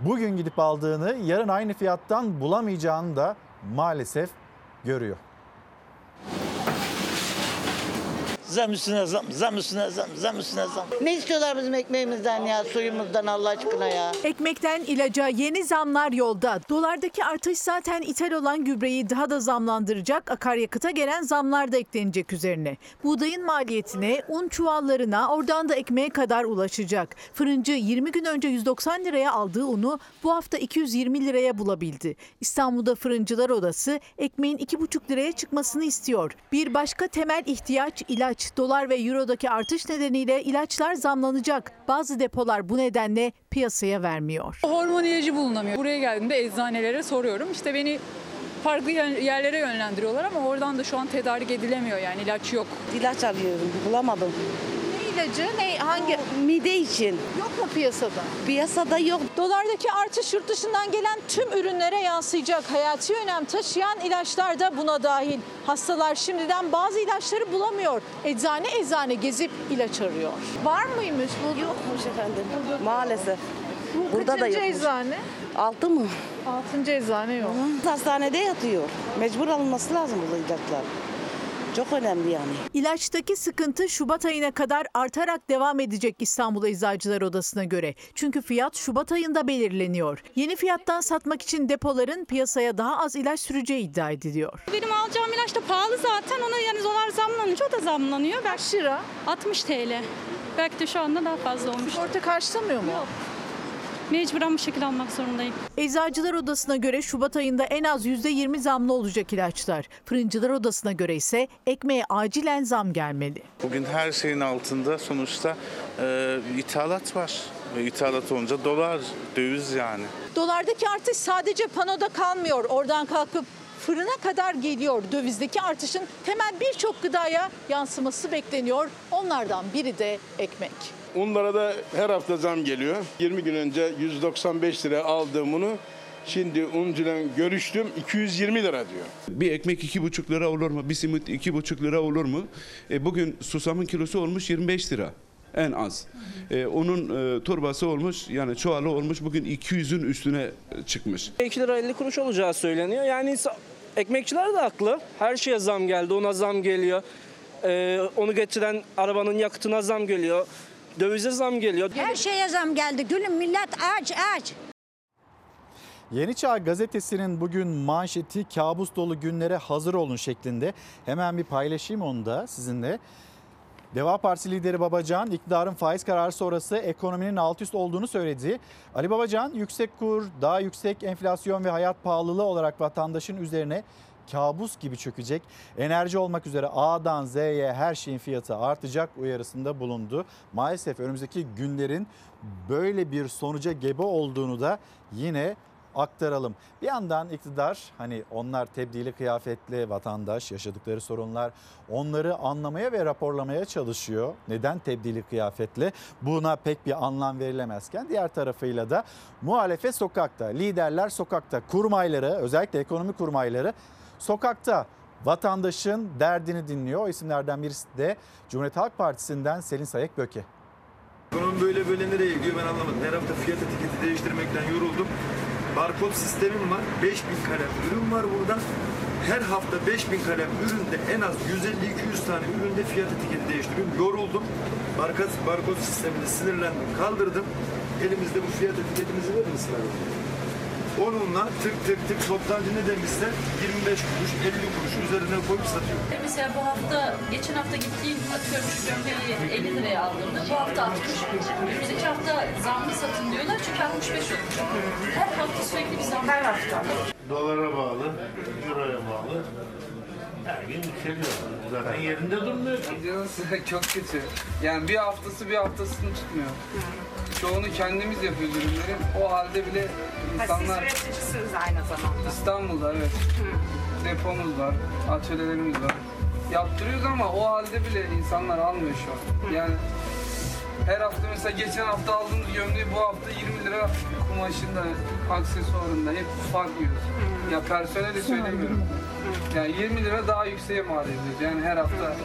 Bugün gidip aldığını yarın aynı fiyattan bulamayacağını da maalesef görüyor. Zam üstüne zam, zam üstüne zam, zam üstüne zam. Ne istiyorlar bizim ekmeğimizden ya, suyumuzdan Allah aşkına ya? Ekmekten ilaca yeni zamlar yolda. Dolardaki artış zaten ithal olan gübreyi daha da zamlandıracak. Akaryakıta gelen zamlar da eklenecek üzerine. Buğdayın maliyetine, un çuvallarına, oradan da ekmeğe kadar ulaşacak. Fırıncı 20 gün önce 190 liraya aldığı unu bu hafta 220 liraya bulabildi. İstanbul'da Fırıncılar Odası ekmeğin 2,5 liraya çıkmasını istiyor. Bir başka temel ihtiyaç ilaç. Dolar ve eurodaki artış nedeniyle ilaçlar zamlanacak. Bazı depolar bu nedenle piyasaya vermiyor. Hormon ilacı bulunamıyor. Buraya geldiğimde eczanelere soruyorum. İşte beni farklı yer- yerlere yönlendiriyorlar ama oradan da şu an tedarik edilemiyor yani ilaç yok. İlaç arıyorum, bulamadım. İlacı? Ne hangi? Mide için. Yok mu piyasada? Piyasada yok. Dolardaki artış yurt dışından gelen tüm ürünlere yansıyacak. Hayati önem taşıyan ilaçlar da buna dahil. Hastalar şimdiden bazı ilaçları bulamıyor. Eczane eczane gezip ilaç arıyor. Var mıymış bu? Yokmuş efendim. Maalesef. Bu Burada da kaçıncı yokmuş. eczane? Altı mı? Altıncı eczane yok. Hastanede yatıyor. Mecbur alınması lazım bu ilaçlar. Çok önemli yani. İlaçtaki sıkıntı Şubat ayına kadar artarak devam edecek İstanbul Eczacılar Odası'na göre. Çünkü fiyat Şubat ayında belirleniyor. Yeni fiyattan satmak için depoların piyasaya daha az ilaç süreceği iddia ediliyor. Benim alacağım ilaç da pahalı zaten. Ona yani dolar zamlanınca o da zamlanıyor. Kaç lira? 60 TL. Belki de şu anda daha fazla olmuş. Orta karşılamıyor mu? Yok. Mecburen bu şekilde almak zorundayım. Eczacılar Odası'na göre Şubat ayında en az %20 zamlı olacak ilaçlar. Fırıncılar Odası'na göre ise ekmeğe acilen zam gelmeli. Bugün her şeyin altında sonuçta e, ithalat var. Ve ithalat olunca dolar, döviz yani. Dolardaki artış sadece panoda kalmıyor. Oradan kalkıp fırına kadar geliyor. Dövizdeki artışın temel birçok gıdaya yansıması bekleniyor. Onlardan biri de ekmek. Unlara da her hafta zam geliyor. 20 gün önce 195 lira aldığım unu şimdi uncuyla görüştüm 220 lira diyor. Bir ekmek iki buçuk lira olur mu? Bir simit iki buçuk lira olur mu? E, bugün susamın kilosu olmuş 25 lira en az. E, onun e, torbası olmuş yani çuvalı olmuş bugün 200'ün üstüne çıkmış. 2 lira 50 kuruş olacağı söyleniyor. Yani ekmekçiler de haklı. Her şeye zam geldi. Ona zam geliyor. Ee, onu getiren arabanın yakıtına zam geliyor. Dövize zam geliyor. Her şeye zam geldi. Gülüm millet aç aç. Yeni Çağ gazetesinin bugün manşeti kabus dolu günlere hazır olun şeklinde. Hemen bir paylaşayım onu da sizinle. Deva Partisi lideri Babacan iktidarın faiz kararı sonrası ekonominin alt üst olduğunu söyledi. Ali Babacan yüksek kur, daha yüksek enflasyon ve hayat pahalılığı olarak vatandaşın üzerine kabus gibi çökecek. Enerji olmak üzere A'dan Z'ye her şeyin fiyatı artacak uyarısında bulundu. Maalesef önümüzdeki günlerin böyle bir sonuca gebe olduğunu da yine aktaralım. Bir yandan iktidar hani onlar tebdili kıyafetli vatandaş yaşadıkları sorunlar onları anlamaya ve raporlamaya çalışıyor. Neden tebdili kıyafetli? Buna pek bir anlam verilemezken diğer tarafıyla da muhalefet sokakta, liderler sokakta, kurmayları özellikle ekonomi kurmayları sokakta vatandaşın derdini dinliyor. O isimlerden birisi de Cumhuriyet Halk Partisi'nden Selin Sayek Böke. Ekonomi böyle böyle nereye gidiyor ben anlamadım. Her hafta fiyat etiketi değiştirmekten yoruldum. barkod sistemim var. 5000 kalem ürün var burada. Her hafta 5000 kalem üründe en az 150-200 tane üründe fiyat etiketi değiştiriyorum. Yoruldum. Barkod, barkod sisteminde sinirlendim. Kaldırdım. Elimizde bu fiyat etiketimizi verir misin? Onunla tık tık tık toptancı ne demişse 25 kuruş 50 kuruş üzerine koyup satıyor. Mesela bu hafta, geçen hafta gittiğim atıyorum şu gömleği 50 liraya aldığımda bu hafta 60. Önümüzdeki hafta zamlı satın diyorlar çünkü 65 olmuş. Her hafta sürekli bir zam. Her hafta. Dolara bağlı, euroya bağlı. Her gün yükseliyor. Zaten yerinde durmuyor. Çok kötü. Yani bir haftası bir haftasını tutmuyor. Çoğunu kendimiz yapıyoruz ürünleri. O halde bile insanlar... üreticisiniz aynı zamanda. İstanbul'da evet. Depomuz var, atölyelerimiz var. Yaptırıyoruz ama o halde bile insanlar almıyor şu an. Yani her hafta mesela geçen hafta aldığımız gömleği bu hafta 20 lira kumaşında, aksesuarında hep fark yiyoruz. Ya personele söylemiyorum. Yani 20 lira daha yükseğe mal ediyoruz yani her hafta.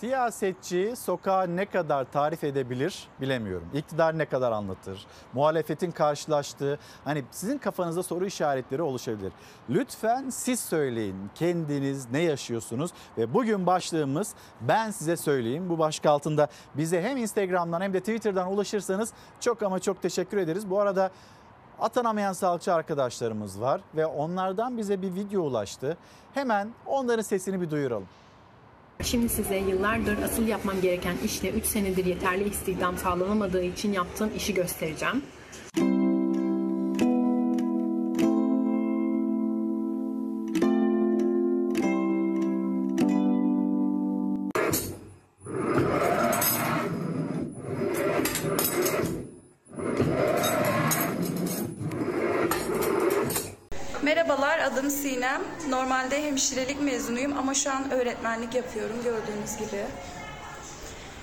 Siyasetçi sokağı ne kadar tarif edebilir bilemiyorum. İktidar ne kadar anlatır? Muhalefetin karşılaştığı hani sizin kafanızda soru işaretleri oluşabilir. Lütfen siz söyleyin kendiniz ne yaşıyorsunuz ve bugün başlığımız ben size söyleyeyim. Bu başlık altında bize hem Instagram'dan hem de Twitter'dan ulaşırsanız çok ama çok teşekkür ederiz. Bu arada atanamayan sağlıkçı arkadaşlarımız var ve onlardan bize bir video ulaştı. Hemen onların sesini bir duyuralım. Şimdi size yıllardır asıl yapmam gereken işle 3 senedir yeterli istihdam sağlanamadığı için yaptığım işi göstereceğim. Hemşirelik mezunuyum ama şu an öğretmenlik yapıyorum gördüğünüz gibi.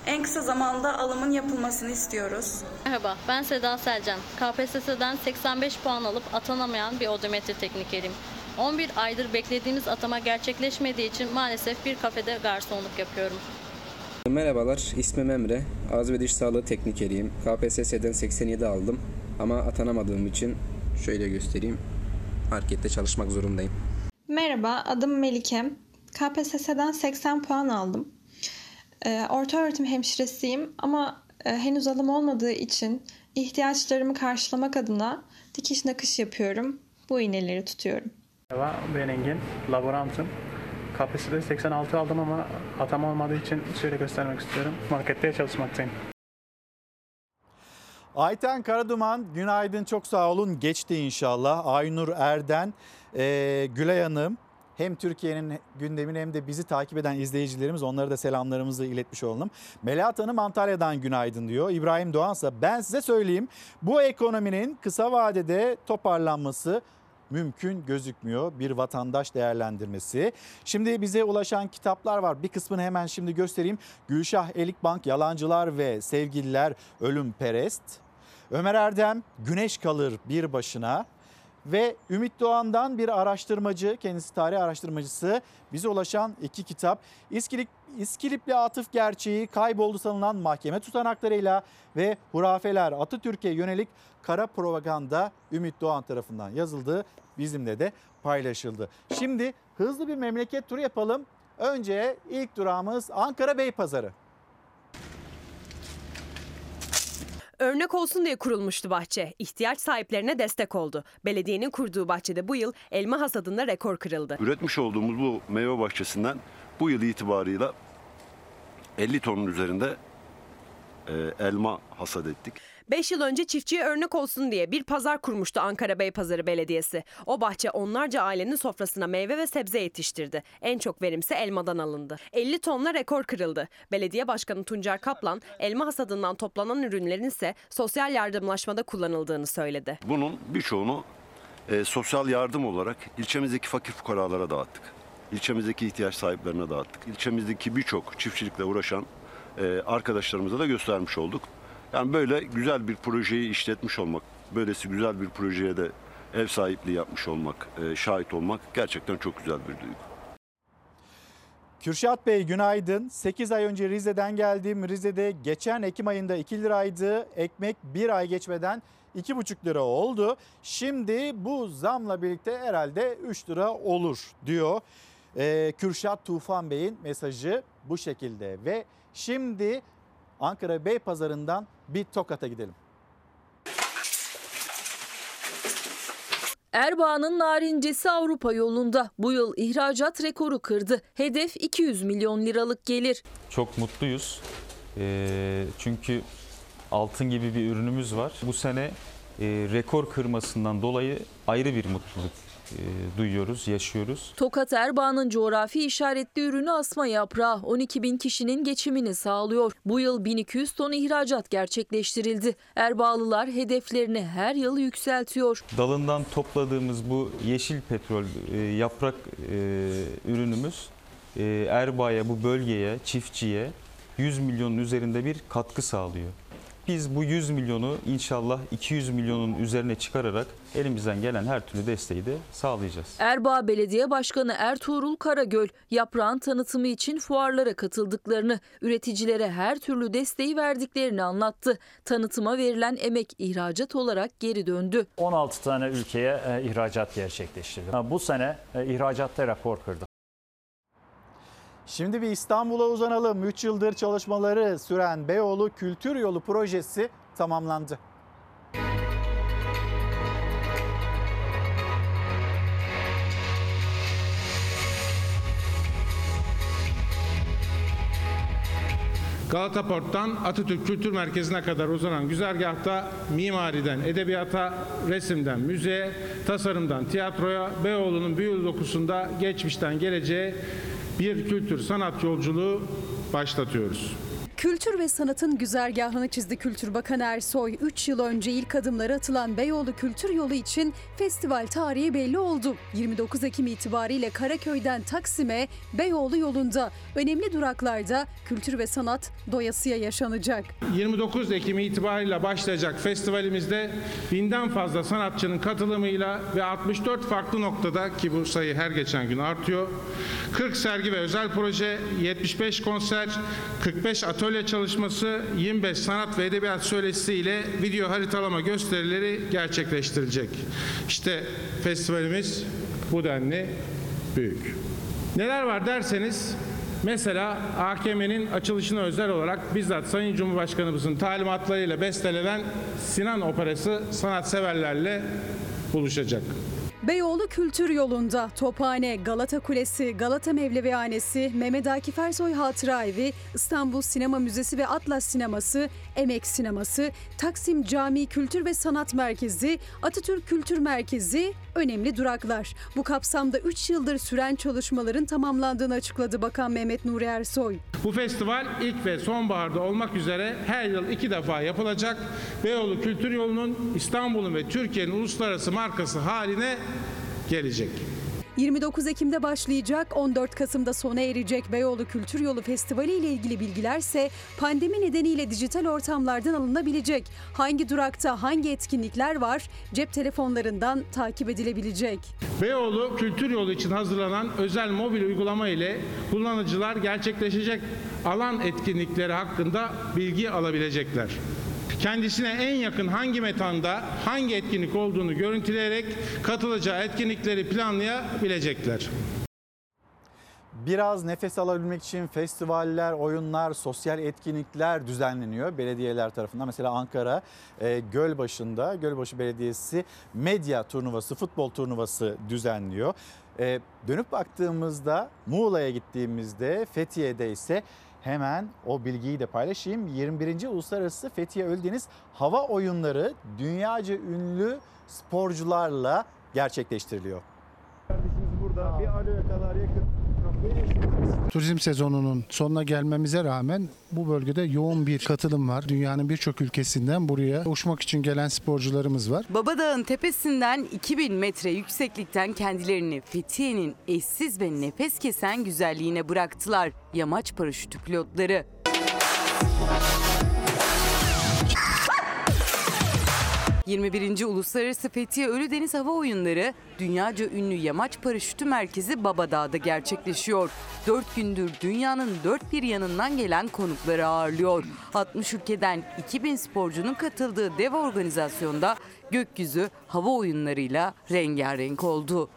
En kısa zamanda alımın yapılmasını istiyoruz. Merhaba, ben Seda Selcan. KPSS'den 85 puan alıp atanamayan bir odometre teknikeriyim. 11 aydır beklediğimiz atama gerçekleşmediği için maalesef bir kafede garsonluk yapıyorum. Merhabalar, ismim Emre. Ağız ve diş sağlığı teknikeriyim. KPSS'den 87 aldım ama atanamadığım için şöyle göstereyim. Markette çalışmak zorundayım. Merhaba, adım Melike. KPSS'den 80 puan aldım. Ee, Orta öğretim hemşiresiyim ama e, henüz alım olmadığı için ihtiyaçlarımı karşılamak adına dikiş nakış yapıyorum. Bu iğneleri tutuyorum. Merhaba ben Engin, laborantım. KPSS'de 86 aldım ama atam olmadığı için şöyle göstermek istiyorum. Markette çalışmaktayım. Ayten Karaduman günaydın çok sağ olun geçti inşallah. Aynur Erden, e, Gülay Hanım hem Türkiye'nin gündemini hem de bizi takip eden izleyicilerimiz onlara da selamlarımızı iletmiş olalım. Melahat Hanım Antalya'dan günaydın diyor. İbrahim Doğansa ben size söyleyeyim bu ekonominin kısa vadede toparlanması mümkün gözükmüyor bir vatandaş değerlendirmesi. Şimdi bize ulaşan kitaplar var. Bir kısmını hemen şimdi göstereyim. Gülşah Elikbank Yalancılar ve Sevgililer Ölüm Perest. Ömer Erdem Güneş Kalır Bir Başına ve Ümit Doğan'dan bir araştırmacı, kendisi tarih araştırmacısı bize ulaşan iki kitap. İskilip, İskilipli Atıf Gerçeği kayboldu sanılan mahkeme tutanaklarıyla ve Hurafeler Atatürk'e yönelik kara propaganda Ümit Doğan tarafından yazıldı. Bizimle de paylaşıldı. Şimdi hızlı bir memleket turu yapalım. Önce ilk durağımız Ankara Beypazarı. Örnek olsun diye kurulmuştu bahçe. İhtiyaç sahiplerine destek oldu. Belediyenin kurduğu bahçede bu yıl elma hasadında rekor kırıldı. Üretmiş olduğumuz bu meyve bahçesinden bu yıl itibarıyla 50 tonun üzerinde e, elma hasat ettik. 5 yıl önce çiftçiye örnek olsun diye bir pazar kurmuştu Ankara Beypazarı Belediyesi. O bahçe onlarca ailenin sofrasına meyve ve sebze yetiştirdi. En çok verimse elmadan alındı. 50 tonla rekor kırıldı. Belediye Başkanı Tuncer Kaplan elma hasadından toplanan ürünlerin ise sosyal yardımlaşmada kullanıldığını söyledi. Bunun birçoğunu e, sosyal yardım olarak ilçemizdeki fakir fukaralara dağıttık. İlçemizdeki ihtiyaç sahiplerine dağıttık. İlçemizdeki birçok çiftçilikle uğraşan e, arkadaşlarımıza da göstermiş olduk. Yani böyle güzel bir projeyi işletmiş olmak, böylesi güzel bir projeye de ev sahipliği yapmış olmak, e, şahit olmak gerçekten çok güzel bir duygu. Kürşat Bey günaydın. 8 ay önce Rize'den geldim. Rize'de geçen Ekim ayında 2 liraydı. Ekmek bir ay geçmeden 2,5 lira oldu. Şimdi bu zamla birlikte herhalde 3 lira olur diyor. Ee, Kürşat Tufan Bey'in mesajı bu şekilde ve şimdi Ankara Beypazarı'ndan bir Tokat'a gidelim. Erbaa'nın narincesi Avrupa yolunda bu yıl ihracat rekoru kırdı. Hedef 200 milyon liralık gelir. Çok mutluyuz. Ee, çünkü altın gibi bir ürünümüz var. Bu sene e, rekor kırmasından dolayı ayrı bir mutluluk duyuyoruz, yaşıyoruz. Tokat Erbaa'nın coğrafi işaretli ürünü asma yaprağı 12 bin kişinin geçimini sağlıyor. Bu yıl 1200 ton ihracat gerçekleştirildi. Erbağlılar hedeflerini her yıl yükseltiyor. Dalından topladığımız bu yeşil petrol e, yaprak e, ürünümüz e, Erbaa'ya, bu bölgeye, çiftçiye 100 milyonun üzerinde bir katkı sağlıyor. Biz bu 100 milyonu inşallah 200 milyonun üzerine çıkararak elimizden gelen her türlü desteği de sağlayacağız. Erbaa Belediye Başkanı Ertuğrul Karagöl yaprağın tanıtımı için fuarlara katıldıklarını, üreticilere her türlü desteği verdiklerini anlattı. Tanıtıma verilen emek ihracat olarak geri döndü. 16 tane ülkeye e, ihracat gerçekleştirdi. Bu sene e, ihracatta rekor kırdı. Şimdi bir İstanbul'a uzanalım. 3 yıldır çalışmaları süren Beyoğlu Kültür Yolu projesi tamamlandı. Galata Port'tan Atatürk Kültür Merkezi'ne kadar uzanan güzergahta mimariden edebiyata, resimden müziğe, tasarımdan tiyatroya, Beyoğlu'nun büyülü dokusunda geçmişten geleceğe bir kültür sanat yolculuğu başlatıyoruz. Kültür ve sanatın güzergahını çizdi Kültür Bakanı Ersoy. 3 yıl önce ilk adımları atılan Beyoğlu Kültür Yolu için festival tarihi belli oldu. 29 Ekim itibariyle Karaköy'den Taksim'e Beyoğlu yolunda önemli duraklarda kültür ve sanat doyasıya yaşanacak. 29 Ekim itibariyle başlayacak festivalimizde binden fazla sanatçının katılımıyla ve 64 farklı noktada ki bu sayı her geçen gün artıyor. 40 sergi ve özel proje, 75 konser, 45 atölye çalışması, 25 sanat ve edebiyat söyleşisi ile video haritalama gösterileri gerçekleştirilecek. İşte festivalimiz bu denli büyük. Neler var derseniz Mesela AKM'nin açılışına özel olarak bizzat Sayın Cumhurbaşkanımızın talimatlarıyla bestelenen Sinan Operası sanatseverlerle buluşacak. Beyoğlu Kültür Yolu'nda. Tophane, Galata Kulesi, Galata Mevlevihanesi, Mehmet Akif Ersoy Hatıra Evi, İstanbul Sinema Müzesi ve Atlas Sineması, Emek Sineması, Taksim Camii Kültür ve Sanat Merkezi, Atatürk Kültür Merkezi önemli duraklar. Bu kapsamda 3 yıldır süren çalışmaların tamamlandığını açıkladı Bakan Mehmet Nuri Ersoy. Bu festival ilk ve sonbaharda olmak üzere her yıl iki defa yapılacak. Beyoğlu Kültür Yolu'nun İstanbul'un ve Türkiye'nin uluslararası markası haline gelecek. 29 Ekim'de başlayacak, 14 Kasım'da sona erecek Beyoğlu Kültür Yolu Festivali ile ilgili bilgiler ise pandemi nedeniyle dijital ortamlardan alınabilecek. Hangi durakta hangi etkinlikler var cep telefonlarından takip edilebilecek. Beyoğlu Kültür Yolu için hazırlanan özel mobil uygulama ile kullanıcılar gerçekleşecek alan etkinlikleri hakkında bilgi alabilecekler. Kendisine en yakın hangi mekanda hangi etkinlik olduğunu görüntüleyerek katılacağı etkinlikleri planlayabilecekler. Biraz nefes alabilmek için festivaller, oyunlar, sosyal etkinlikler düzenleniyor belediyeler tarafından. Mesela Ankara e, Gölbaşı'nda Gölbaşı Belediyesi medya turnuvası, futbol turnuvası düzenliyor. E, dönüp baktığımızda Muğla'ya gittiğimizde Fethiye'de ise hemen o bilgiyi de paylaşayım. 21. Uluslararası Fethiye Öldeniz Hava Oyunları dünyaca ünlü sporcularla gerçekleştiriliyor. Burada bir aloe kadar yakın. Turizm sezonunun sonuna gelmemize rağmen bu bölgede yoğun bir katılım var. Dünyanın birçok ülkesinden buraya uçmak için gelen sporcularımız var. Babadağ'ın tepesinden 2000 metre yükseklikten kendilerini Fethiye'nin eşsiz ve nefes kesen güzelliğine bıraktılar. Yamaç paraşütü pilotları. 21. Uluslararası Fethiye Ölüdeniz Hava Oyunları dünyaca ünlü yamaç paraşütü merkezi Babadağ'da gerçekleşiyor. 4 gündür dünyanın dört bir yanından gelen konukları ağırlıyor. 60 ülkeden 2000 sporcunun katıldığı dev organizasyonda gökyüzü hava oyunlarıyla rengarenk oldu.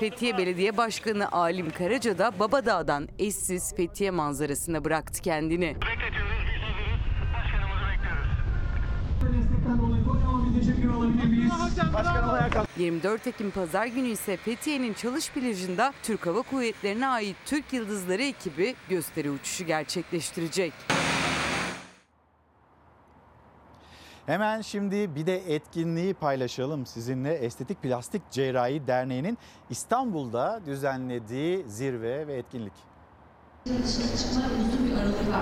Fethiye Belediye Başkanı Alim Karaca da Babadağ'dan eşsiz Fethiye manzarasına bıraktı kendini. 24 Ekim Pazar günü ise Fethiye'nin Çalış plajında Türk Hava Kuvvetleri'ne ait Türk Yıldızları ekibi gösteri uçuşu gerçekleştirecek. Hemen şimdi bir de etkinliği paylaşalım sizinle. Estetik Plastik Cerrahi Derneği'nin İstanbul'da düzenlediği zirve ve etkinlik.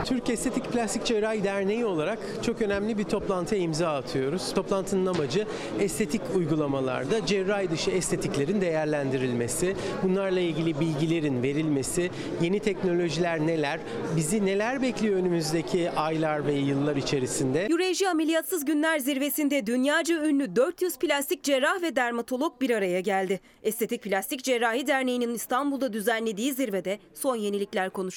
Türk Estetik Plastik Cerrahi Derneği olarak çok önemli bir toplantıya imza atıyoruz. Toplantının amacı estetik uygulamalarda cerrahi dışı estetiklerin değerlendirilmesi, bunlarla ilgili bilgilerin verilmesi, yeni teknolojiler neler, bizi neler bekliyor önümüzdeki aylar ve yıllar içerisinde. Yüreji Ameliyatsız Günler Zirvesi'nde dünyaca ünlü 400 plastik cerrah ve dermatolog bir araya geldi. Estetik Plastik Cerrahi Derneği'nin İstanbul'da düzenlediği zirvede son yenilikler konuşuldu.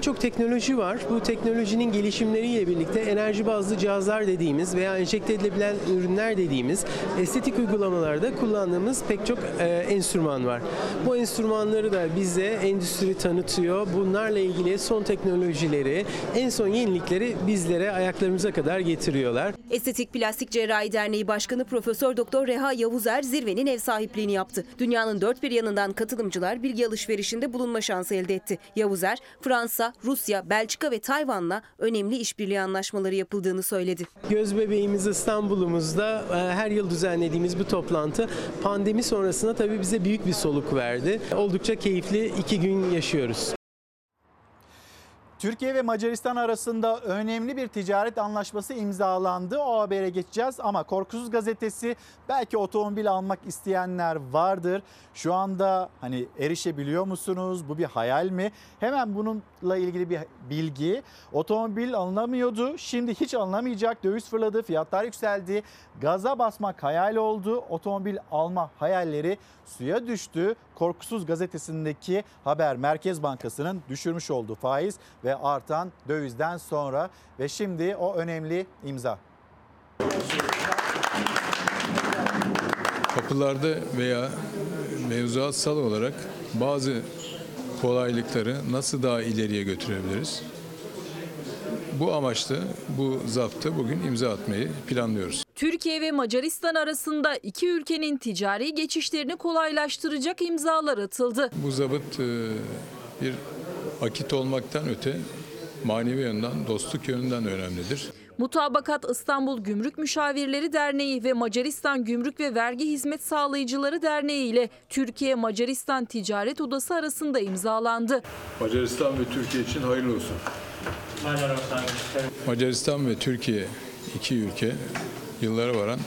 Çok teknoloji var. Bu teknolojinin gelişimleriyle birlikte enerji bazlı cihazlar dediğimiz veya enjekte edilebilen ürünler dediğimiz estetik uygulamalarda kullandığımız pek çok e, enstrüman var. Bu enstrümanları da bize endüstri tanıtıyor. Bunlarla ilgili son teknolojileri, en son yenilikleri bizlere ayaklarımıza kadar getiriyorlar. Estetik Plastik Cerrahi Derneği Başkanı Profesör Doktor Reha Yavuzer zirvenin ev sahipliğini yaptı. Dünyanın dört bir yanından katılımcılar bilgi alışverişinde bulunma şansı elde etti. Yavuzer, Fransa, Rusya, Belçika ve Tayvan'la önemli işbirliği anlaşmaları yapıldığını söyledi. Göz bebeğimiz İstanbul'umuzda e, her yıl düzenlediğimiz bu toplantı pandemi sonrasında tabii bize büyük bir soluk verdi. Oldukça keyifli iki gün yaşıyoruz. Türkiye ve Macaristan arasında önemli bir ticaret anlaşması imzalandı. O habere geçeceğiz ama Korkusuz Gazetesi belki otomobil almak isteyenler vardır. Şu anda hani erişebiliyor musunuz? Bu bir hayal mi? Hemen bununla ilgili bir bilgi. Otomobil alınamıyordu. Şimdi hiç alınamayacak. Döviz fırladı, fiyatlar yükseldi. Gaza basmak hayal oldu. Otomobil alma hayalleri suya düştü. Korkusuz Gazetesi'ndeki haber Merkez Bankası'nın düşürmüş olduğu faiz ve artan dövizden sonra ve şimdi o önemli imza. Kapılarda veya mevzuatsal olarak bazı kolaylıkları nasıl daha ileriye götürebiliriz? Bu amaçla bu zaptı bugün imza atmayı planlıyoruz. Türkiye ve Macaristan arasında iki ülkenin ticari geçişlerini kolaylaştıracak imzalar atıldı. Bu zabıt e, bir akit olmaktan öte manevi yönden, dostluk yönünden önemlidir. Mutabakat İstanbul Gümrük Müşavirleri Derneği ve Macaristan Gümrük ve Vergi Hizmet Sağlayıcıları Derneği ile Türkiye Macaristan Ticaret Odası arasında imzalandı. Macaristan ve Türkiye için hayırlı olsun. Macaristan ve Türkiye iki ülke yıllara varan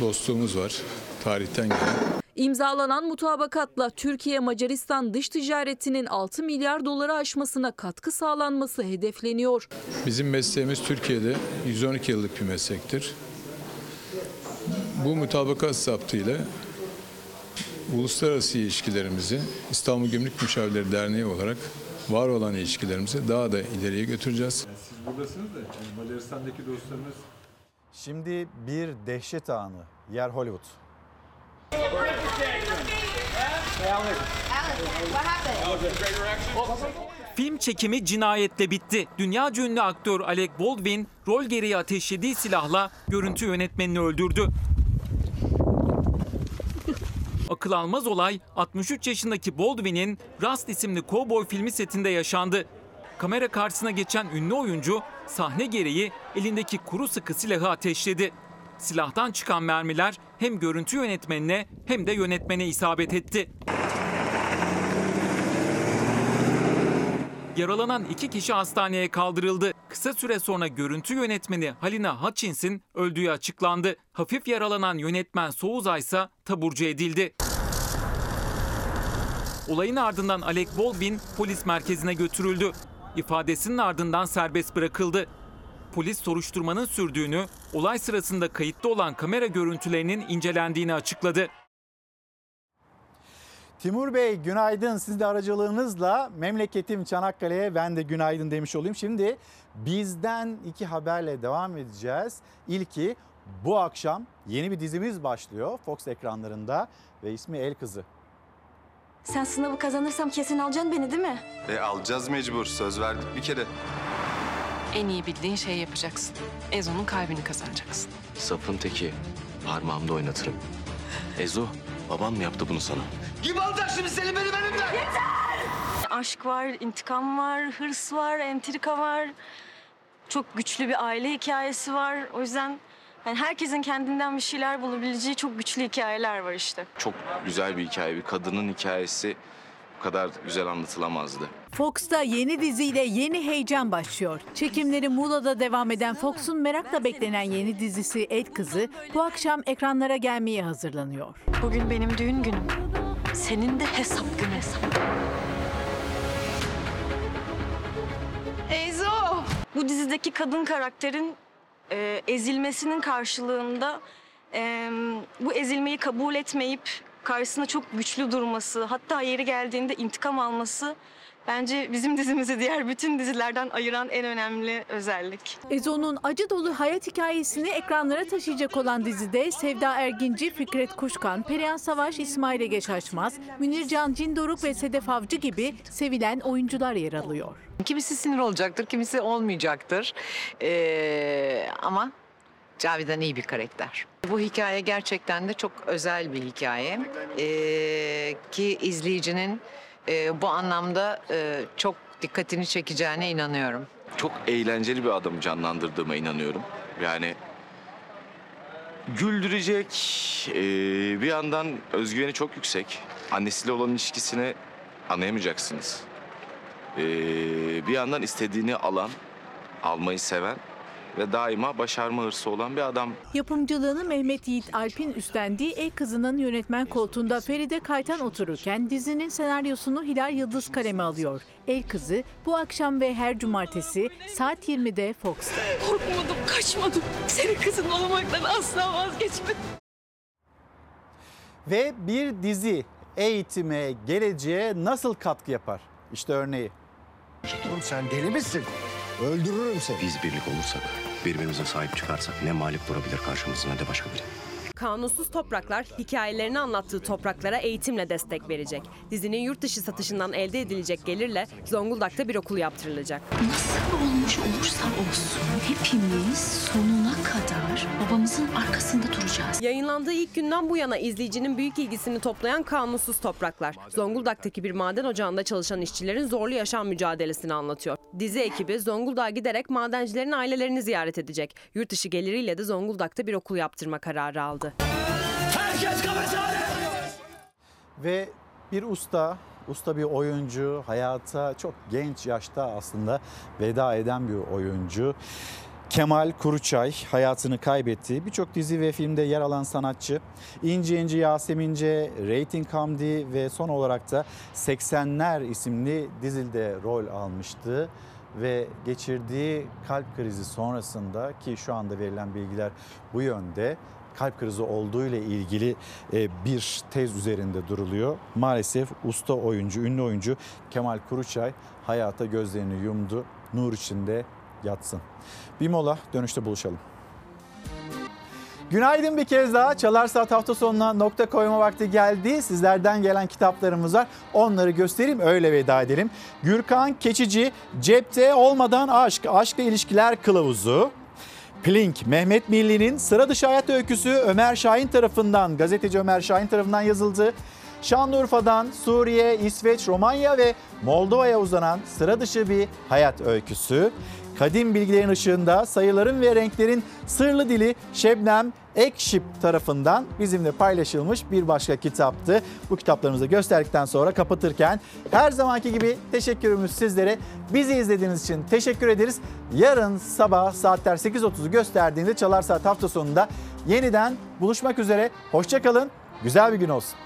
dostluğumuz var. Tarihten gelen. İmzalanan mutabakatla Türkiye Macaristan dış ticaretinin 6 milyar doları aşmasına katkı sağlanması hedefleniyor. Bizim mesleğimiz Türkiye'de 112 yıllık bir meslektir. Bu mutabakat zaptıyla uluslararası ilişkilerimizi İstanbul Gümrük Müşavirleri Derneği olarak var olan ilişkilerimizi daha da ileriye götüreceğiz. Siz buradasınız da yani Macaristan'daki dostlarımız Şimdi bir dehşet anı. Yer Hollywood. Film çekimi cinayetle bitti. Dünyaca ünlü aktör Alec Baldwin rol gereği ateşlediği silahla görüntü yönetmenini öldürdü. Akıl almaz olay 63 yaşındaki Baldwin'in Rust isimli kovboy filmi setinde yaşandı. Kamera karşısına geçen ünlü oyuncu sahne gereği elindeki kuru sıkı silahı ateşledi. Silahtan çıkan mermiler hem görüntü yönetmenine hem de yönetmene isabet etti. Yaralanan iki kişi hastaneye kaldırıldı. Kısa süre sonra görüntü yönetmeni Halina Hutchins'in öldüğü açıklandı. Hafif yaralanan yönetmen Soğuzay ise taburcu edildi. Olayın ardından Alec Baldwin polis merkezine götürüldü. İfadesinin ardından serbest bırakıldı. Polis soruşturmanın sürdüğünü, olay sırasında kayıtlı olan kamera görüntülerinin incelendiğini açıkladı. Timur Bey günaydın. Siz de aracılığınızla memleketim Çanakkale'ye ben de günaydın demiş olayım. Şimdi bizden iki haberle devam edeceğiz. İlki bu akşam yeni bir dizimiz başlıyor Fox ekranlarında ve ismi El Kızı. Sen sınavı kazanırsam kesin alacaksın beni değil mi? E alacağız mecbur. Söz verdik bir kere. En iyi bildiğin şeyi yapacaksın. Ezo'nun kalbini kazanacaksın. Safın teki. Parmağımda oynatırım. Ezo, baban mı yaptı bunu sana? Kim alacak şimdi seni benim elimden? Yeter! Aşk var, intikam var, hırs var, entrika var. Çok güçlü bir aile hikayesi var. O yüzden yani herkesin kendinden bir şeyler bulabileceği çok güçlü hikayeler var işte. Çok güzel bir hikaye. Bir kadının hikayesi bu kadar güzel anlatılamazdı. Fox'ta yeni diziyle yeni heyecan başlıyor. Çekimleri Muğla'da devam eden Fox'un merakla beklenen yeni dizisi El Kızı bu akşam ekranlara gelmeye hazırlanıyor. Bugün benim düğün günüm. Senin de hesap günü hesap. Ezo! Bu dizideki kadın karakterin e, ezilmesinin karşılığında e, bu ezilmeyi kabul etmeyip karşısında çok güçlü durması, hatta yeri geldiğinde intikam alması bence bizim dizimizi diğer bütün dizilerden ayıran en önemli özellik. Ezo'nun acı dolu hayat hikayesini ekranlara taşıyacak olan dizide Sevda Erginci, Fikret Kuşkan, Perihan Savaş, İsmail Egeç Açmaz, Münircan Cindoruk ve Sedef Avcı gibi sevilen oyuncular yer alıyor. Kimisi sinir olacaktır, kimisi olmayacaktır. Ee, ama Cavidan iyi bir karakter. Bu hikaye gerçekten de çok özel bir hikaye. Ee, ki izleyicinin e, bu anlamda e, çok dikkatini çekeceğine inanıyorum. Çok eğlenceli bir adamı canlandırdığıma inanıyorum. Yani güldürecek, e, bir yandan özgüveni çok yüksek. Annesiyle olan ilişkisini anlayamayacaksınız. E, bir yandan istediğini alan, almayı seven ve daima başarma hırsı olan bir adam. Yapımcılığını Mehmet Yiğit Alp'in üstlendiği El Kızı'nın yönetmen koltuğunda Feride Kaytan otururken dizinin senaryosunu Hilal Yıldız kaleme alıyor. El Kızı bu akşam ve her cumartesi saat 20'de Fox'ta. Korkmadım, kaçmadım. Senin kızın olmaktan asla vazgeçmedim. Ve bir dizi eğitime, geleceğe nasıl katkı yapar? İşte örneği. Oğlum sen deli misin? Öldürürüm seni. Biz birlik olursak, birbirimize sahip çıkarsak ne Malik durabilir karşımızda ne de başka biri. Kanunsuz Topraklar hikayelerini anlattığı topraklara eğitimle destek verecek. Dizinin yurt dışı satışından elde edilecek gelirle Zonguldak'ta bir okul yaptırılacak. Nasıl olmuş olursa olsun hepimiz sonuna kadar babamızın arkasında duracağız. Yayınlandığı ilk günden bu yana izleyicinin büyük ilgisini toplayan Kanunsuz Topraklar, Zonguldak'taki bir maden ocağında çalışan işçilerin zorlu yaşam mücadelesini anlatıyor. Dizi ekibi Zonguldak'a giderek madencilerin ailelerini ziyaret edecek. Yurt dışı geliriyle de Zonguldak'ta bir okul yaptırma kararı aldı. Herkes kafeshane! Ve bir usta, usta bir oyuncu, hayata çok genç yaşta aslında veda eden bir oyuncu. Kemal Kuruçay hayatını kaybetti. Birçok dizi ve filmde yer alan sanatçı. İnce İnce Yasemince, Rating Hamdi ve son olarak da 80'ler isimli dizide rol almıştı. Ve geçirdiği kalp krizi sonrasında ki şu anda verilen bilgiler bu yönde kalp krizi olduğu ile ilgili e, bir tez üzerinde duruluyor. Maalesef usta oyuncu, ünlü oyuncu Kemal Kuruçay hayata gözlerini yumdu. Nur içinde yatsın. Bir mola dönüşte buluşalım. Günaydın bir kez daha. Çalar Saat hafta sonuna nokta koyma vakti geldi. Sizlerden gelen kitaplarımız var. Onları göstereyim öyle veda edelim. Gürkan Keçici Cepte Olmadan Aşk, Aşkla İlişkiler Kılavuzu. Plink, Mehmet Milli'nin sıra dışı hayat öyküsü Ömer Şahin tarafından, gazeteci Ömer Şahin tarafından yazıldı. Şanlıurfa'dan Suriye, İsveç, Romanya ve Moldova'ya uzanan sıra dışı bir hayat öyküsü. Kadim bilgilerin ışığında sayıların ve renklerin sırlı dili Şebnem Ekşip tarafından bizimle paylaşılmış bir başka kitaptı. Bu kitaplarımızı gösterdikten sonra kapatırken her zamanki gibi teşekkürümüz sizlere. Bizi izlediğiniz için teşekkür ederiz. Yarın sabah saatler 8.30'u gösterdiğinde Çalar Saat hafta sonunda yeniden buluşmak üzere. Hoşçakalın, güzel bir gün olsun.